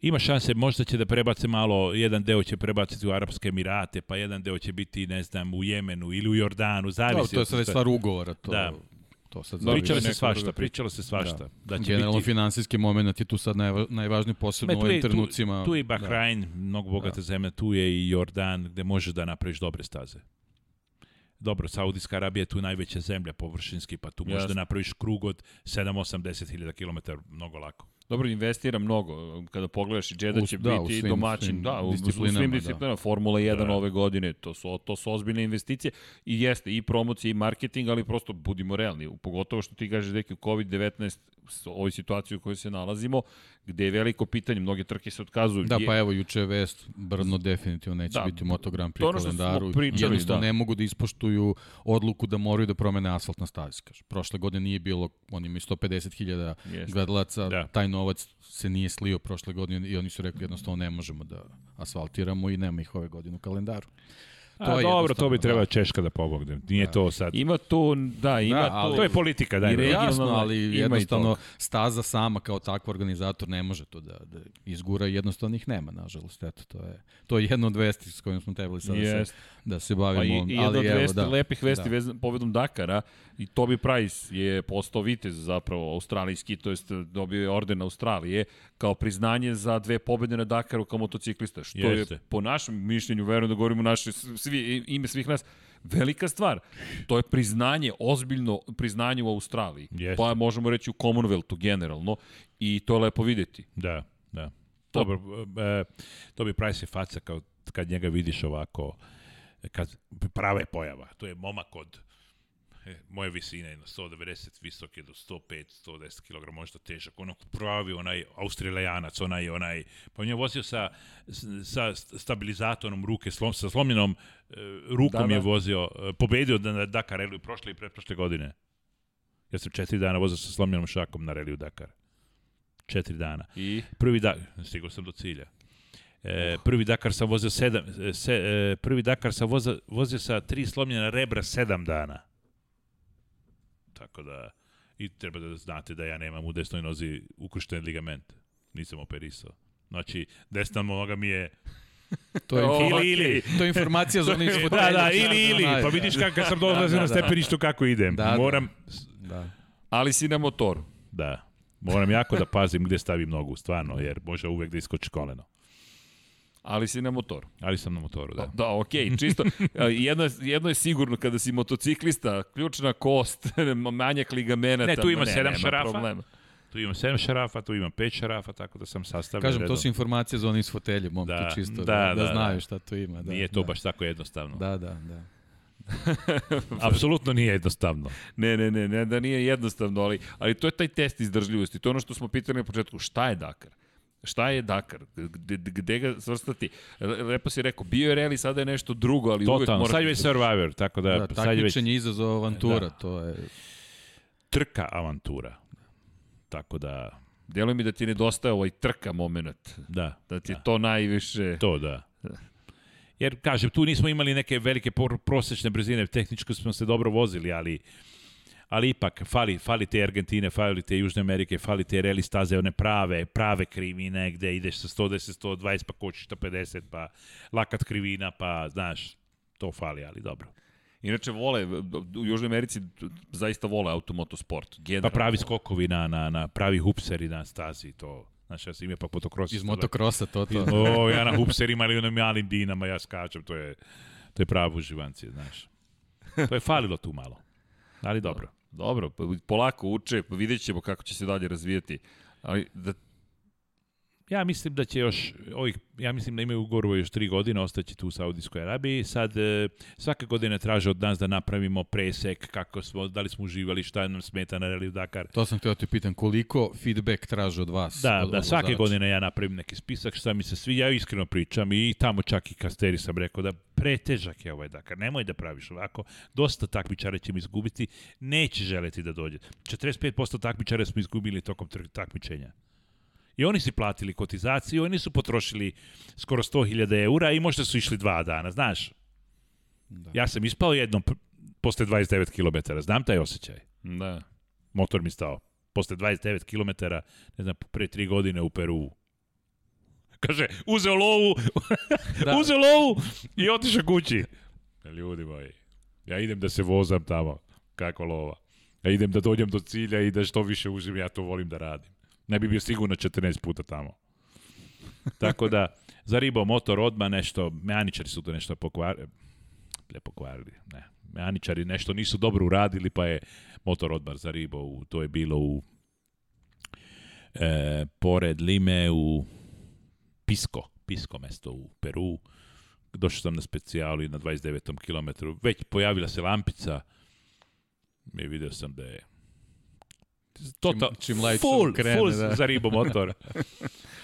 ima šanse, možda će da prebace malo, jedan deo će prebaciti u Arapske Emirate, pa jedan deo će biti, ne znam, u Jemenu ili u Jordanu, zavisi. Da, to je sve stvar ugovora. To... Da, To sad da, pričalo se svašta, da pričalo se svašta. Da, da će Generalno biti... finansijski moment je tu sad naj, najvažniji posebno u ovim trenucima. Tu, tu je i Bahrain, da. mnogo bogata da. zemlja, tu je i Jordan gde možeš da napraviš dobre staze. Dobro, Saudijska Arabija je tu najveća zemlja površinski, pa tu možeš da napraviš krug od 7-8-10 hiljada kilometara, mnogo lako. Dobro, investira mnogo. Kada pogledaš, Džeda će da, biti svim, domaćin. Svim da, u, u svim disciplinama. Da. Formula 1 da. ove godine, to su, to su ozbiljne investicije. I jeste, i promocija, i marketing, ali prosto budimo realni. Pogotovo što ti kažeš, deki, u COVID-19, ovoj situaciji u kojoj se nalazimo, gde je veliko pitanje, mnoge trke se otkazuju. Da, pa evo, juče je vest, Brno definitivno neće da, biti motogram pri kalendaru. Pričali, jednostavno da. ne mogu da ispoštuju odluku da moraju da promene asfalt na stazi. Prošle godine nije bilo, on ima 150.000 gledalaca, da. taj novac se nije slio prošle godine i oni su rekli jednostavno ne možemo da asfaltiramo i nema ih ove godine u kalendaru. To A, je dobro, to bi da. trebala da. Češka da pomogne. Nije da. to sad. Ima tu, da, da ima da, ali, to je politika, da. I jasno, ali jednostavno staza sama kao takva organizator ne može to da, da izgura i jednostavno ih nema, nažalost. Eto, to je, to je jedno od vesti s kojim smo trebali sad yes. da, se, da se bavimo. Pa i, i jedno ali, od vesti, evo, da. lepih vesti da. povedom Dakara, I Toby Price je postao vitez zapravo australijski, to jest eh, dobio je orden Australije kao priznanje za dve pobede na Dakaru kao motociklista, što Jeste. je po našem mišljenju, verujem da govorimo naše, svi, ime svih nas, velika stvar. To je priznanje, ozbiljno priznanje u Australiji. Jeste. Pa možemo reći u Commonwealthu generalno i to je lepo videti. Da, da. To... Dobro, e, Toby Price je faca kao kad njega vidiš ovako, kad prave pojava. To je momak od E, moje visine, na 190, visok je do 105, 110 kg, možda težak, ono pravi onaj australijanac, onaj, onaj, pa on je vozio sa, sa stabilizatorom ruke, slom, sa slomljenom e, rukom da, da. je vozio, e, pobedio na Dakar reliju prošle i pretprošle godine. Ja sam četiri dana vozio sa slomljenom šakom na reliju Dakar. Četiri dana. I? Prvi dan, stigao sam do cilja. E, prvi Dakar sam vozio sedam, e, se, e, prvi Dakar sam vozio, vozio sa tri slomljena rebra sedam dana tako da i treba da znate da ja nemam u desnoj nozi ukršten ligament. Nisam operisao. Znači, desna noga mi je To je, ili, ili. to je informacija za onih da, da, znači, da, da, ili, ili. Da, pa vidiš kako sam dolazio da, da, na stepeništu kako idem. Da, Moram... Da. Ali si na motoru. Da. Moram jako da pazim gde stavim nogu, stvarno, jer može uvek da iskoči koleno ali si na motoru. Ali sam na motoru, da. Da, okej, okay, čisto. jedno, jedno je sigurno, kada si motociklista, ključna kost, manjak ligamenata. Ne, tu ima ne, sedam šarafa. Problema. Tu ima 7 šarafa, tu ima 5 šarafa, tako da sam sastavljen. Kažem, redom. to su informacije za onih s fotelju, momci, da, čisto, da, da, da, da znaju šta tu ima. Da, nije to da. baš tako jednostavno. Da, da, da. Apsolutno nije jednostavno. Ne, ne, ne, ne, da nije jednostavno, ali, ali to je taj test izdržljivosti. To je ono što smo pitali na početku, šta je Dakar? Šta je Dakar? Gde, gde ga svrstati? Lepo si rekao, bio je rally, sada je nešto drugo, ali Totalno, uvek mora... Totalno, sad je Survivor, tako da... Da, je već... izazov avantura, da. to je... Trka avantura. Tako da... Delo mi da ti nedostaje ovaj trka moment. Da. Da ti da. to najviše... To, da. Jer, kažem, tu nismo imali neke velike prosečne brzine, tehnički smo se dobro vozili, ali ali ipak fali, fali te Argentine, fali te Južne Amerike, fali te reli staze, one prave, prave krivine gde ideš sa 110, 120, pa kočiš 150, pa lakat krivina, pa znaš, to fali, ali dobro. Inače vole, u Južnoj Americi zaista vole automotosport. Generalno. Pa pravi skokovi na, na, na pravi hupseri na stazi, to Znaš, ja sam imao pak motokrosa. Iz motokrosa, to, to. o, ja na hupserima ili na malim dinama, ja skačem, to je, to je pravo uživancije, znaš. To je falilo tu malo, ali dobro. Dobro, pa polako uče, pa vidjet ćemo kako će se dalje razvijati. Ali da ja mislim da će još ovih, ja mislim da imaju ugovor još tri godine, ostaće tu u Saudijskoj Arabiji. Sad e, svaka godina traže od nas da napravimo presek, kako smo, da li smo uživali, šta nam smeta na Rally Dakar. To sam htio da te pitam, koliko feedback traže od vas? Da, od, da, svake godine ja napravim neki spisak, šta mi se svi, ja iskreno pričam i tamo čak i Kasteri sam rekao da pretežak je ovaj Dakar, nemoj da praviš ovako, dosta takmičara ćemo izgubiti, neće želeti da dođe. 45% takmičara smo izgubili tokom takmičenja. I oni su platili kotizaciju, oni su potrošili skoro 100.000 eura i možda su išli dva dana, znaš. Da. Ja sam ispao jednom posle 29 km, znam taj osjećaj. Da. Motor mi stao. Posle 29 km, ne znam, pre tri godine u Peru. Kaže, uzeo lovu, da. uzeo lovu i otišao kući. Ljudi moji, ja idem da se vozam tamo, kako lova. Ja idem da dođem do cilja i da što više užim, ja to volim da radim. Ne bi bio sigurno 14 puta tamo. Tako da, za zaribao motor odma nešto, mehaničari su to nešto pokvarili, ne pokvarili, ne, mehaničari nešto nisu dobro uradili, pa je motor odmah zaribao, u, to je bilo u e, pored Lime u Pisco, Pisco mesto u Peru. Došao sam na specijali na 29. kilometru. Već pojavila se lampica. I video sam da je total, čim, tota- čim light full, krene, full da. za ribu motor.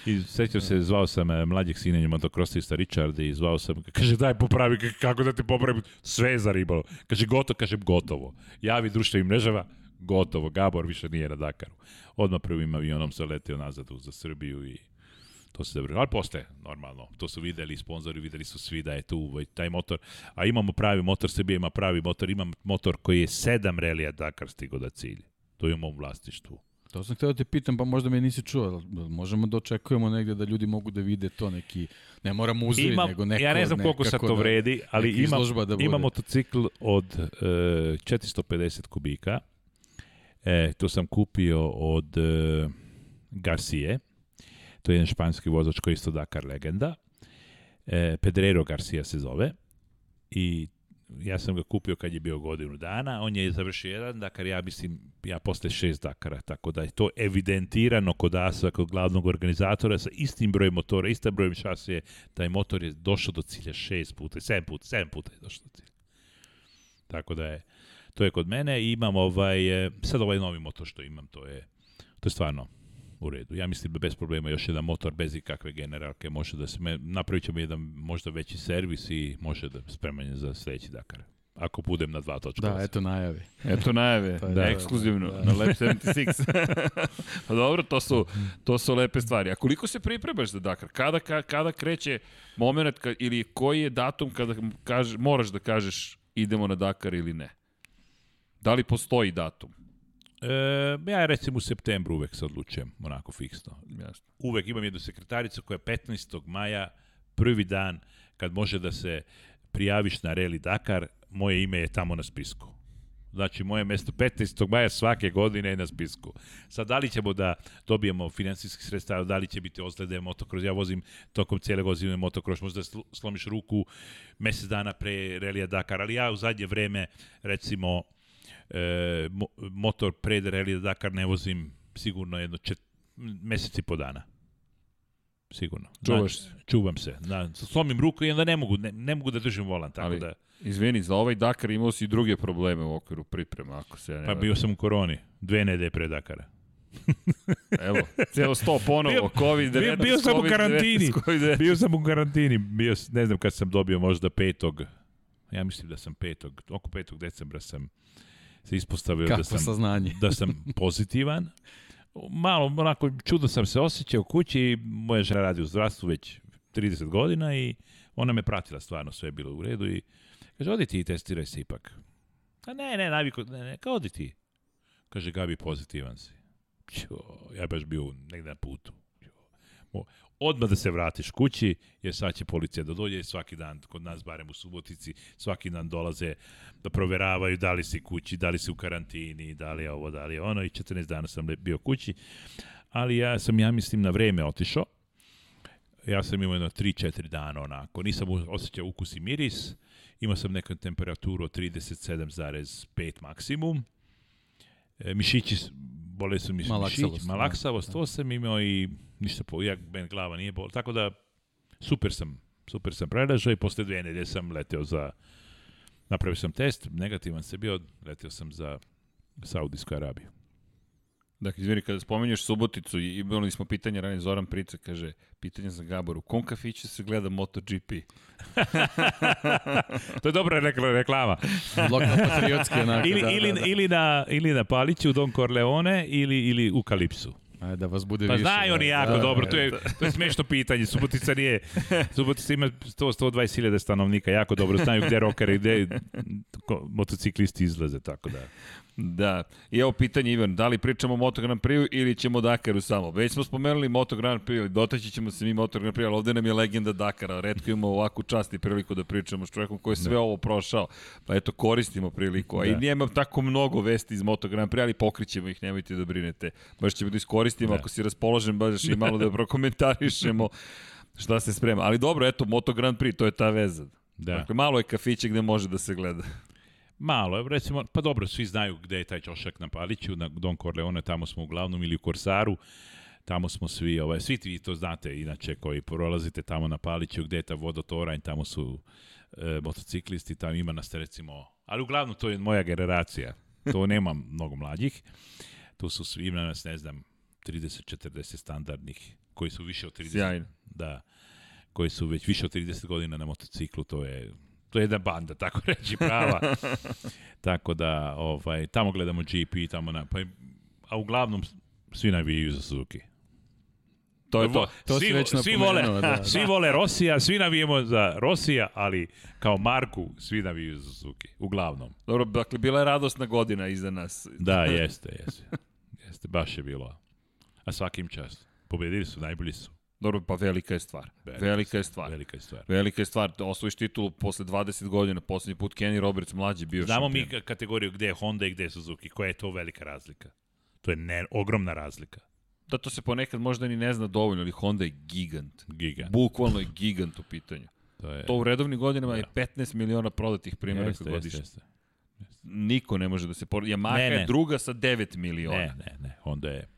I sećam se, zvao sam eh, mlađeg sinenja motokrosista Richarda i zvao sam, kaže daj popravi, kako da te popravim, sve je za ribu. Kaže gotovo, kažem gotovo. Javi društvenim mrežava, gotovo, Gabor više nije na Dakaru. Odmah prvim avionom se letio nazad za Srbiju i to se dobro, ali posle, normalno. To su videli sponzori, videli su svi da je tu taj motor. A imamo pravi motor, Srbija ima pravi motor, imam motor koji je sedam relija Dakar stigo da cilje postoji u mom vlastištvu. To sam htio da te pitam, pa možda me nisi čuo, možemo da očekujemo negde da ljudi mogu da vide to neki, ne mora muzej, imam, nego neko... Ja ne znam koliko sad to da vredi, ali ima, da bude. motocikl od e, 450 kubika, e, to sam kupio od e, Garcije, to je jedan španski vozač koji je isto Dakar legenda, e, Pedrero Garcia se zove, i ja sam ga kupio kad je bio godinu dana, on je završio jedan Dakar, ja mislim, ja posle šest Dakara, tako da je to evidentirano kod Asa, kod glavnog organizatora, sa istim brojem motora, istim brojem šasije, taj motor je došao do cilja šest puta, sedam puta, sedam puta je došao do cilja. Tako da je, to je kod mene, imam ovaj, e, sad ovaj novi motor što imam, to je, to je stvarno u redu. Ja mislim da bez problema još jedan motor bez ikakve generalke može da se... Me, napravit ćemo jedan možda veći servis i može da spremanje za sledeći Dakar. Ako budem na dva točka. Da, eto najave. Eto najave, da, da, ekskluzivno, da, na Lab 76. pa dobro, to su, to su lepe stvari. A koliko se pripremaš za Dakar? Kada, kada kreće moment ka, ili koji je datum kada kaž, moraš da kažeš idemo na Dakar ili ne? Da li postoji datum? E, ja recimo u septembru uvek se odlučujem, onako fiksno. Jasno. Uvek imam jednu sekretaricu koja 15. maja, prvi dan kad može da se prijaviš na Reli Dakar, moje ime je tamo na spisku. Znači, moje mesto 15. maja svake godine je na spisku. Sad, da li ćemo da dobijemo finansijskih sredstava, da li će biti ozlede motokroz, ja vozim tokom cijele godine motokroz, možda slomiš ruku mesec dana pre Relija Dakar, ali ja u zadnje vreme, recimo, e, mo, motor pred Rally da Dakar ne vozim sigurno jedno čet, meseci po dana. Sigurno. Čuvaš se? Čuvam se. Da, slomim ruku i onda ne mogu, ne, ne mogu da držim volan. Tako Ali, da... izvini, za ovaj Dakar imao si i druge probleme u okviru priprema. Ako se ja ne pa bio sam u koroni, dve nedelje pre Dakara. Evo, celo sto ponovo, bio, COVID-19. Bio, bio sam COVID u karantini, bio sam u karantini, bio, ne znam kad sam dobio, možda petog, ja mislim da sam petog, oko petog decembra sam uh, se ispostavio Kako da sam, saznanje. da sam pozitivan. Malo, onako, čudo sam se osjećao kući, moja žena radi u zdravstvu već 30 godina i ona me pratila stvarno, sve je bilo u redu i kaže, odi ti i testiraj se ipak. A ne, ne, naviko, ne, ne, kao odi ti. Kaže, Gabi, pozitivan si. Jo, ja baš bio negde na putu. Jo odmah da se vratiš kući, jer sad će policija da dođe svaki dan, kod nas barem u Subotici, svaki dan dolaze da proveravaju da li si kući, da li si u karantini, da li je ovo, da li je ono i 14 dana sam bio kući. Ali ja sam, ja mislim, na vreme otišao. Ja sam imao jedno 3-4 dana onako. Nisam osjećao ukus i miris. Imao sam neku temperaturu od 37,5 maksimum. E, mišići, bole su mi malaksavost, da. malaksavost, to da. sam imao i ništa po, ja, ben glava nije bol, tako da super sam, super sam preležao i posle dve nedelje sam leteo za, napravio sam test, negativan se bio, leteo sam za Saudijsku Arabiju. Dakle, izvini, kada spomenuješ Suboticu, imali smo pitanje ranije Zoran Prica, kaže, pitanje za Gaboru, kom kafiću se gleda MotoGP? to je dobra rekla, reklama. Lokal patriotski onako. Ili, da, ili, da, da. Ili, na, ili na Paliću Don Corleone ili, ili u Kalipsu. E, da vas bude pa više. Pa znaju da. oni jako da, dobro, to je, da. to je smešno pitanje. Subotica nije, Subotica ima 100-120 hiljada stanovnika, jako dobro znaju gde rokari, gde motociklisti izlaze, tako da. Da. I evo pitanje, Ivan, da li pričamo o Moto Grand Prix ili ćemo Dakaru samo? Već smo spomenuli Moto Grand Prix, ali dotaći ćemo se mi Moto Grand Prix, ali ovde nam je legenda Dakara. Redko imamo ovakvu čast i priliku da pričamo s čovjekom koji je sve da. ovo prošao. Pa eto, koristimo priliku. A da. i nemam tako mnogo vesti iz Moto Grand Prix, ali pokrićemo ih, nemojte da brinete. Baš ćemo da iskoristimo, da. ako si raspoložen, baš i malo da prokomentarišemo šta se sprema. Ali dobro, eto, Moto Grand Prix, to je ta veza. Da. Dakle, malo je kafiće gde može da se gleda. Malo, recimo, pa dobro, svi znaju gde je taj čošak na Paliću, na Don Corleone, tamo smo uglavnom, ili u Korsaru, tamo smo svi, ovaj, svi vi to znate, inače, koji prolazite tamo na Paliću, gde je ta vodotoranj, tamo su e, motociklisti, tamo ima nas, recimo, ali uglavnom to je moja generacija, to nema mnogo mlađih, tu su svi, ima nas, ne znam, 30-40 standardnih, koji su više od 30. Sjajno. Da, koji su već više od 30 godina na motociklu, to je to je jedna banda, tako reći, prava. tako da, ovaj, tamo gledamo GP, tamo na, pa, a uglavnom svi navijaju za Suzuki. To je to. to svi, već svi, vole, da, da. svi da. vole Rosija, svi navijemo za Rosija, ali kao Marku svi navijaju za Suzuki, uglavnom. Dobro, dakle, bila je radosna godina iza nas. da, jeste, jeste. Jeste, baš je bilo. A svakim čast. Pobedili su, najbolji su. Dobro, pa velika je stvar. Velika, velika je stvar. Velika je stvar. Velika je stvar. Da osvojiš titulu posle 20 godina, poslednji put Kenny Roberts mlađi bio Znamo šampion. mi kategoriju gde je Honda i gde je Suzuki. Koja je to velika razlika? To je ne, ogromna razlika. Da, to se ponekad možda ni ne zna dovoljno, ali Honda je gigant. Gigant. Bukvalno je gigant u pitanju. to, je... to u redovnim godinama da. je 15 miliona prodatih primjera jeste, godišnje. Jeste, jeste. Niko ne može da se poredi. Yamaha ne, ne. je druga sa 9 miliona. Ne, ne, ne. Honda je...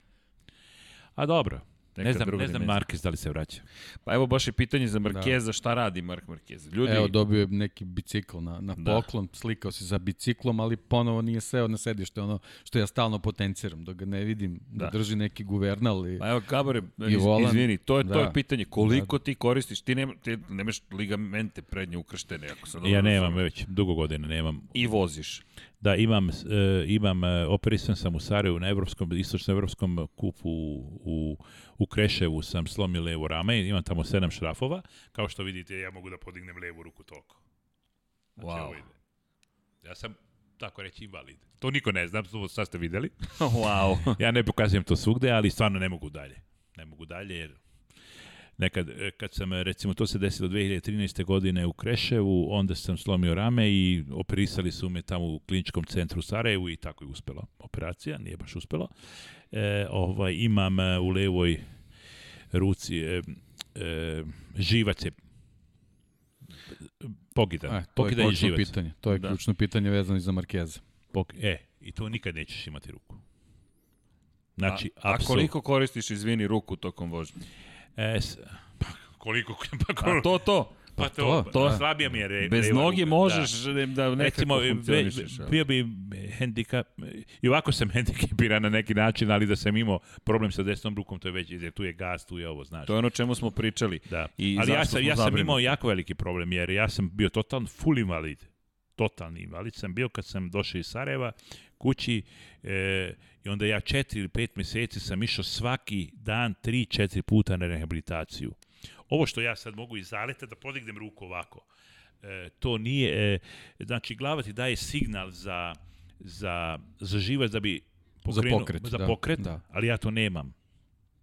A dobro, Ne znam, ne znam Marquez da li se vraća. Pa evo baš je pitanje za da. Markeza, da. šta radi Mark Marquez? Ljudi... Evo dobio je neki bicikl na, na da. poklon, da. slikao se za biciklom, ali ponovo nije seo na sedište, ono što ja stalno potenciram, dok ga ne vidim, da, da drži neki guvernal i Pa evo, Kabare, iz, izvini, to je, da. to je da. pitanje, koliko da. ti koristiš, ti, nema, ti nemaš ligamente prednje ukrštene, ako sam dobro Ja nemam već, dugo godina nemam. I voziš da imam, e, imam e, operisan sam u Sarajevu na evropskom, istočnoevropskom kupu u, u Kreševu sam slomio levo rame, imam tamo sedam šrafova, kao što vidite ja mogu da podignem levu ruku toliko. Znači, wow. ide. Ja sam tako reći invalid. To niko ne zna, sad ste videli. wow. ja ne pokazujem to svugde, ali stvarno ne mogu dalje. Ne mogu dalje jer nekad, e, kad sam, e, recimo, to se desilo 2013. godine u Kreševu, onda sam slomio rame i operisali su me tamo u kliničkom centru Sarajevu i tako je uspela operacija, nije baš uspela. E, ovaj, imam e, u levoj ruci e, e, živac je pogidan. E, to pogidan je, je živac. Pitanje. To je da. ključno pitanje vezano i za Markeza. Pok e, i to nikad nećeš imati ruku. Znači, a, a koliko koristiš, izvini, ruku tokom vožnje? E, pa koliko... Pa koliko... A to, to. Pa, pa to, to, pa to. slabija mi je re, Bez noge da. možeš da, da nekako Recimo, funkcionišeš. Bio bi hendikap, i ovako sam hendikepiran na neki način, ali da sam imao problem sa desnom rukom, to je već, jer tu je gaz, tu je ovo, znaš. To je ono čemu smo pričali. Da. I ali ja sam, ja sam imao jako veliki problem, jer ja sam bio totalno full invalid. Totalni invalid sam bio kad sam došao iz Sarajeva kući e, i onda ja četiri ili pet meseci sam išao svaki dan tri, četiri puta na rehabilitaciju. Ovo što ja sad mogu iz zaleta da podignem ruku ovako, e, to nije, e, znači glava ti daje signal za, za, za živac da bi pokrenu, za pokret, za da, pokret da. ali ja to nemam.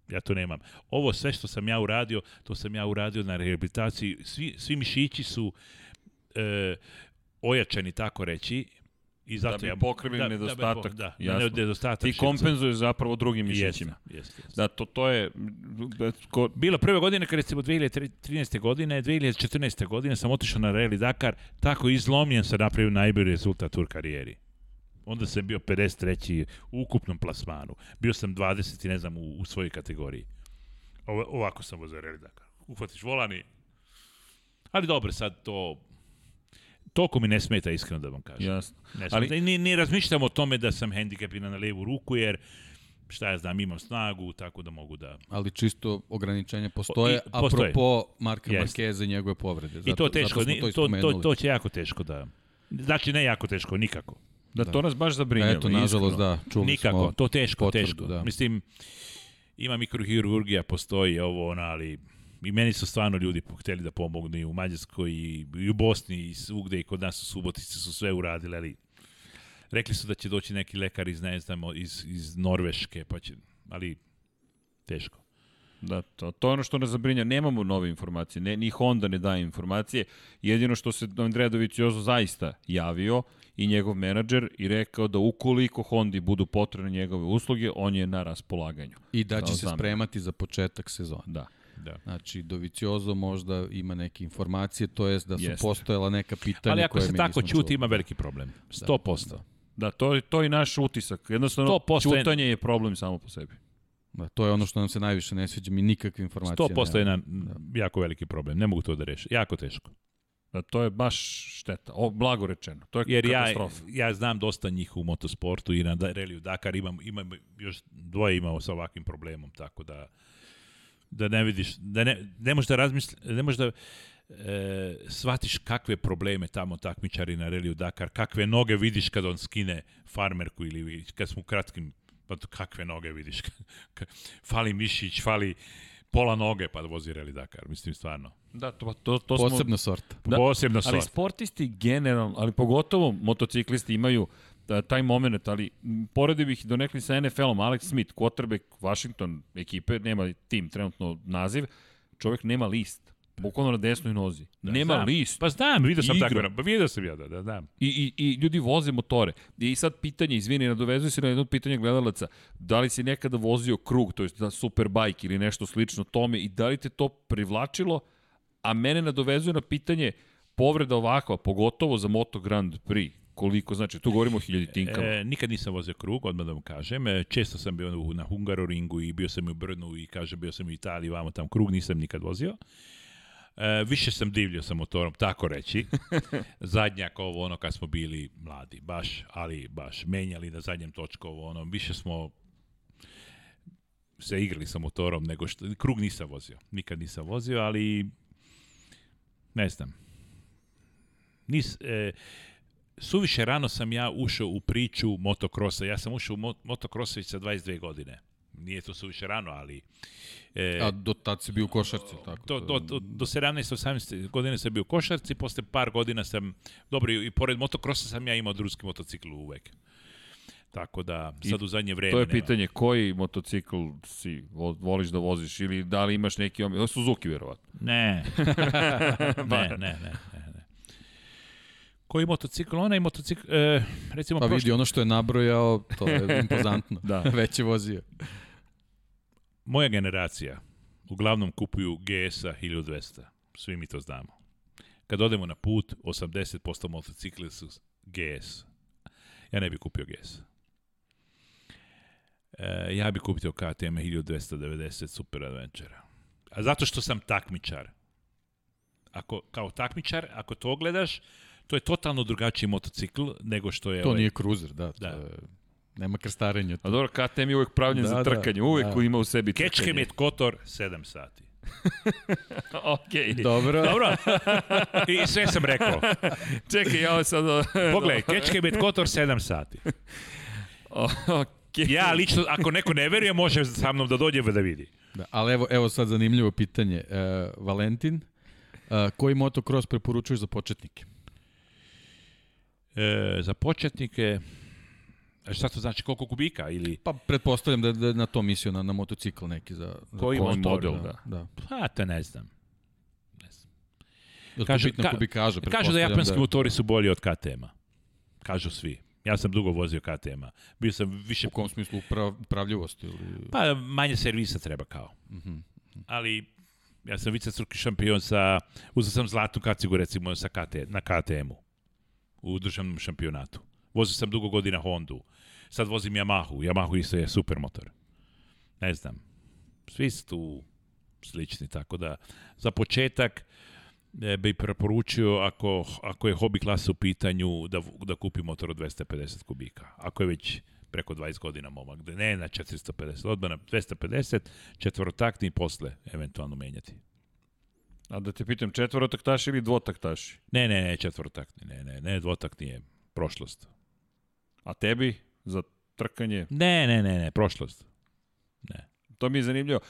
Ja to nemam. Ovo sve što sam ja uradio, to sam ja uradio na rehabilitaciji. Svi, svi mišići su e, ojačani, tako reći, I da zato da bi pokrivili da, nedostatak. Da, da, jasno. Da nedostatak. Ti kompenzuješ zapravo drugim mišićima. Jeste, jeste. Da, to, to je... Da, ko... Bila prva godina, kada recimo 2013. godine, 2014. godine sam otišao na Rally Dakar, tako izlomljen sam napravio najbolji rezultat u karijeri. Onda sam bio 53. u ukupnom plasmanu. Bio sam 20. ne znam, u, u svojoj kategoriji. Ovo, ovako sam vozio Rally Dakar. Uhvatiš volani. Ali dobro, sad to toliko mi ne smeta, iskreno da vam kažem. Jasno. Ne, smeta. Ali... ne, ne razmišljam o tome da sam hendikepiran na levu ruku, jer šta ja znam, imam snagu, tako da mogu da... Ali čisto ograničenje postoje, I, apropo Marka yes. Markeza i njegove povrede. Zato, I to teško, zato to, to, to, to će jako teško da... Znači ne jako teško, nikako. Da, da. to nas baš zabrinjava. Eto, nažalost, da, čuli Nikako, smo to teško, potvrdu, teško. Da. Mislim, ima mikrohirurgija, postoji ovo, ona, ali i meni su stvarno ljudi hteli da pomognu i u Mađarskoj i, i u Bosni i svugde i kod nas u Subotici su sve uradili, ali rekli su da će doći neki lekar iz, ne znam, iz, iz Norveške, pa će, ali teško. Da, to, to je ono što nas zabrinja. Nemamo nove informacije, ne, ni Honda ne daje informacije. Jedino što se Andreja Doviciozo zaista javio i njegov menadžer i rekao da ukoliko Hondi budu potrebne njegove usluge, on je na raspolaganju. I da će da, se znam. spremati za početak sezona. Da. Da. Znači, Doviciozo možda ima neke informacije, to jest da su Jeste. postojala neka pitanja koje mi nismo Ali ako se tako čuti, ima veliki problem. 100%. Da. Da, to, to je naš utisak. Jednostavno, čutanje je problem samo po sebi. Da, to je ono što nam se najviše ne sviđa, mi nikakve informacije 100% je nam da. jako veliki problem, ne mogu to da rešim, jako teško. Da, to je baš šteta, o, blago rečeno, to je Jer katastrofa. ja, ja znam dosta njih u motosportu i na reliju Dakar imam, imam još dvoje imao sa ovakvim problemom, tako da da ne vidiš, da ne, ne možeš da razmisliš, ne možeš da e, shvatiš kakve probleme tamo takmičari na reliju Dakar, kakve noge vidiš kad on skine farmerku ili vidiš, kad smo u kratkim, pa to kakve noge vidiš, fali mišić, fali pola noge pa da vozi reli Dakar, mislim stvarno. Da, to, to, to Posebna smo... sorta. Da, Posebna sorta. Ali sportisti generalno, ali pogotovo motociklisti imaju Da, taj moment, ali poredio bih do nekli sa NFL-om, Alex Smith, quarterback Washington ekipe, nema tim trenutno naziv, čovjek nema list. Bukvalno na desnoj nozi. Da, nema znam. list. Pa znam, vidio sam tako. Pa vidio sam ja, da, da, da. I, i, I ljudi voze motore. I sad pitanje, izvini, nadovezuju se na jedno pitanje gledalaca. Da li si nekada vozio krug, to je da superbike ili nešto slično tome i da li te to privlačilo? A mene nadovezuje na pitanje povreda ovakva, pogotovo za Moto Grand Prix Koliko znači, tu govorimo o hiljadinkama. E, nikad nisam vozio krug, odmah da vam kažem. E, često sam bio na Hungaroringu i bio sam u Brnu i kaže bio sam u Italiji, vamo tam krug, nisam nikad vozio. E, više sam divljio sa motorom, tako reći. Zadnja ovo ono kad smo bili mladi, baš, ali baš, menjali na zadnjem točku ovo ono, više smo se igrali sa motorom nego što, krug nisam vozio, nikad nisam vozio, ali ne znam. Nis, e, suviše rano sam ja ušao u priču motokrosa. Ja sam ušao u mo motokrosa sa 22 godine. Nije to suviše rano, ali... E, A do tad si bio u košarci, tako? Do, do, do, do 17-18 godine sam bio u košarci, posle par godina sam... Dobro, i pored motokrosa sam ja imao druski motocikl uvek. Tako da, sad u zadnje vreme... To je pitanje, nema. koji motocikl si, voliš da voziš ili da li imaš neki... Suzuki, verovatno. Ne. ne, ne, ne. ne koji motocikl ona i motocikl, e, recimo... Pa vidi, ono što je nabrojao, to je impozantno. da. Već je vozio. Moja generacija uglavnom kupuju GS-a 1200. Svi mi to znamo. Kad odemo na put, 80% motocikle su GS. Ja ne bih kupio GS. E, ja bih kupio KTM 1290 Super Adventure. A zato što sam takmičar. Ako, kao takmičar, ako to gledaš, To je totalno drugačiji motocikl nego što je... To ovaj... nije cruiser, da. da. To da. je... Nema krstarenja. A dobro, KTM je uvek pravljen da, za da, trkanje. Uvek da. ima u sebi trkanje. Kečkemet Kotor, 7 sati. ok. Dobro. Dobro. I sve sam rekao. Čekaj, ja sad... Pogledaj, Kečkemet Kotor, 7 sati. ok. Ja lično, ako neko ne veruje, može sa mnom da dođe pa da vidi. Da, ali evo, evo sad zanimljivo pitanje. E, Valentin, e, koji motocross preporučuješ za početnike? E, za početnike, e, šta to znači, koliko kubika ili... Pa pretpostavljam da, da na to misio na, na motocikl neki za... Koji, za koji model, da. da. da. Pa, te ne znam. Ne znam. Jel kažu, ka, kubikaža, kažu da japanski da... motori su bolji od KTM-a. Kažu svi. Ja sam dugo vozio KTM-a. Bio sam više... U kom smislu upra, upravljivosti? Ili... Pa manje servisa treba kao. Mm -hmm. Ali ja sam vice crki šampion sa... Uzao sam zlatnu kacigu recimo sa KT, na KTM-u u državnom šampionatu. Vozio sam dugo godina Hondu. Sad vozim Yamahu. Yamahu isto je super motor. Ne znam. Svi su tu slični, tako da za početak e, bi preporučio ako, ako je hobi klasa u pitanju da, da kupi motor od 250 kubika. Ako je već preko 20 godina momak. Ne na 450, odmah na 250, četvorotakni i posle eventualno menjati. A da te pitam, četvorotaktaši ili dvotaktaši? Ne, ne, ne, četvorotakni, ne, ne, ne, dvotaktni je prošlost. A tebi za trkanje? Ne, ne, ne, ne, prošlost. Ne. To mi je zanimljivo.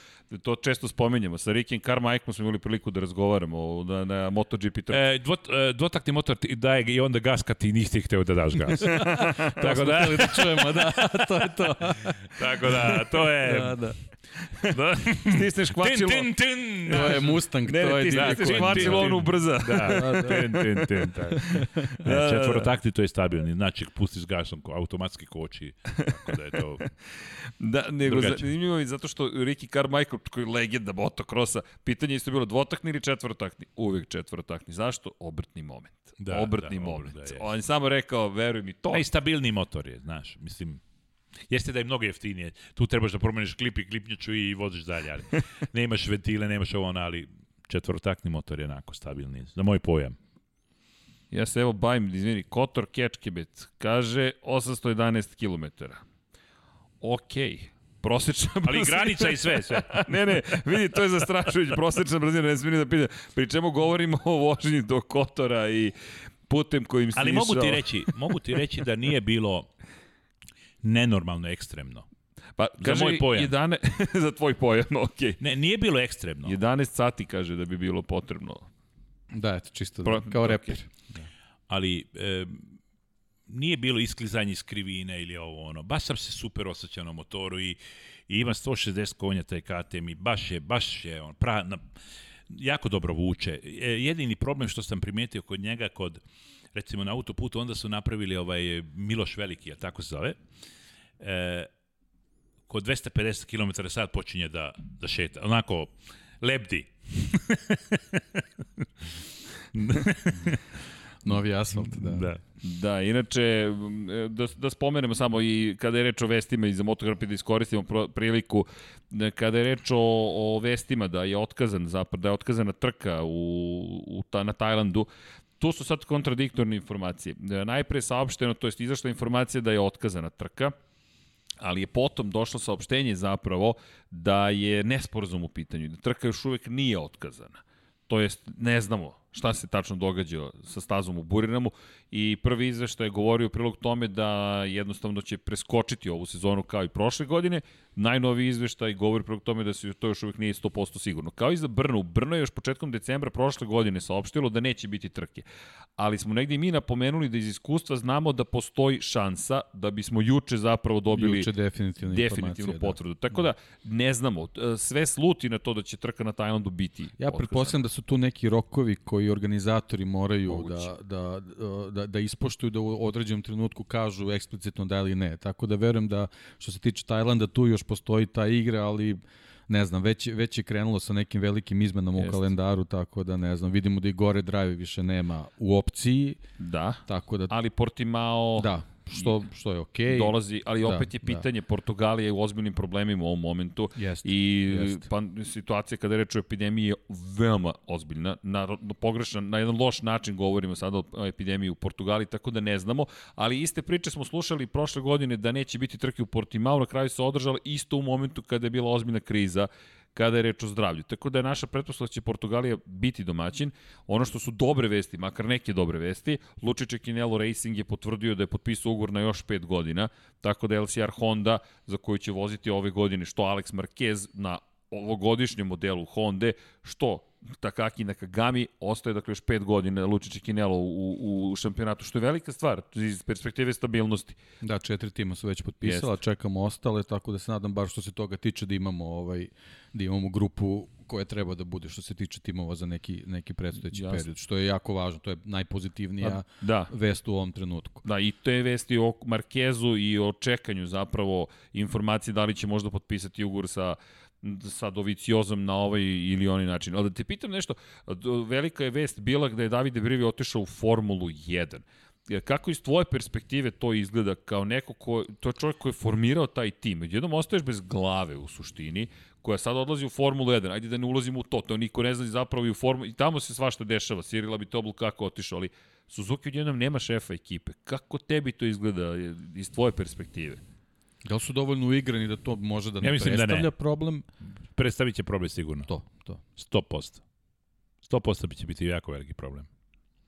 To često spominjemo. Sa Rikijem Carmichaelom smo imali priliku da razgovaramo na, na MotoGP trku. E, dvot, e, dvotakni motor ti daje i onda gas kad ti nisi hteo da daš gas. Tako da... da čujemo, da, to je to. Tako da, to je... Da, da da. Stisneš kvacilo. Tin, tin, tin. To da. je Mustang, ne, to je da, stisneš da, kvačilo, on ubrza. Da, da, da. tin, tin, tin. Da. da. da. Četvorotakti to je stabilni, znači pustiš gasom, automatski koči, tako da je to Da, nego drugače. zanimljivo je zato što Ricky Carmichael, koji je legenda motokrosa, pitanje isto bilo dvotakni ili četvorotakni? Uvijek četvorotakni. Zašto? Obrtni moment. Da, obrtni da, moment. Da, On je samo rekao, veruj mi to. Najstabilniji motor je, znaš, mislim, Jeste da je mnogo jeftinije. Tu trebaš da promeniš klip i klipnjaču i voziš dalje, ali nemaš ventile, nemaš ovo, ali četvorotakni motor je onako stabilni, za moj pojam. Ja se evo bajim, izvini, Kotor Kečkebet kaže 811 km. Okej. Okay prosečna brzina. Ali granica i sve, sve. ne, ne, vidi, to je zastrašujuć. prosečna brzina, ne smije da pita. Pri čemu govorimo o vožnji do Kotora i putem kojim si Ali išao. mogu ti reći, mogu ti reći da nije bilo nenormalno ekstremno. Pa, kaže, za moj pojam. 11, za tvoj pojam, okej. Ne, nije bilo ekstremno. 11 sati kaže da bi bilo potrebno. Da, eto, čisto Pro, kao reper. Okay. Da. Ali e, nije bilo isklizanje iz krivine ili ovo ono. Baš sam se super osjećao na motoru i, i ima 160 konja taj KTM i baš je, baš je on, pra, na, jako dobro vuče. E, jedini problem što sam primetio kod njega, kod recimo na autoputu, onda su napravili ovaj Miloš Veliki, a tako se zove, e, kod 250 km sat počinje da, da šeta, onako, lebdi. Novi asfalt, da. da. Da, inače, da, da spomenemo samo i kada je reč o vestima i za MotoGP da iskoristimo priliku, da kada je reč o, o vestima da je otkazan, zapravo da je otkazana trka u, u ta, na Tajlandu, tu su sad kontradiktorne informacije. E, najpre je saopšteno, to je izašla informacija da je otkazana trka, ali je potom došlo saopštenje zapravo da je nesporazum u pitanju, da trka još uvek nije otkazana. To jest, ne znamo šta se tačno događa sa stazom u Burinamu i prvi izveštaj je govorio prilog tome da jednostavno će preskočiti ovu sezonu kao i prošle godine. Najnoviji izveštaj govori prilog tome da se to još uvijek nije 100% sigurno. Kao i za Brno, Brno je još početkom decembra prošle godine saopštilo da neće biti trke. Ali smo negdje mi napomenuli da iz iskustva znamo da postoji šansa da bismo juče zapravo dobili juče definitivnu, definitivnu da. potvrdu. Da. Tako da ne znamo, sve sluti na to da će trka na Tajlandu biti. Ja pretpostavljam da su tu neki rokovi koji i organizatori moraju da, Mogući. da, da, da, da ispoštuju, da u određenom trenutku kažu eksplicitno da ili ne. Tako da verujem da što se tiče Tajlanda tu još postoji ta igra, ali ne znam, već, već je krenulo sa nekim velikim izmenama Jest. u kalendaru, tako da ne znam, vidimo da i gore drive više nema u opciji. Da, tako da... ali Portimao da. Što, što je okej. Okay. Dolazi, ali da, opet da, je pitanje, da. Portugalija je u ozbiljnim problemima u ovom momentu jest, i jest. Pa, situacija kada reče o epidemiji je veoma ozbiljna, na, na, pogrešan, na jedan loš način govorimo sada o epidemiji u Portugaliji, tako da ne znamo, ali iste priče smo slušali prošle godine da neće biti trke u Portimao, na kraju se održala isto u momentu kada je bila ozbiljna kriza kada je reč o zdravlju. Tako da je naša pretpostavka da će Portugalija biti domaćin. Ono što su dobre vesti, makar neke dobre vesti, Lučiće Kinelo Racing je potvrdio da je potpisao ugovor na još 5 godina, tako da LCR Honda, za koju će voziti ove godine, što Alex Marquez na ovogodišnjem modelu Honda, što Takaki na Kagami ostaje dakle još 5 godina Lučić i Kinelo u, u u šampionatu, što je velika stvar iz perspektive stabilnosti. Da, četiri tima su već potpisala, Jest. čekamo ostale, tako da se nadam bar što se toga tiče da imamo ovaj da imamo grupu koja treba da bude što se tiče timova za neki, neki predstojeći Jasne. period, što je jako važno, to je najpozitivnija da, da. vest u ovom trenutku. Da, i to je vest i o Markezu i o čekanju zapravo informacije da li će možda potpisati ugovor sa sa doviciozom na ovaj ili onaj način. Ali da te pitam nešto, velika je vest bila da je Davide Brivi otišao u Formulu 1 kako iz tvoje perspektive to izgleda kao neko ko, to je čovjek koji je formirao taj tim, jednom ostaješ bez glave u suštini, koja sad odlazi u Formulu 1, ajde da ne ulazimo u to, to niko ne zna zapravo i u Formulu, i tamo se svašta dešava, Sirila bi to bilo kako otišao, ali Suzuki odjednom nema šefa ekipe, kako tebi to izgleda iz tvoje perspektive? Da li su dovoljno uigrani da to može da ne ja mislim predstavlja da ne. problem? Predstavit će problem sigurno. To, to. 100%. 100% će biti jako veliki problem.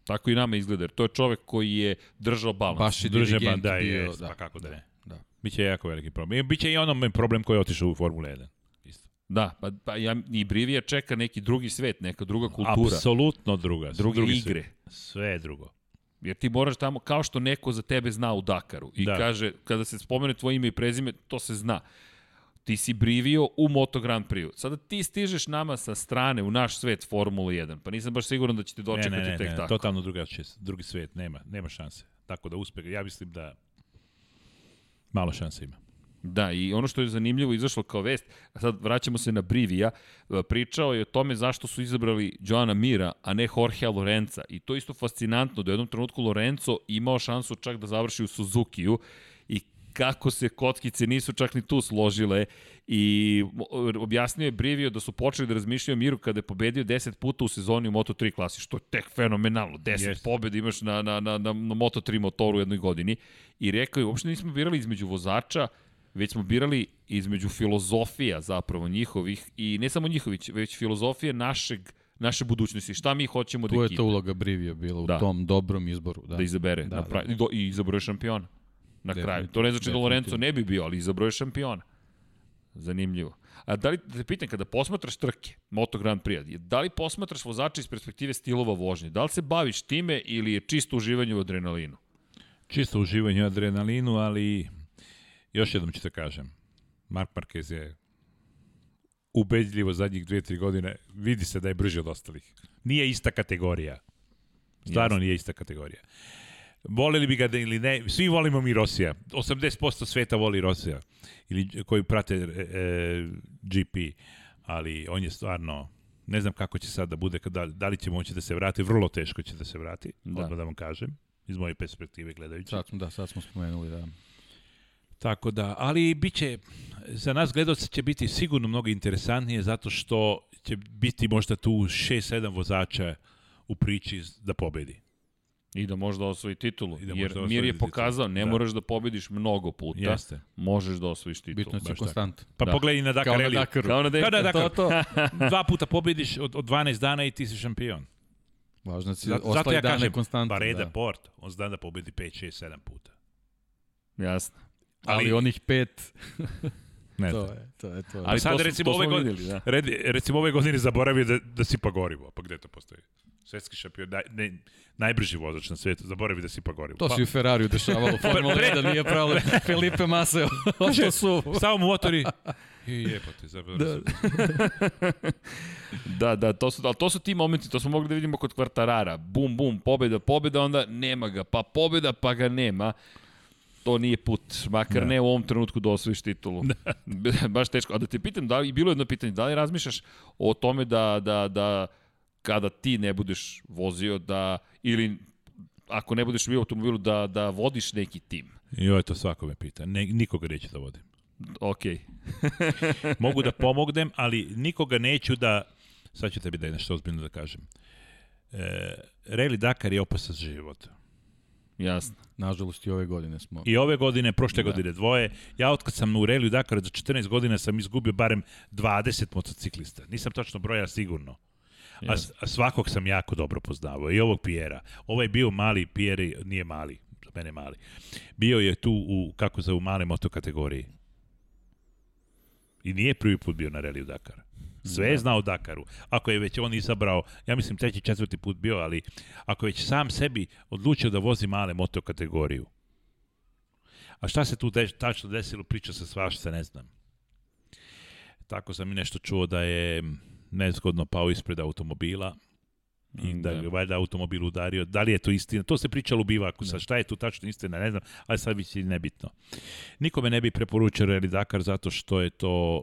Tako i nama izgleda, jer to je čovek koji je držao balans. Baš i Drže balans, da, bio, jest, da, pa kako da, da, ne. Da. Biće jako veliki problem. I biće i onom problem koji je otišao u Formule 1. Isto. Da, pa, pa ja, i Brivija čeka neki drugi svet, neka druga kultura. Apsolutno druga. Druge drugi igre. Sve, sve drugo. Jer ti moraš tamo, kao što neko za tebe zna u Dakaru i da. kaže, kada se spomene tvoje ime i prezime, to se zna. Ti si brivio u Moto Grand Prix. Sada ti stižeš nama sa strane u naš svet Formula 1, pa nisam baš siguran da ćete dočekati ne, ne, ne, tek ne, tako. Ne, totalno drugačije, drugi svet, nema, nema šanse. Tako da uspeh, ja mislim da malo šanse ima. Da, i ono što je zanimljivo izašlo kao vest, a sad vraćamo se na Brivija, e, pričao je o tome zašto su izabrali Joana Mira, a ne Jorgea Lorenza. I to isto fascinantno, da u jednom trenutku Lorenzo imao šansu čak da završi u Suzukiju i kako se kockice nisu čak ni tu složile i objasnio je Brivio da su počeli da razmišljaju o miru kada je pobedio 10 puta u sezoni u Moto3 klasi, što je tek fenomenalno, 10 yes. pobeda imaš na, na, na, na, na Moto3 motoru u jednoj godini i rekao je uopšte nismo birali između vozača, već smo birali između filozofija zapravo njihovih i ne samo njihovih, već filozofije našeg naše budućnosti, šta mi hoćemo tu da ekipa. Tu je ta uloga Brivio bila u da. tom dobrom izboru. Da, da izabere da, napra... da. Do, i izabroje šampiona na kraju. To ne znači da Lorenzo ne bi bio, ali izabroje šampiona. Zanimljivo. A da li, da te pitam, kada posmatraš trke Moto Grand Prix, da li posmatraš vozača iz perspektive stilova vožnje? Da li se baviš time ili je čisto uživanje u adrenalinu? Čisto uživanje u adrenalinu, ali Još jednom ću da kažem, Mark Marquez je ubedljivo zadnjih 2-3 godine, vidi se da je brži od ostalih. Nije ista kategorija. Stvarno nije ista kategorija. Voleli bi ga da ili ne, svi volimo mi Rosija. 80% sveta voli Rosija. Ili koji prate e, e GP. Ali on je stvarno, ne znam kako će sad da bude, da, da li će moći da se vrati, vrlo teško će da se vrati, da, da vam kažem, iz moje perspektive gledajući. Sad smo, da, sad smo spomenuli da Tako da, ali biće, za nas gledalce će biti sigurno mnogo interesantnije zato što će biti možda tu 6-7 vozača u priči da pobedi. I da možda osvoji titulu. I da jer Mir je pokazao, ne da. moraš da pobediš mnogo puta, Jeste. možeš da osvojiš titulu. Bitno si konstant. Pa da. pogledaj na Dakar Kao na Dakaru. Kao na, da, da, Dakaru. Kao na Dakaru. To, to. Dva puta pobediš od, od 12 dana i ti si šampion. Važno da si Zato, zato ja kažem, konstantno. Pa reda da. port, on zna da pobedi 5, 6, 7 puta. Jasno. Ali, ali onih pet... ne to je, to je, to je. Ali sad, to recimo, to ove godine, vidjeli, da. Red, recimo ove godine zaboravio da, da si pa gorivo. Pa gde to postoji? Svetski šampion, naj, ne, najbrži vozač na svetu, zaboravi da si pa gorivo. To pa. si u Ferrariju dešavalo, Formula 1 nije pravo Felipe Mase, ošto su. Samo motori, I jebote, zabrano da. da, da, to su, ali to su ti momenti, to smo mogli da vidimo kod Kvartarara. Bum, bum, pobeda, pobeda, onda nema ga, pa pobeda, pa ga nema to nije put, makar da. ne u ovom trenutku da osvojiš titulu. Da. Baš teško. A da te pitam, da i bilo jedno pitanje, da li razmišljaš o tome da, da, da kada ti ne budeš vozio da, ili ako ne budeš bio u automobilu, da, da vodiš neki tim? Joj, to svako me pita. Ne, nikoga neću da vodim. Ok. Mogu da pomognem, ali nikoga neću da... Sad ću tebi da je nešto ozbiljno da kažem. E, Rally Dakar je opasan život. Jasno. Nažalost i ove godine smo. I ove godine, prošle da. godine dvoje. Ja otkad sam u Reliju Dakar za 14 godina sam izgubio barem 20 motociklista. Nisam tačno broja sigurno. A, a svakog sam jako dobro poznavao. I ovog Pijera. Ovo je bio mali, Pijeri nije mali, za mene mali. Bio je tu u, kako za u male kategoriji. I nije prvi put bio na Reliju Dakar. Sve je znao Dakaru. Ako je već on izabrao, ja mislim treći, četvrti put bio, ali ako je već sam sebi odlučio da vozi male moto kategoriju. A šta se tu deš, tačno desilo, priča se svašta, ne znam. Tako sam i nešto čuo da je nezgodno pao ispred automobila i da, da. je valjda automobil udario. Da li je to istina? To se pričalo u bivaku. Sad da. šta je tu tačno istina, ne znam, ali sad biće nebitno. Nikome ne bi preporučio Rally Dakar zato što je to...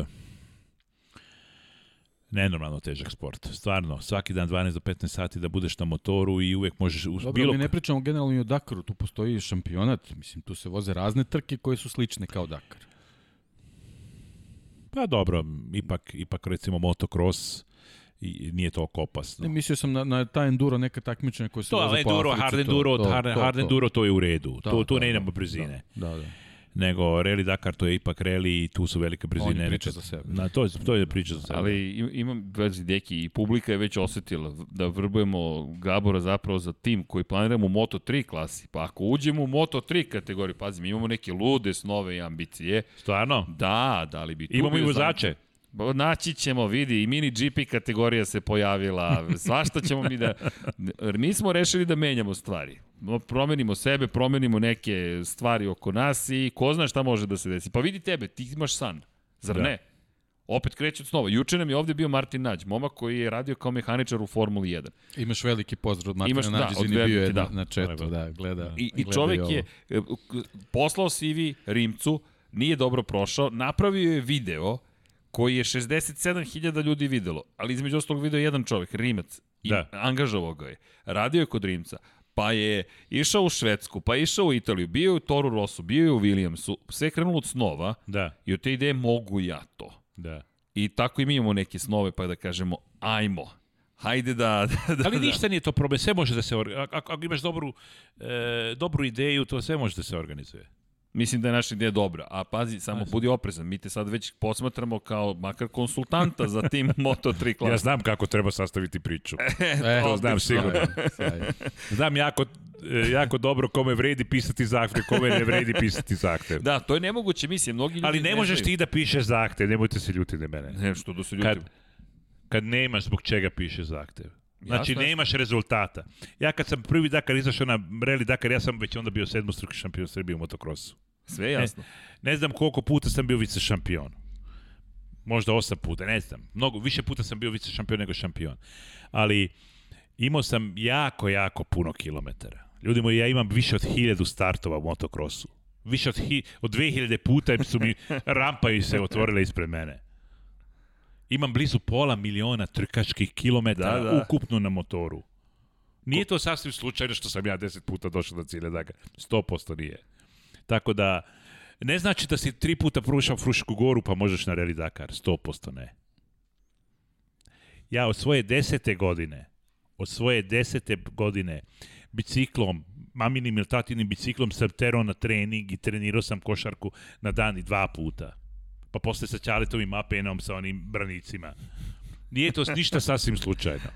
Uh, nenormalno težak sport. Stvarno, svaki dan 12 do 15 sati da budeš na motoru i uvek možeš... Dobro, bilo... mi ne pričamo generalno i o Dakaru, tu postoji šampionat, mislim, tu se voze razne trke koje su slične kao Dakar. Pa dobro, ipak, ipak recimo motocross, i nije to opasno. Ne, mislio sam na, na ta enduro, neka takmičenja koja se to, voze ovaj po enduro, Africi. Hard enduro, to, hard, to, hard enduro, to je u redu. Da, to, tu da, ne da, idemo brzine. Da, da. da nego Rally Dakar to je ipak rally i tu su velike brzine. On priča za sebe. Na, to, je, to je priča za sebe. Ali imam vezi deki i publika je već osetila da vrbujemo Gabora zapravo za tim koji planiramo u Moto3 klasi. Pa ako uđemo u Moto3 kategoriju, pazi, imamo neke lude snove i ambicije. Stvarno? Da, da li bi... Imamo i vozače. Znam... Naći ćemo, vidi, i mini GP kategorija se pojavila, svašta ćemo mi da... Mi smo rešili da menjamo stvari. Promenimo sebe, promenimo neke stvari oko nas i ko zna šta može da se desi. Pa vidi tebe, ti imaš san, zar da. ne? Opet kreće od snova. Juče nam je ovde bio Martin Nađ, momak koji je radio kao mehaničar u Formuli 1. Imaš veliki pozdrav od Martina Imaš, da, Nađa, da, izvini, bio je da. na četu, da, gleda. I, i gleda čovek je, e, poslao CV Rimcu, nije dobro prošao, napravio je video koji je 67.000 ljudi videlo, ali između ostalog video je jedan čovek, Rimac, i da. angažovao ga je. Radio je kod Rimca, pa je išao u Švedsku, pa je išao u Italiju, bio je u Toru Rosu, bio je u Williamsu, sve je krenulo od snova da. i od te ideje mogu ja to. Da. I tako i mi imamo neke snove, pa da kažemo ajmo. Hajde da... da, da Ali da. ništa nije to problem, sve može da se... Ako, ako imaš dobru, e, dobru ideju, to sve može da se organizuje. Mislim da je naša ideja dobra, a pazi, samo budi oprezan, mi te sad već posmatramo kao makar konsultanta za tim Moto3 klasa. Ja znam kako treba sastaviti priču. e, to znam sigurno. Da, da, da. znam jako, e, jako dobro kome vredi pisati zahtev, kome ne vredi pisati zahtev. Da, to je nemoguće, mislim, mnogi ljudi... Ali ne, ne možeš ti da pišeš zahtev, nemojte se ljuti na mene. Ne, što da se ljutim. Kad, kad nemaš zbog čega pišeš zahtev. Znači, Jasno. nemaš rezultata. Ja kad sam prvi Dakar izašao na Rally Dakar, ja sam već onda bio sedmostruki šampion Srbije u motokrosu. Sve je jasno. Ne, ne znam koliko puta sam bio vice šampion. Možda osam puta, ne znam. Mnogo, više puta sam bio vice šampion nego šampion. Ali imao sam jako, jako puno kilometara. Ljudi moji, ja imam više od hiljadu startova u motokrosu. Više od, hi, od 2000 puta su mi rampa i se otvorile ispred mene. Imam blizu pola miliona trkačkih kilometara da, da. ukupno na motoru. Nije to sasvim slučajno što sam ja 10 puta došao do cilja, dakle, 100% nije. Tako da, ne znači da si tri puta prušao Frušku goru pa možeš na Reli Dakar, 100% ne. Ja od svoje desete godine, od svoje desete godine biciklom, maminim ili tatinim biciklom sam terao na trening i trenirao sam košarku na dan i dva puta. Pa posle sa Ćaletovim apenom sa onim branicima. Nije to ništa sasvim slučajno.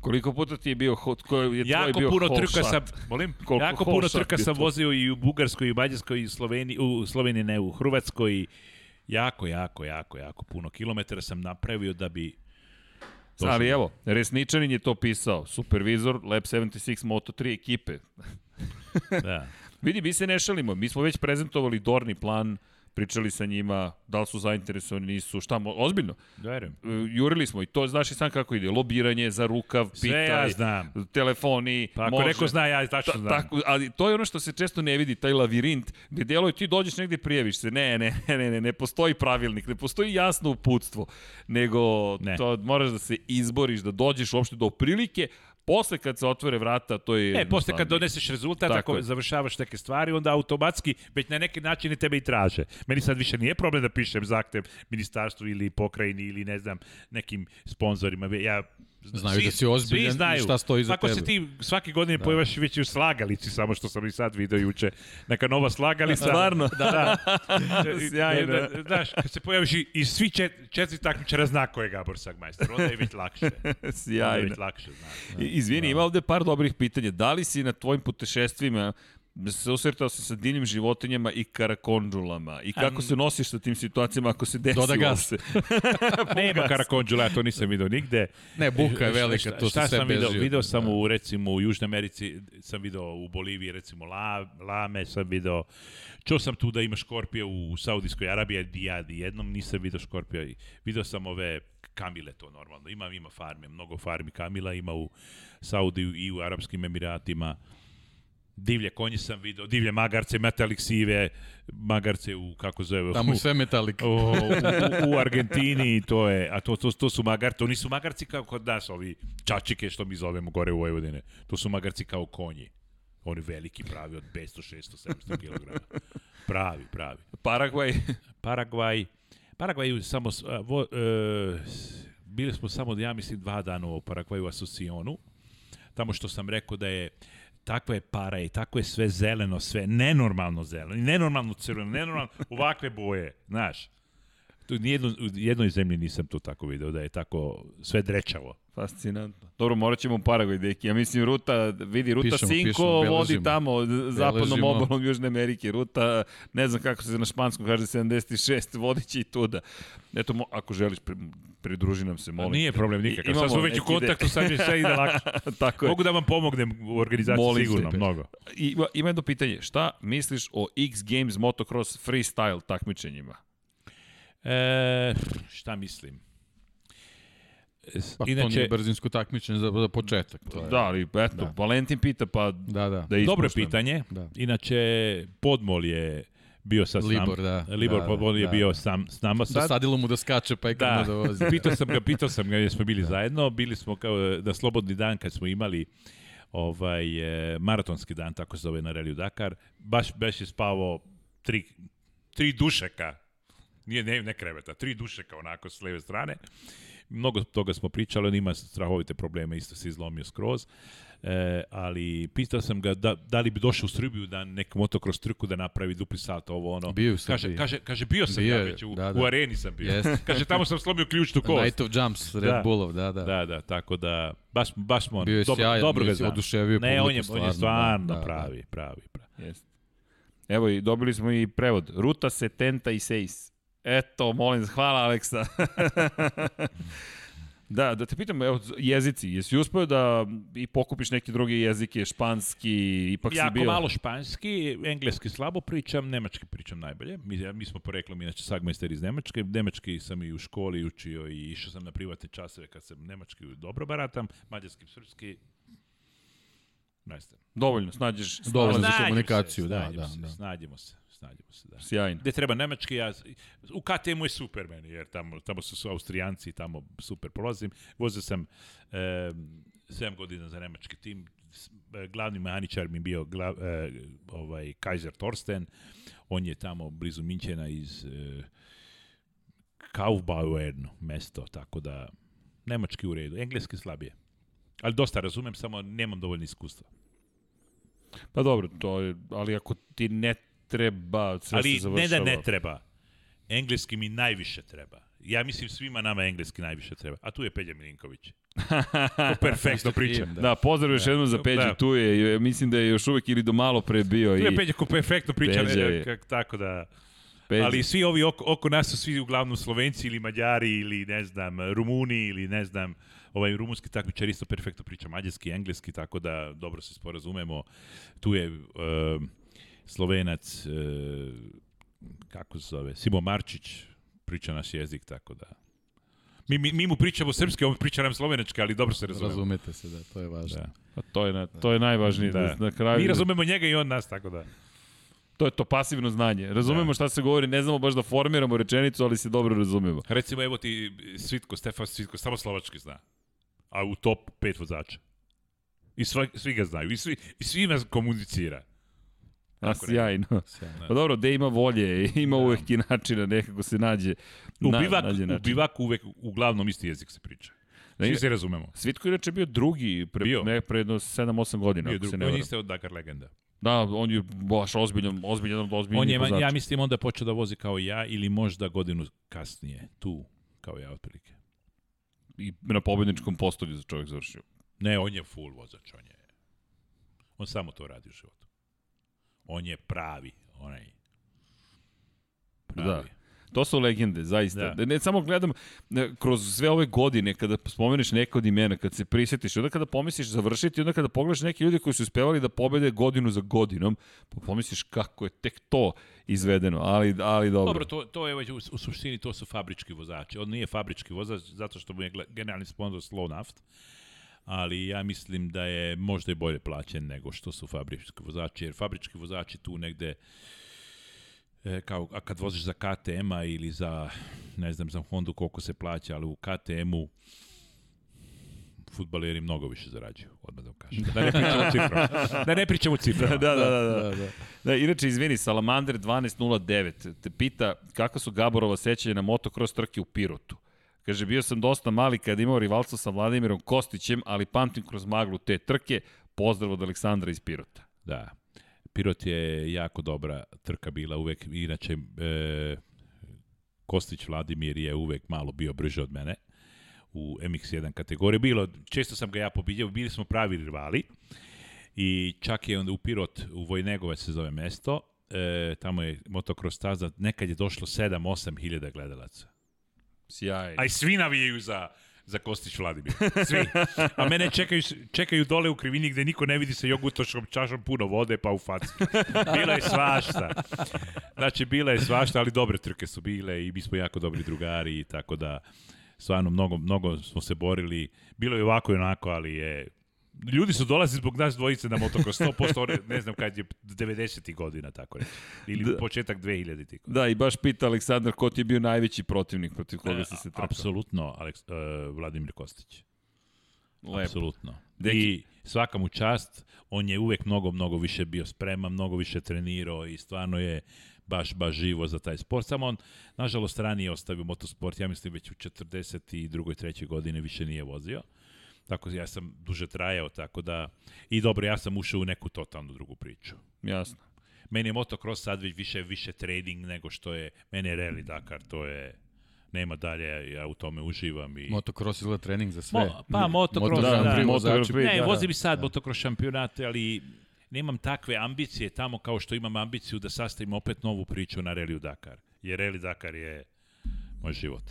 Koliko puta ti je bio hot, ko je jako tvoj bio puno trka sam, molim, Koliko jako puno trka sam to? vozio i u Bugarskoj i u Mađarskoj i u Sloveniji, u Sloveniji ne, u Hrvatskoj. jako, jako, jako, jako puno kilometara sam napravio da bi došlo. Ali evo, Resničanin je to pisao, supervizor Lab 76 Moto3 ekipe. da. Vidi, mi se ne šalimo, mi smo već prezentovali dorni plan pričali sa njima, da li su zainteresovani, nisu, šta, mo, ozbiljno. Verujem. E, jurili smo i to znaš i sam kako ide, lobiranje za rukav, pitaj, ja znam. telefoni, pa, ako može. neko zna, ja tačno Ta, Tako, ali to je ono što se često ne vidi, taj lavirint, gde deluje ti dođeš negde i prijaviš se, ne, ne, ne, ne, ne, ne postoji pravilnik, ne postoji jasno uputstvo, nego ne. to moraš da se izboriš, da dođeš uopšte do prilike, Posle kad se otvore vrata, to je... E, posle kad doneseš rezultat, Tako ako je. završavaš neke stvari, onda automatski, već na neki način i tebe i traže. Meni sad više nije problem da pišem zahtev ministarstvu ili pokrajini ili ne znam, nekim sponzorima. Ja Znaju svi, da si ozbiljan znaju. i šta stoji iza Tako tebe. Tako se ti svake godine da. pojaviš već u slagalici, samo što sam i sad video juče. Neka nova slagalica. Da, stvarno? da, da. da Sjajno. Da, da, znaš, kad se pojaviš i, i svi čet, četiri takmičara zna ko je Gabor Sagmajster. Onda je već lakše. Sjajno. Onda je već lakše, znaš. Da. Izvini, da. ima ovde par dobrih pitanja. Da li si na tvojim putešestvima susretao se sa divljim životinjama i karakondžulama. I kako um, se nosiš sa tim situacijama ako se desi Doda gas. se? Nema karakondžula, ja to nisam video nigde. Ne, buka je velika, to se šta sam Video, video sam da. u, recimo, u Južnoj Americi, sam video u Boliviji, recimo, la, lame sam video. Čuo sam tu da ima škorpije u, u Saudijskoj Arabiji, ja jednom nisam video škorpije. Video sam ove kamile to normalno. Ima, ima farme, mnogo farmi kamila ima u Saudiju i u Arabskim Emiratima divlje konje sam video, divlje magarce, metalik sive, magarce u, kako zove? Tamo u, sve metalik. U, u, u, Argentini, to je, a to, to, to su magarci, to nisu magarci kao kod nas, ovi čačike što mi zovemo gore u Vojvodine, to su magarci kao konji. Oni veliki pravi od 500, 600, 700 kg. Pravi, pravi. Paragvaj. Paragvaj. Paragvaju samo, vo, e, bili smo samo, ja mislim, dva dana u Paragvaju u Asocionu, tamo što sam rekao da je takva je para i tako je sve zeleno, sve nenormalno zeleno, nenormalno crveno, nenormalno ovakve boje, znaš. Tu nijedno, u jednoj zemlji nisam to tako video, da je tako sve drečavo. Fascinantno. Dobro, morat ćemo u Paragoj, deki. Ja mislim, Ruta, vidi, Ruta pišemo, Cinco pišemo, vodi tamo, zapadnom obalom Južne Amerike. Ruta, ne znam kako se na španskom kaže, 76, vodit će i tuda. Eto, ako želiš, pridruži nam se, molim. A Nije problem nikakav. Imamo sad smo već u kontaktu, sad mi sve ide lakše. Tako je. Mogu da vam pomognem u organizaciji molim sigurno, se. mnogo. I, ima jedno pitanje, šta misliš o X Games motocross freestyle takmičenjima? E, šta mislim? Pa, Inače, to nije brzinsko takmičenje za, za početak. To je. Da, ali eto, da. Valentin pita pa da, da. da Dobro pitanje. Da. Inače, podmol je bio sad Libor, sam, da. Libor da, Pavlon je da, da, bio sam s nama sad. Dosadilo mu da skače pa je da. da vozi. pitao sam ga, pitao sam ga jer smo bili da. zajedno, bili smo kao e, na slobodni dan kad smo imali ovaj e, maratonski dan tako se zove na Reliju Dakar, baš baš je spavao tri, tri dušeka. Nije ne, ne kreveta, tri dušeka onako s leve strane. Mnogo toga smo pričali, on ima strahovite probleme, isto se izlomio skroz. E, ali pitao sam ga da, da li bi došao u Srbiju da neku motokros trku da napravi dupli sat ovo ono. Bio sam kaže, kaže, kaže bio sam bio, da, već, u, da, da. u areni sam bio. Yes. kaže tamo sam slomio ključnu kost. Night of Jumps, da. Red da. Bullov, da, da. Da, da, tako da baš, baš mu on, bio dobro, sjajan, dobro ga znam. Oduševio ne, on je, stvarno, on je stvarno da, da, da. pravi, pravi, pravi. Yes. Evo i dobili smo i prevod. Ruta Setenta i Seis. Eto, molim, hvala Aleksa. Da, da te pitam, evo, jezici, jesi uspeo da i pokupiš neke druge jezike, španski, ipak jako si bio... Jako malo španski, engleski slabo pričam, nemački pričam najbolje. Mi, mi smo poreklom, inače, sagmeister iz Nemačke. Nemački sam i u školi učio i išao sam na privatne časove kad sam nemački dobro baratam, mađarski, srpski, Majster. Dovoljno, snađeš, dovoljno za komunikaciju, se, da, da, se, da. Snađemo se snađemo se. Da. Sjajno. Gde treba nemački, ja, u KTM-u je super meni, jer tamo, tamo su, su Austrijanci, tamo super prolazim. Vozio sam e, 7 godina za nemački tim, e, glavni mehaničar mi bio glav, e, ovaj Kaiser Torsten, on je tamo blizu Minčena iz e, Kaufbauern mesto, tako da nemački u redu, engleski slabije. Ali dosta razumem, samo nemam dovoljno iskustva. Pa dobro, to je, ali ako ti ne treba, sve Ali se završava. ne da ne treba. Engleski mi najviše treba. Ja mislim svima nama engleski najviše treba. A tu je Peđa Milinković. To perfektno priča. da. da, pozdrav još da. jednom za Peđu, da. tu je, mislim da je još uvek ili do malo pre bio. Tu je i... Peđa ko perfektno priča, ne, kak, tako da... Peđa. Ali svi ovi oko, oko nas su svi uglavnom Slovenci ili Mađari ili ne znam, Rumuni ili ne znam, ovaj rumunski takmičar isto perfektno priča mađarski, engleski, tako da dobro se sporazumemo. Tu je uh, Slovenac, e, kako se zove, Simo Marčić priča naš jezik, tako da... Mi, mi, mi mu pričamo srpski, on priča nam slovenački, ali dobro se razumemo. Razumete se, da, to je važno. Da. A pa to, je na, to je najvažnije. Da, da. Na kraju... Mi razumemo njega i on nas, tako da... To je to pasivno znanje. Razumemo da. šta se govori, ne znamo baš da formiramo rečenicu, ali se dobro razumemo. Recimo, evo ti Svitko, Stefan Svitko, samo slovački zna. A u top 5 vozača. I sva, svi ga znaju, i, svi, i svima komunicira. A, sjajno. sjajno. Pa dobro, da, da ima volje, da. ima da. uvek i načina, nekako se nađe. U bivak, na, nađe način. u bivak uvek, uglavnom isti jezik se priča. Da, Svi se razumemo. Svitko je reče bio drugi pre, bio. ne, pre jedno 7-8 godina. Bio drugi, on jeste od Dakar legenda. Da, on je baš ozbiljan, ozbiljan, ozbiljan. On je, ja mislim, onda počeo da vozi kao ja ili možda godinu kasnije, tu, kao ja otprilike. I na pobedničkom postolju za čovjek završio. Ne, on je full vozač, on je. On samo to radi u životu. On je pravi, onaj. Da. Pravi. Da. To su legende, zaista. Da. Ne samo gledam kroz sve ove godine kada spomeneš neka od imena, kad se prisjetiš, onda kada pomisliš završiti, onda kada pogledaš neke ljude koji su uspevali da pobede godinu za godinom, pa pomisliš kako je tek to izvedeno, ali, ali dobro. Dobro, to, to je već u, u suštini, to su fabrički vozači. On nije fabrički vozač zato što mu je generalni sponsor Slow Naft ali ja mislim da je možda i bolje plaćen nego što su fabrički vozači, jer fabrički vozači tu negde e, kao, a kad voziš za KTM-a ili za, ne znam, za Hondu koliko se plaća, ali u KTM-u futbaleri mnogo više zarađuju, odmah da vam kažem. Da ne pričamo ciframa. Da ne pričamo ciframa. da, da, da, da, da. da. inače, izvini, Salamander 1209 te pita kako su Gaborova sećanja na motocross trke u Pirotu. Kaže, bio sam dosta mali kad imao rivalstvo sa Vladimirom Kostićem, ali pamtim kroz maglu te trke. Pozdrav od Aleksandra iz Pirota. Da, Pirot je jako dobra trka bila uvek, inače e, Kostić Vladimir je uvek malo bio brže od mene u MX1 kategoriji. Bilo, često sam ga ja pobiđao, bili smo pravi rivali i čak je onda u Pirot, u Vojnegove se zove mesto, e, tamo je motocross staza, nekad je došlo 7-8 hiljada gledalaca. Sjaj. A svi navijaju za, za Kostić Vladimir. Svi. A mene čekaju, čekaju dole u krivini gde niko ne vidi sa jogutoškom čašom puno vode pa u facu. Bila je svašta. Znači, bila je svašta, ali dobre trke su bile i mi smo jako dobri drugari i tako da stvarno mnogo, mnogo smo se borili. Bilo je ovako i onako, ali je ljudi su dolazi zbog nas dvojice na motokros 100%, ne znam kad je 90. godina, tako reći. Ili da. početak 2000. Tih da, i baš pita Aleksandar ko ti je bio najveći protivnik protiv e, koga e, si se trkao. Apsolutno, Aleks, uh, Vladimir Kostić. Lepo. Apsolutno. Deki. I svaka mu čast, on je uvek mnogo, mnogo više bio spreman, mnogo više trenirao i stvarno je baš, baš živo za taj sport. Samo on, nažalost, ranije ostavio motosport, ja mislim već u 42. i 3. godine više nije vozio. Tako ja sam duže trajao, tako da... I dobro, ja sam ušao u neku totalno drugu priču. Jasno. Meni je motocross sad više, više trading nego što je... Meni je rally Dakar, to je nema dalje, ja u tome uživam. I... Motocross izgleda trening za sve. Mo, pa, motocross, da, znači- da, motocross, ne, vozim i sad da. motocross šampionate, ali nemam takve ambicije tamo kao što imam ambiciju da sastavim opet novu priču na Reliju Dakar. Jer Reli Dakar je moj život.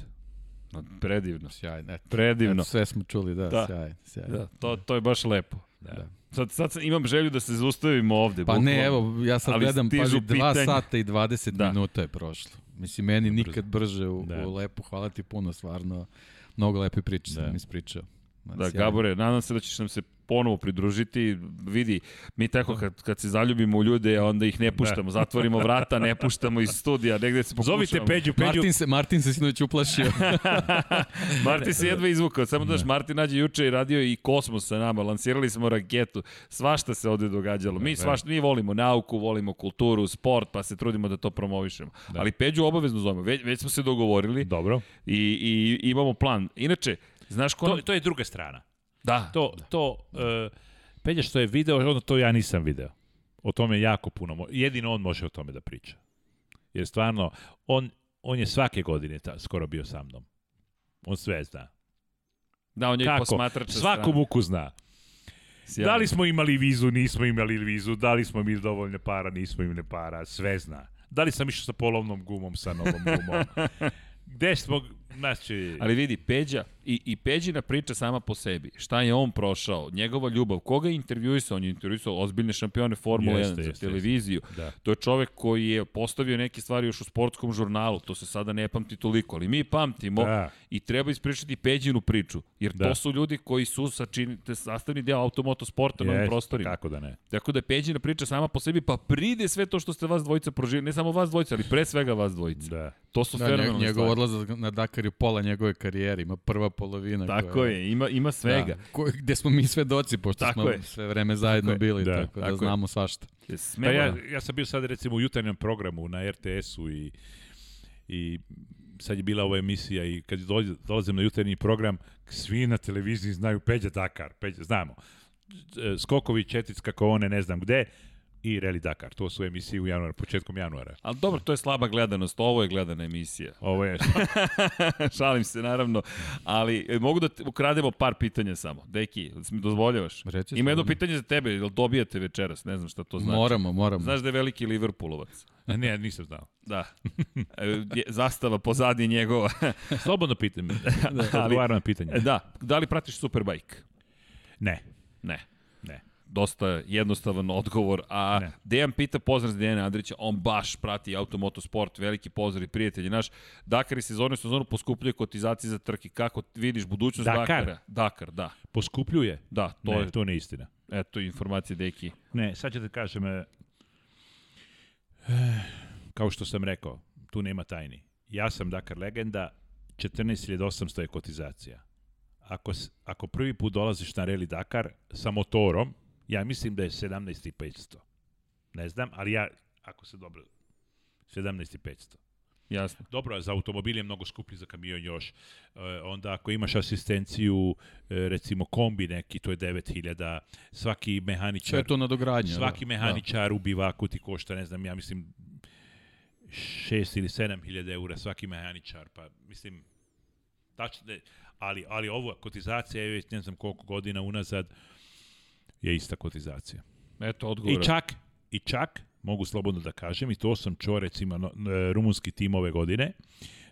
Predivno. Sjajno. Eto, Predivno. Eto, sve smo čuli, da, da. sjajno. sjajno. Da. To, to je baš lepo. Da. da. Sad, sad imam želju da se zaustavimo ovde. Pa bukvalno. ne, evo, ja sad Ali gledam, pazi, 2 sata i 20 da. minuta je prošlo. Mislim, meni nikad brže u, da. u lepo. Hvala ti puno, stvarno. Mnogo lepe priče da. sam ispričao. Da, Gabore, nadam se da ćeš nam se ponovo pridružiti. Vidi, mi tako kad, kad se zaljubimo u ljude, onda ih ne puštamo, da. zatvorimo vrata, ne puštamo iz studija, negde se pokušamo. Zovite Peđu, Peđu. Martin se, Martin se sinoć uplašio. Martin se jedva izvukao, samo daš, Martin nađe juče i radio i kosmos sa nama, lansirali smo raketu, svašta se ovde događalo. Mi, da, da. svašta, mi volimo nauku, volimo kulturu, sport, pa se trudimo da to promovišemo. Da. Ali Peđu obavezno zovemo, već, već smo se dogovorili. Dobro. I, i imamo plan. Inače, Znaš ko... To, to je druga strana. Da. To, da. to, uh, e, Pelja što je video, ono to ja nisam video. O tome jako puno, jedino on može o tome da priča. Jer stvarno, on, on je svake godine ta, skoro bio sa mnom. On sve zna. Da, on je Kako? posmatrač. Svaku muku zna. Sjavno. Da li smo imali vizu, nismo imali vizu, da li smo imali dovoljne para, nismo imali para, sve zna. Da li sam išao sa polovnom gumom, sa novom gumom. Gde smo, znači... Ali vidi, Peđa, i, i Peđina priča sama po sebi. Šta je on prošao, njegova ljubav, koga je intervjuisao? On je intervjuisao ozbiljne šampione Formule jeste, 1 za jeste, televiziju. Jeste. Da. To je čovek koji je postavio neke stvari još u sportskom žurnalu, to se sada ne pamti toliko, ali mi pamtimo da. i treba ispričati Peđinu priču, jer da. to su ljudi koji su sačinite, sastavni deo automotosporta na ovim prostorima. Kako da ne. Tako da Peđina priča sama po sebi, pa pride sve to što ste vas dvojica proživjeli, ne samo vas dvojica, ali pre svega vas dvojica. Da. To su da, fenomenalne stvari. Njegov odlazak na Dakar je pola njegove karijere, ima prva polovina. Tako koja, je, ima, ima svega. Da, ko, gde smo mi svedoci, pošto tako smo je. sve vreme zajedno tako bili, da, tako, da tako da znamo pa je. svašta. Pa ja, ja sam bio sad recimo u jutarnjem programu na RTS-u i, i sad je bila ova emisija i kad dolazim na jutarnji program, svi na televiziji znaju Peđa Dakar, Peđa, znamo. Skokovi, Četic, kako one, ne znam gde, i Rally Dakar. To su emisije u januar, početkom januara. Ali dobro, to je slaba gledanost, ovo je gledana emisija. Ovo je. Da. Šalim se, naravno. Ali e, mogu da ukrademo par pitanja samo. Deki, mi dozvoljavaš? Reći Ima jedno pitanje za tebe, jel dobijate večeras? Ne znam šta to znači. Moramo, moramo. Znaš da je veliki Liverpoolovac? Ne, nisam znao. Da. E, zastava pozadnje njegova. Slobodno pitam. da, odgovaram na pitanje. E, da. Da li pratiš Superbike? Ne. Ne. Ne dosta jednostavan odgovor, a ne. Dejan pita pozdrav za Dejana Andrića, on baš prati automoto sport, veliki pozdrav i prijatelji naš. Dakar i sezonu sezonu poskupljuje kotizacije za trke. Kako vidiš budućnost Dakar. Dakara? Dakar, da. Poskupljuje? Da, to ne, je. to ne istina. Eto, informacije deki. Ne, sad ću da kažem, e, kao što sam rekao, tu nema tajni. Ja sam Dakar legenda, 14.800 je kotizacija. Ako, ako prvi put dolaziš na Reli Dakar sa motorom, Ja mislim da je 17.500. Ne znam, ali ja, ako se dobro... 17.500. Jasno. Dobro, za automobil je mnogo skuplji za kamion još. E, onda ako imaš asistenciju, e, recimo kombi neki, to je 9000, svaki mehaničar... Sve to nadogradnje. Da. Svaki da. mehaničar da. u bivaku ti košta, ne znam, ja mislim 6 ili 7000 eura svaki mehaničar, pa mislim tačno, ali, ali ovo kotizacija je već ne znam koliko godina unazad, je ista kotizacija. Eto, odgovor. I čak, i čak, mogu slobodno da kažem, i to sam čuo recimo e, rumunski tim ove godine,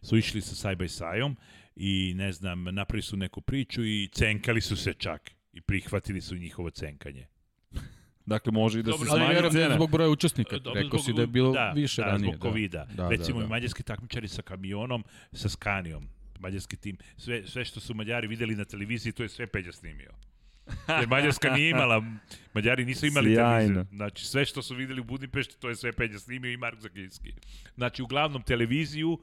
su išli sa side by side i ne znam, napravili su neku priču i cenkali su se čak i prihvatili su njihovo cenkanje. Dakle, može i da Dobre, se smanji da cena. Zbog broja učesnika. Dobre, Rekao zbog, si da je bilo da, više da, ranije. Zbog da. COVID-a. Da, da Recimo, da, da. mađarski takmičari sa kamionom, sa Skanijom, mađarski tim, sve, sve što su Mađari videli na televiziji, to je sve Peđa snimio. Jer Mađarska nije imala, Mađari nisu imali televiziju. Znači sve što su videli u Budimpešti, to je sve Peđa snimio i Mark Zakinski. Znači uglavnom televiziju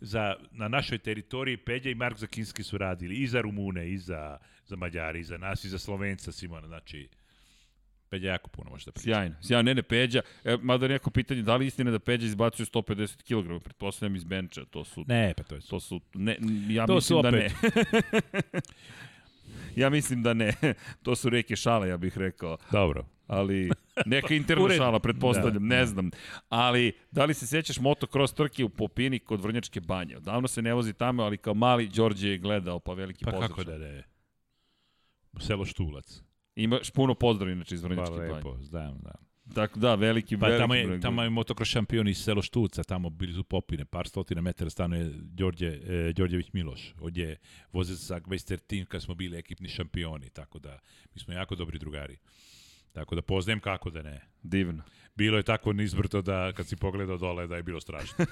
za, na našoj teritoriji Peđa i Mark Zakinski su radili i za Rumune, i za, za Mađari, i za nas, i za Slovenca Simona. Znači, Peđa jako puno može da priča. Sjajno, sjajno, ne, ne, Peđa, e, mada neko pitanje, da li istina da Peđa izbacuje 150 kg, pretpostavljam iz benča, to su... Ne, pa to je... To su, ne, ja to mislim su da opet. da ne. Ja mislim da ne. to su reke šale, ja bih rekao. Dobro. Ali neka interna šala, da. pretpostavljam, da. ne znam. Ali, da li se sećaš motocross trke u Popini kod Vrnjačke banje? Odavno se ne vozi tamo, ali kao mali Đorđe je gledao, pa veliki pa pozdrav. Pa kako da ne? Selo Štulac. Imaš puno pozdrav inače iz pa Vrnjačke banje. Pa lepo, znam, znam. Tako da, veliki, pa, veliki tamo je, broj. Tamo je motokros šampion iz selo Štuca, tamo bili su popine, par stotina metara stanuje Đorđe, e, Đorđević Miloš. On je voze sa Gwester Team kad smo bili ekipni šampioni, tako da mi smo jako dobri drugari. Tako da poznajem kako da ne. Divno. Bilo je tako nizbrto da kad si pogledao dole da je bilo strašno.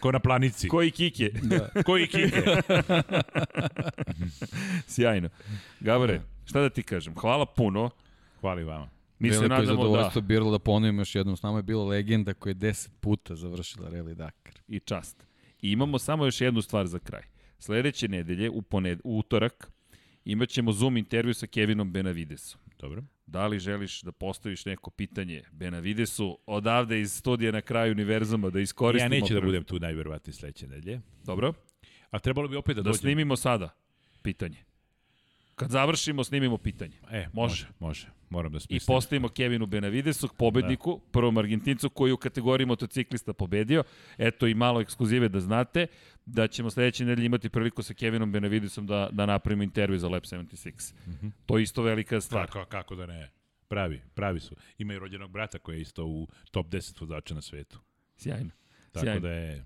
Ko na planici. Koji kike. Da. Koji kike. Sjajno. Gabore, šta da ti kažem? Hvala puno. Hvala i vama. Mi se nadamo da. Veliko Birla da ponovim još jednom. S nama je bila legenda koja je 10 puta završila Rally Dakar. I čast. I imamo samo još jednu stvar za kraj. Sledeće nedelje, u, poned, u utorak, imat ćemo Zoom intervju sa Kevinom Benavidesom. Dobro. Da li želiš da postaviš neko pitanje Benavidesu odavde iz studija na kraju univerzuma da iskoristimo? Ja neću prv... da budem tu najverovatnije sledeće nedelje. Dobro. A trebalo bi opet da, da dođem. Da snimimo sada pitanje. Kad završimo, snimimo pitanje. E, može. Može, može. moram da smislim. I postavimo Kevinu Benavidesu, pobedniku, da. prvom Argentincu koji u kategoriji motociklista pobedio. Eto i malo ekskluzive da znate da ćemo sledeće nedelje imati priliku sa Kevinom Benavidesom da, da napravimo intervju za Lab 76. Mm -hmm. To je isto velika stvar. Kako, kako da ne. Pravi, pravi su. Ima i rođenog brata koji je isto u top 10 vozača na svetu. Sjajno. Tako Sjajno. da je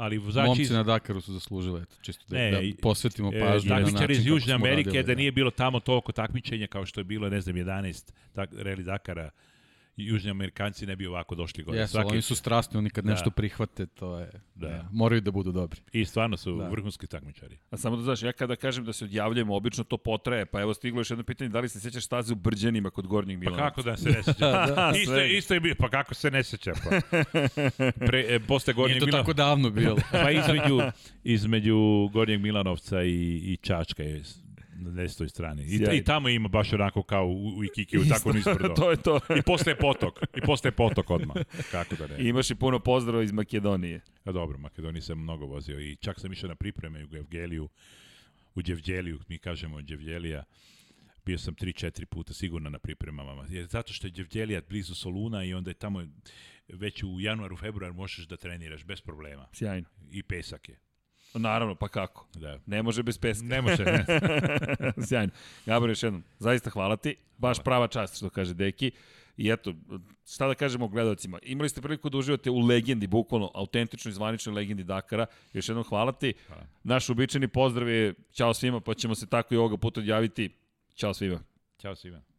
ali vozači... Momci na Dakaru su zaslužili, eto, čisto da, ne, da posvetimo e, pažnju e, na način iz Južne Amerike, radili, da, da nije bilo tamo toliko takmičenja kao što je bilo, ne znam, 11 tak, reli Dakara južni Amerikanci ne bi ovako došli gore. Jesu, Svaki... oni su strasni, oni kad da. nešto prihvate, to je, da. da. moraju da budu dobri. I stvarno su da. vrhunski takmičari. A samo da znaš, ja kada kažem da se odjavljujemo, obično to potraje, pa evo stiglo još jedno pitanje, da li se sećaš staze u Brđanima kod Gornjeg pa Milana? Pa kako da se ne sećam? da, Isto, je, isto je bio, pa kako se ne sećam? Pa. Pre, e, posle Gornjeg Milana... Nije to tako davno bilo. pa između, između Gornjeg Milanovca i, i Čačka je na desnoj strani. I, I tamo ima baš onako kao u, u Ikikiju, Isto, tako nizbrdo. to je to. I postaje potok. I postaje potok odmah. Kako da ne. I imaš i puno pozdrava iz Makedonije. A dobro, Makedoniji sam mnogo vozio i čak sam išao na pripreme u Evgeliju, u Đevđeliju, mi kažemo Đevđelija bio sam 3-4 puta sigurno na pripremama. Jer zato što je Đevđelija blizu Soluna i onda je tamo već u januaru, februar možeš da treniraš bez problema. Sjajno. I pesak je. Naravno, pa kako? Da. Ne može bez peska. Ne može, ne. Sjajno. Gabor, još jednom, zaista hvala ti. Baš hvala. prava čast, što kaže Deki. I eto, šta da kažemo gledalcima, imali ste priliku da uživate u legendi, bukvalno, autentičnoj i zvaničnoj legendi Dakara. Još jednom hvala ti. Hvala. Pa. Naš uobičajeni pozdrav je čao svima, pa ćemo se tako i ovoga puta odjaviti. Ćao svima. Ćao svima.